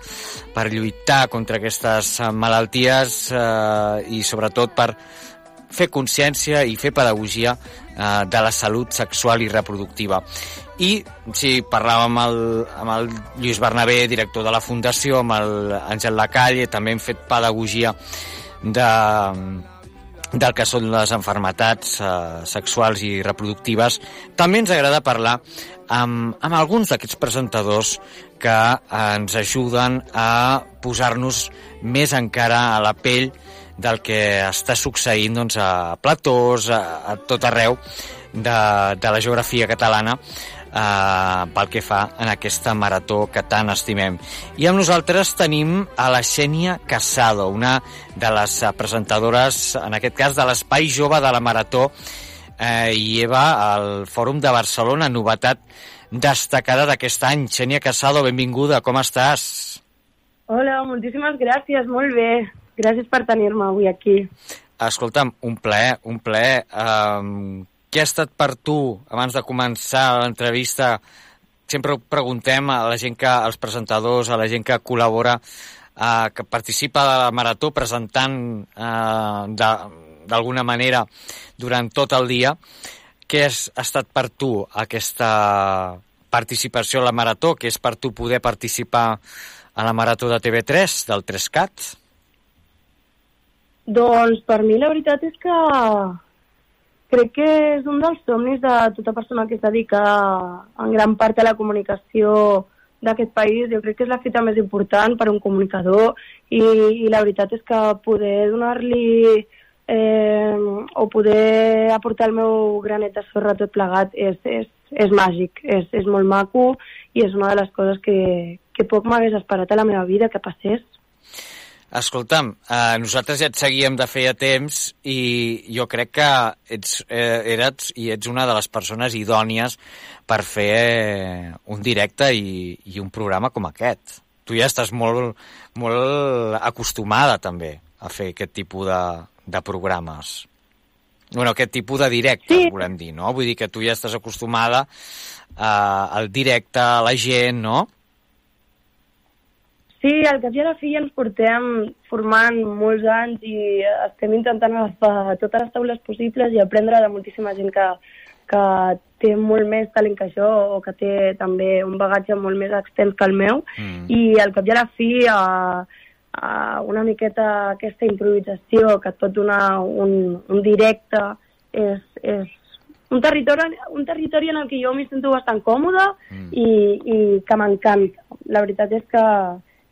per lluitar contra aquestes eh, malalties uh, i sobretot per fer consciència i fer pedagogia eh, de la salut sexual i reproductiva. I sí, parlàvem amb el, amb el Lluís Bernabé, director de la Fundació, amb el Lacalle, també hem fet pedagogia de, del que són les enfermetats eh, sexuals i reproductives. També ens agrada parlar amb, amb alguns d'aquests presentadors que eh, ens ajuden a posar-nos més encara a la pell del que està succeint doncs, a platós, a, a tot arreu de, de la geografia catalana eh, pel que fa en aquesta marató que tant estimem. I amb nosaltres tenim a la Xènia Casado, una de les presentadores, en aquest cas, de l'Espai Jove de la Marató eh, i Eva al Fòrum de Barcelona, novetat destacada d'aquest any. Xènia Casado, benvinguda, com estàs? Hola, moltíssimes gràcies, molt bé. Gràcies per tenir-me avui aquí. Escolta'm, un plaer, un plaer. Um, què ha estat per tu, abans de començar l'entrevista, sempre preguntem a la gent que, als presentadors, a la gent que col·labora, eh, que participa de la marató presentant eh, d'alguna manera durant tot el dia, què has, ha estat per tu aquesta participació a la marató? Què és per tu poder participar a la marató de TV3, del 3CAT? Doncs per mi la veritat és que crec que és un dels somnis de tota persona que es dedica en gran part a la comunicació d'aquest país. Jo crec que és la fita més important per a un comunicador i, i la veritat és que poder donar-li eh, o poder aportar el meu granet de sorra tot plegat és, és, és màgic, és, és molt maco i és una de les coses que, que poc m'hagués esperat a la meva vida que passés. Escolta'm, eh, nosaltres ja et seguíem de feia temps i jo crec que ets, eh, eres i ets una de les persones idònies per fer eh, un directe i, i un programa com aquest. Tu ja estàs molt, molt acostumada també a fer aquest tipus de, de programes. Bueno, aquest tipus de directe, sí. volem dir, no? Vull dir que tu ja estàs acostumada eh, al directe, a la gent, no? Sí, al cap i a la fi ens portem formant molts anys i estem intentant agafar totes les taules possibles i aprendre de moltíssima gent que, que té molt més talent que jo o que té també un bagatge molt més extens que el meu mm. i al cap i a la fi a, a una miqueta aquesta improvisació que et pot donar un, un directe és, és un territori, un territori en el que jo m'hi sento bastant còmoda mm. i, i que m'encanta. La veritat és que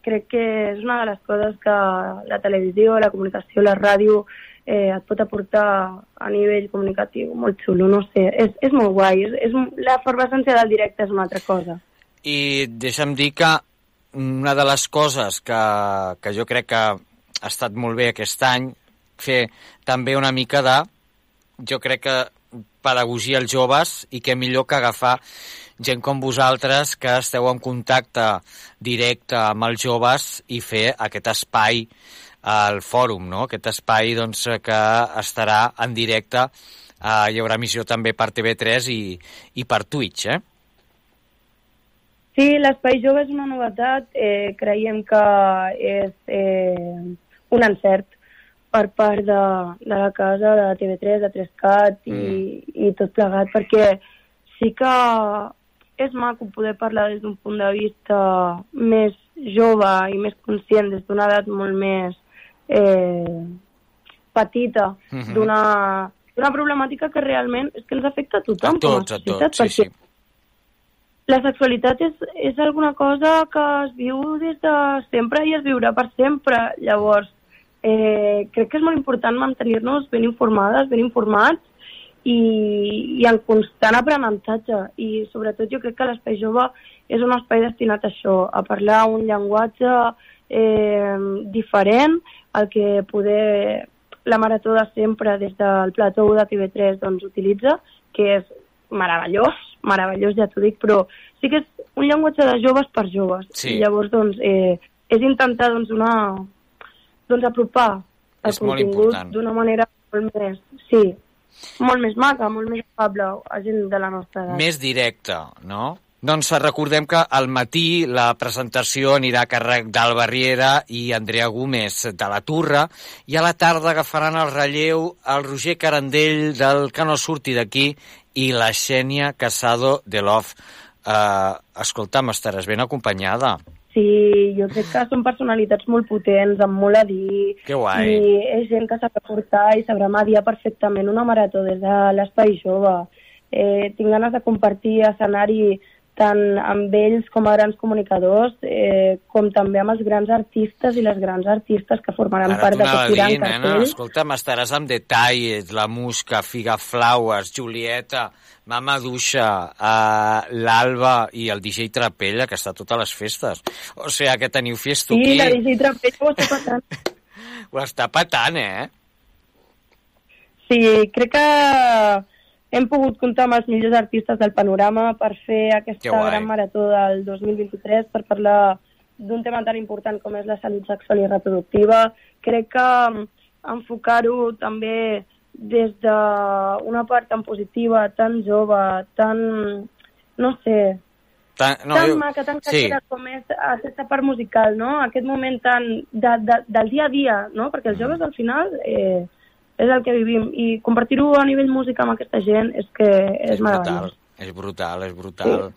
crec que és una de les coses que la televisió, la comunicació, la ràdio eh, et pot aportar a nivell comunicatiu, molt xulo, no sé, és, és molt guai, és, és, la efervescència del directe és una altra cosa. I deixa'm dir que una de les coses que, que jo crec que ha estat molt bé aquest any, fer també una mica de, jo crec que pedagogia als joves i que millor que agafar gent com vosaltres que esteu en contacte directe amb els joves i fer aquest espai al fòrum, no? aquest espai doncs, que estarà en directe, eh, hi haurà emissió també per TV3 i, i per Twitch, eh? Sí, l'Espai Jove és una novetat, eh, creiem que és eh, un encert per part de, de la casa, de TV3, de 3CAT i, mm. i tot plegat, perquè sí que és maco poder parlar des d'un punt de vista més jove i més conscient des d'una edat molt més eh, petita uh Mhm. -huh. d'una d'una problemàtica que realment és que ens afecta a tothom A tots, com a a societat, tots, sí, perquè sí. la sexualitat és, és alguna cosa que es viu des de sempre i es viurà per sempre. Llavors, eh, crec que és molt important mantenir-nos ben informades, ben informats i, i en constant aprenentatge. I sobretot jo crec que l'espai jove és un espai destinat a això, a parlar un llenguatge eh, diferent, al que poder la marató de sempre des del plató de TV3 doncs, utilitza, que és meravellós, meravellós ja t'ho dic, però sí que és un llenguatge de joves per joves. Sí. I llavors, doncs, eh, és intentar doncs, donar, doncs, apropar el És contingut d'una manera molt més, sí, molt més maca, molt més afable a gent de la nostra edat. Més directe, no? Doncs recordem que al matí la presentació anirà a càrrec d'Alba Riera i Andrea Gómez de la Turra i a la tarda agafaran el relleu el Roger Carandell del Que no surti d'aquí i la Xènia Casado de l'OF. Uh, escolta'm, estaràs ben acompanyada. Sí, jo crec que són personalitats molt potents, amb molt a dir, Que guai. i és gent que sabrà portar i sabrà mediar perfectament una marató des de l'espai jove. Eh, tinc ganes de compartir escenari tant amb ells com a grans comunicadors, eh, com també amb els grans artistes i les grans artistes que formaran Ara part d'aquest gran nena. cartell. Escolta'm, estaràs amb Detalles, La Musca, Figa Flowers, Julieta, Mama Duixa, uh, l'Alba i el DJ Trapella, que està a totes les festes. O sigui que teniu fiesto Sí, aquí. la DJ Trapella ho està passant. Ho està patant, eh? Sí, crec que hem pogut comptar amb els millors artistes del panorama per fer Que aquesta gran marató del 2023, per parlar d'un tema tan important com és la salut sexual i reproductiva. Crec que mm, enfocar-ho també des d'una part tan positiva, tan jove, tan, no sé, Tan, no, tan jo- maca, tan sí. com és aquesta part musical, no? Aquest moment tan de, de, del dia a dia, no? Perquè Mm. els joves al final eh, és el que vivim i compartir-ho a nivell música amb aquesta gent és que és, És brutal, meravellós. és brutal, és brutal.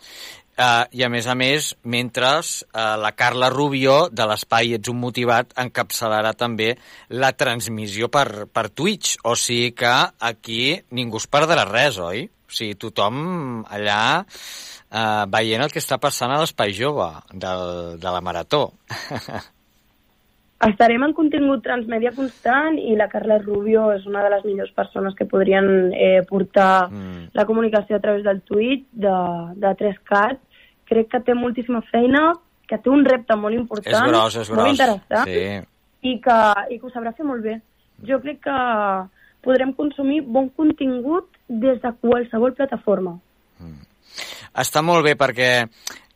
Uh, I a més a més, mentre uh, la Carla Rubio de l'Espai Ets un motivat encapçalarà també la transmissió per, per Twitch. O sigui que aquí ningú es perdrà res, oi? O sigui, tothom allà uh, veient el que està passant a l'Espai Jove del, de la Marató. Estarem en contingut transmèdia constant i la Carla Rubio és una de les millors persones que podrien eh, portar Mm. la comunicació a través del Twitch de, de 3CAT. Crec que té moltíssima feina, que té un repte molt important, és gros, és molt gros. interessant, Sí. i que, i que ho sabrà fer molt bé. Jo crec que podrem consumir bon contingut des de qualsevol plataforma. Està molt bé perquè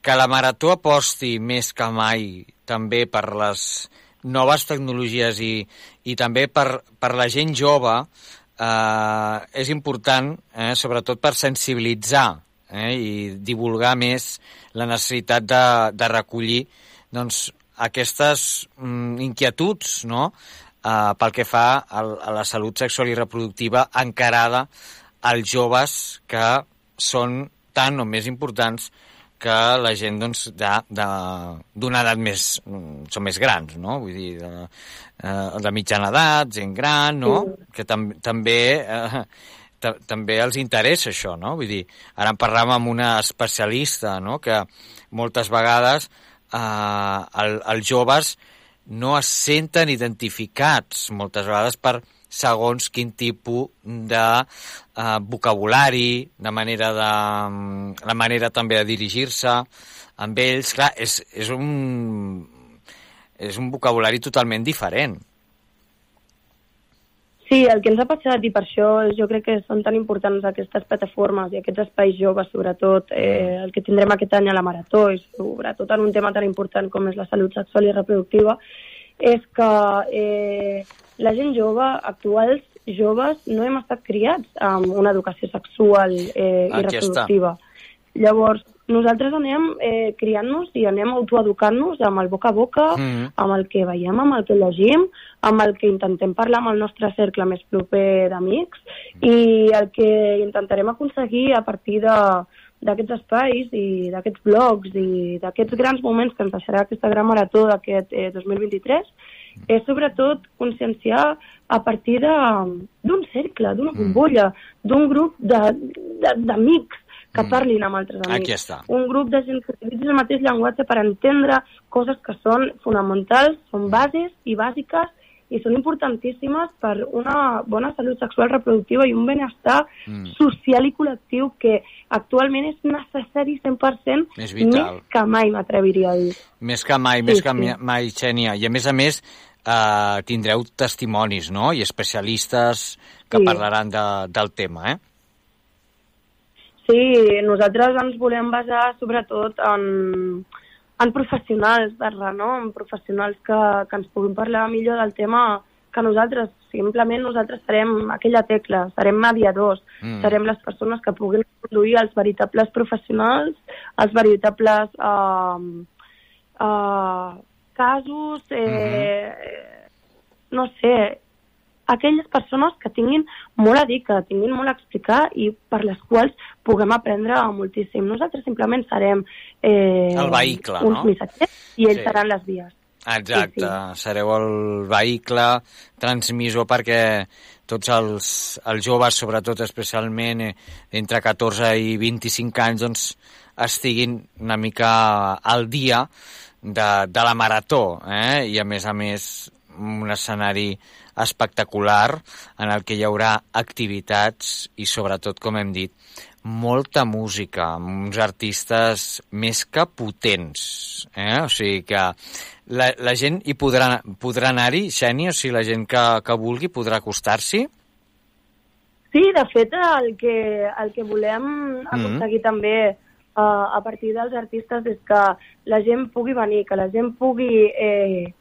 que la Marató aposti més que mai també per les noves tecnologies i, i també per, per la gent jove eh, és important, eh, sobretot per sensibilitzar eh, i divulgar més la necessitat de, de recollir doncs, aquestes mm, inquietuds no? eh, pel que fa al, a la salut sexual i reproductiva encarada als joves que són tan o més importants que la gent doncs, d'una edat més... mm, són més grans, no? Vull dir, de, eh, de mitjana edat, gent gran, no? Que tam també... Eh, ta- també els interessa això, no? Vull dir, ara en parlàvem amb una especialista, no?, que moltes vegades eh, el, els joves no es senten identificats moltes vegades per segons quin tipus de eh, vocabulari, de manera de... la manera també de dirigir-se amb ells. Clar, és, és un és un vocabulari totalment diferent. Sí, el que ens ha passat, i per això jo crec que són tan importants aquestes plataformes i aquests espais joves, sobretot eh, el que tindrem aquest any a la Marató, i sobretot en un tema tan important com és la salut sexual i reproductiva, és que eh, la gent jove, actuals joves, no hem estat criats amb una educació sexual eh, i reproductiva. Llavors, nosaltres anem eh, criant-nos i anem autoeducant-nos amb el boca a boca, Mhm. amb el que veiem, amb el que llegim, amb el que intentem parlar amb el nostre cercle més proper d'amics i el que intentarem aconseguir a partir de d'aquests espais i d'aquests blogs i d'aquests grans moments que ens deixarà aquesta gran marató d'aquest eh, 2023 és sobretot conscienciar a partir d'un cercle, d'una bombolla, d'un grup d'amics que parlin amb altres amics. Aquí està. Un grup de gent que utilitzi el mateix llenguatge per entendre coses que són fonamentals, són bases i bàsiques i són importantíssimes per una bona salut sexual reproductiva i un benestar Mm. social i col·lectiu que actualment és necessari 100% És vital. més que mai, m'atreviria a dir. Més que mai, Sí, més que sí. mai, Xènia. I a més a més, eh, tindreu testimonis, no?, i especialistes que Sí. parlaran de, del tema, eh? Sí, nosaltres ens volem basar sobretot en, en professionals, no? en professionals que, que ens puguin parlar millor del tema que nosaltres, simplement nosaltres serem aquella tecla, serem mediadors, Mm. serem les persones que puguin conduir els veritables professionals, els veritables uh, uh, casos, eh, no sé, aquelles persones que tinguin molt a dir, que tinguin molt a explicar i per les quals puguem aprendre moltíssim. Nosaltres simplement serem eh, El vehicle, uns no? missatgers i ells Sí. seran les vies. Exacte, sí, sí. sereu el vehicle transmissor perquè tots els, els joves, sobretot especialment eh, entre 14 i 25 anys, doncs estiguin una mica al dia de, de la marató, eh? i a més a més un escenari espectacular en el que hi haurà activitats i sobretot, com hem dit, molta música, amb uns artistes més que potents. Eh? O sigui que la, la gent hi podrà, podrà anar-hi, Xènia, o sigui, la gent que, que vulgui podrà acostar-s'hi? Sí, de fet, el que, el que volem aconseguir també uh, a partir dels artistes és que la gent pugui venir, que la gent pugui eh,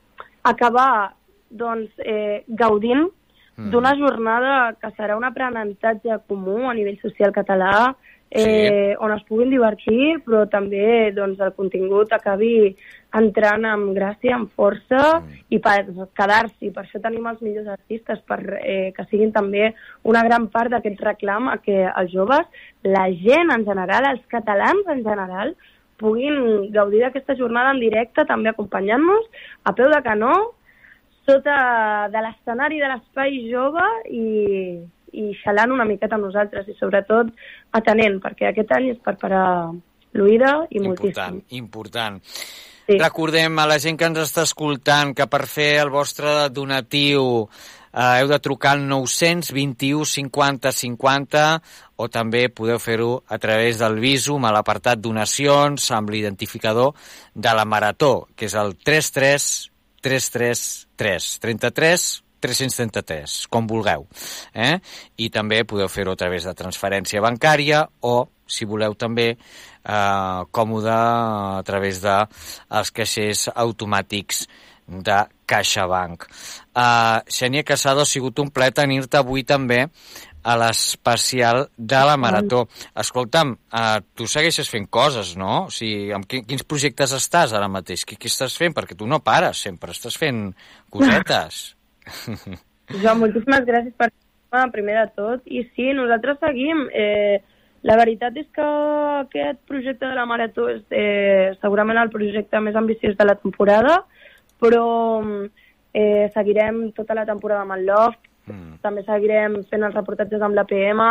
acabar doncs, eh, gaudint Mm. d'una jornada que serà un aprenentatge comú a nivell social català, eh, sí. on es puguin divertir, però també doncs, el contingut acabi entrant amb gràcia, amb força mm. i per quedar-s'hi. Per això tenim els millors artistes, per eh, que siguin també una gran part d'aquest reclam a que els joves, la gent en general, els catalans en general, puguin gaudir d'aquesta jornada en directe, també acompanyant-nos a peu de canó, sota de l'escenari de l'espai jove i, i xalant una miqueta amb nosaltres i sobretot atenent, perquè aquest any és per parar l'oïda i moltíssim. Important, important. Sí. Recordem a la gent que ens està escoltant que per fer el vostre donatiu eh, heu de trucar al 921 50 50 o també podeu fer-ho a través del Visum a l'apartat donacions amb l'identificador de la Marató, que és el 33 333 33 333, com vulgueu. Eh? I també podeu fer-ho a través de transferència bancària o, si voleu també, eh, còmode a través de els caixers automàtics de CaixaBank. Uh, Xènia Casado, ha sigut un ple tenir-te avui també a l'especial de la Marató. Escolta'm, uh, tu segueixes fent coses, no? O sigui, amb qui, quins projectes estàs ara mateix? Què, què estàs fent? Perquè tu no pares sempre, estàs fent cosetes. Jo, moltíssimes gràcies per participar, primer de tot. I sí, nosaltres seguim. Eh, la veritat és que aquest projecte de la Marató és eh, segurament el projecte més ambiciós de la temporada, però eh, seguirem tota la temporada amb el Loft, mm. també seguirem fent els reportatges amb l'APM,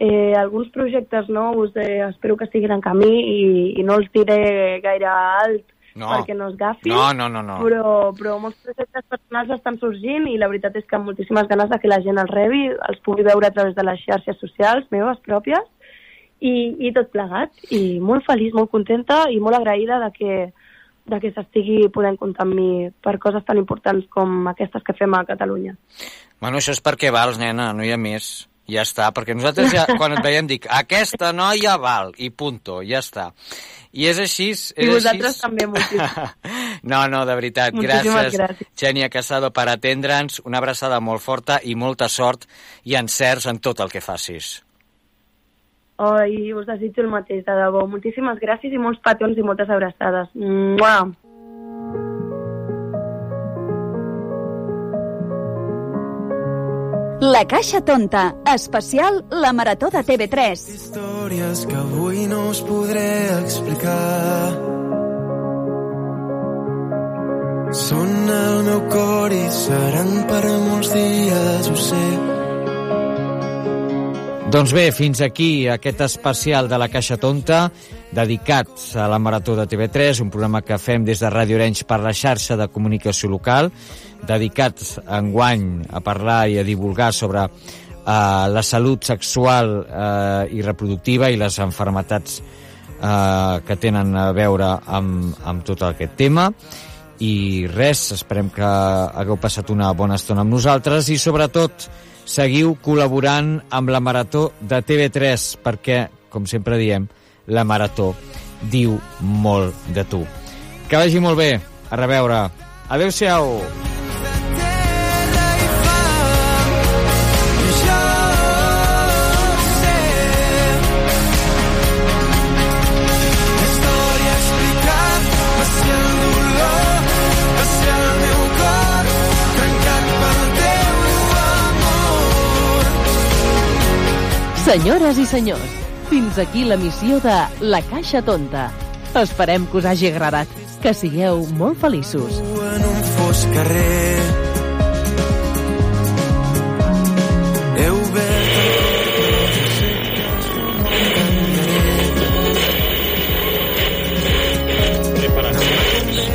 eh, alguns projectes nous eh, espero que estiguin en camí i, i no els diré gaire alt No. perquè no es gafin, No, no, no, no. però, però molts projectes personals estan sorgint i la veritat és que amb moltíssimes ganes de que la gent els rebi, els pugui veure a través de les xarxes socials meves pròpies i, i tot plegat. I molt feliç, molt contenta i molt agraïda de que, de que s'estigui podent comptar amb mi per coses tan importants com aquestes que fem a Catalunya. Bueno, això és perquè vals, nena, no hi ha més. Ja està, perquè nosaltres ja, quan et veiem, dic, aquesta noia val, i punto, ja està. I és així, és I vosaltres així. també, moltíssim. No, no, de veritat, Moltíssimes gràcies, gràcies. Xènia Casado, per atendre'ns, una abraçada molt forta i molta sort i encerts en tot el que facis. Oh, I us desitjo el mateix, de debò. Moltíssimes gràcies i molts petons i moltes abraçades. Mua! La Caixa Tonta, especial La Marató de TV3. Històries que avui no us podré explicar. Són el meu cor i seran per molts dies, ho sé. Doncs bé, fins aquí aquest especial de la Caixa Tonta dedicat a la Marató de TV3, un programa que fem des de Ràdio Orenys per la xarxa de comunicació local, dedicat enguany a parlar i a divulgar sobre eh, la salut sexual eh, i reproductiva i les enfermetats eh, que tenen a veure amb, amb tot aquest tema i res, esperem que hagueu passat una bona estona amb nosaltres i sobretot seguiu col·laborant amb la Marató de TV3 perquè, com sempre diem, la Marató diu molt de tu. Que vagi molt bé. A reveure. Adéu-siau. Senyores i senyors, fins aquí la missió de La Caixa Tonta. Esperem que us hagi agradat, que sigueu molt feliços. En un fosc carrer He obert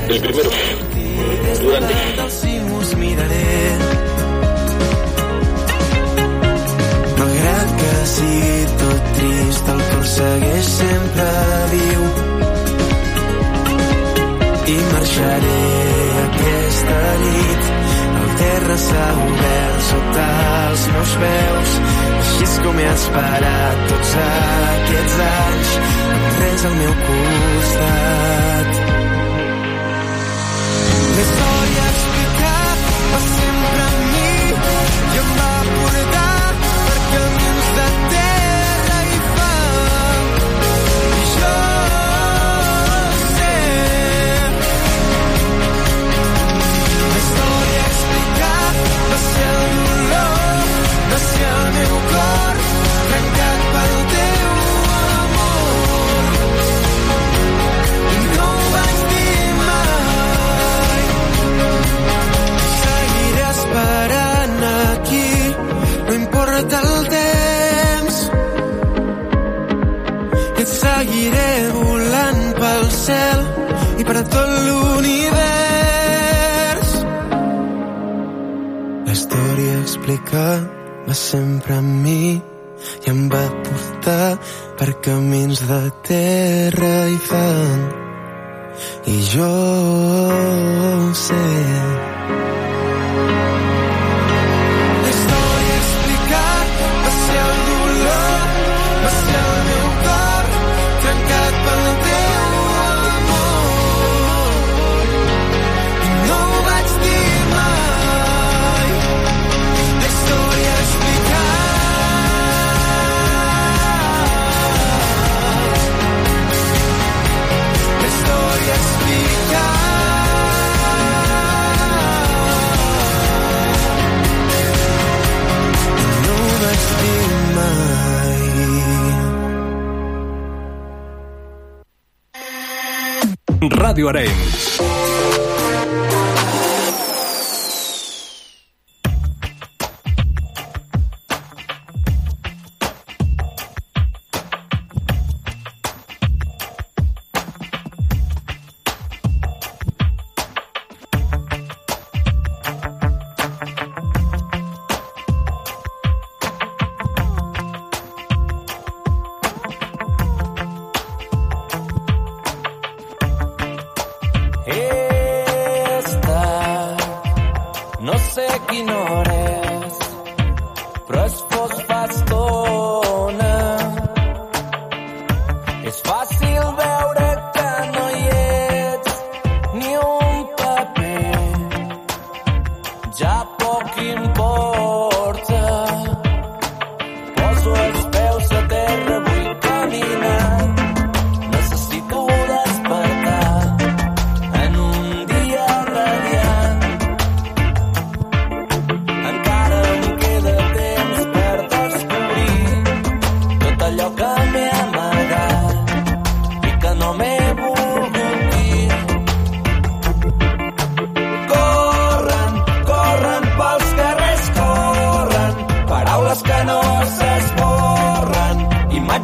El primero, durante. miraré. sigui tot trist, el cor segueix sempre viu. I marxaré aquesta nit, el terra s'ha obert sota els meus peus, així és com he esperat tots aquests anys, res al meu costat. cel i per a tot l'univers. La història explicada sempre a mi i em va portar per camins de terra i fang. I jo sé Radio Arenys.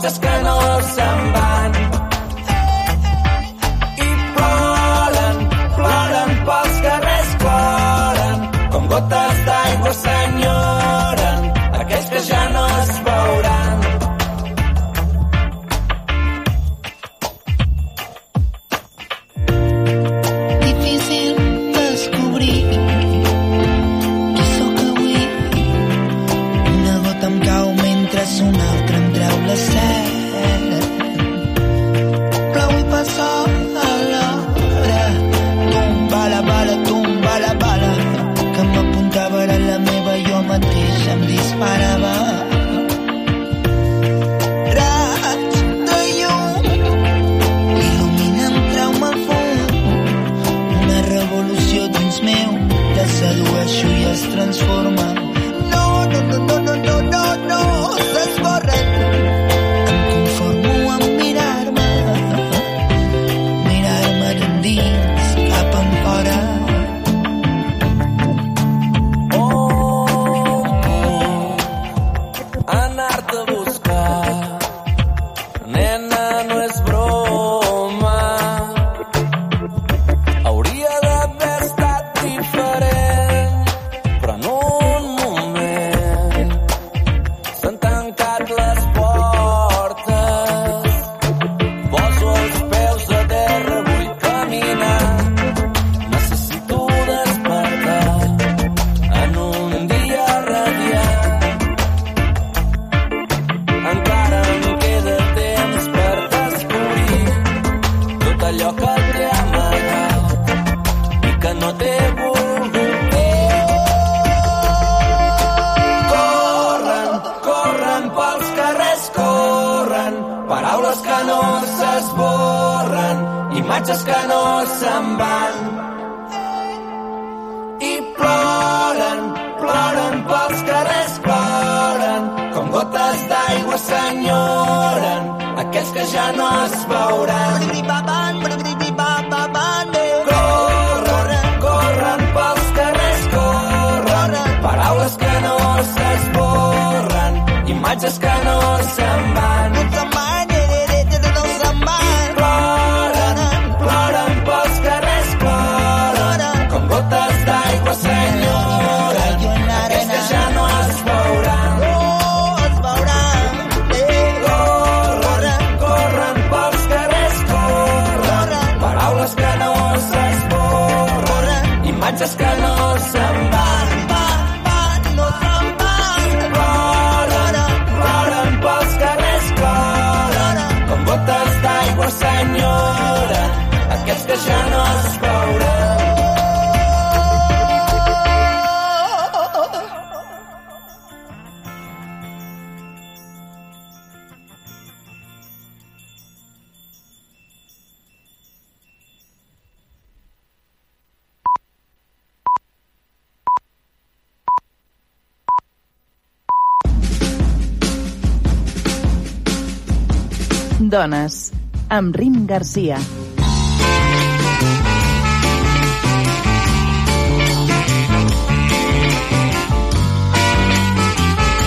just go. Dones, amb Rim Garcia.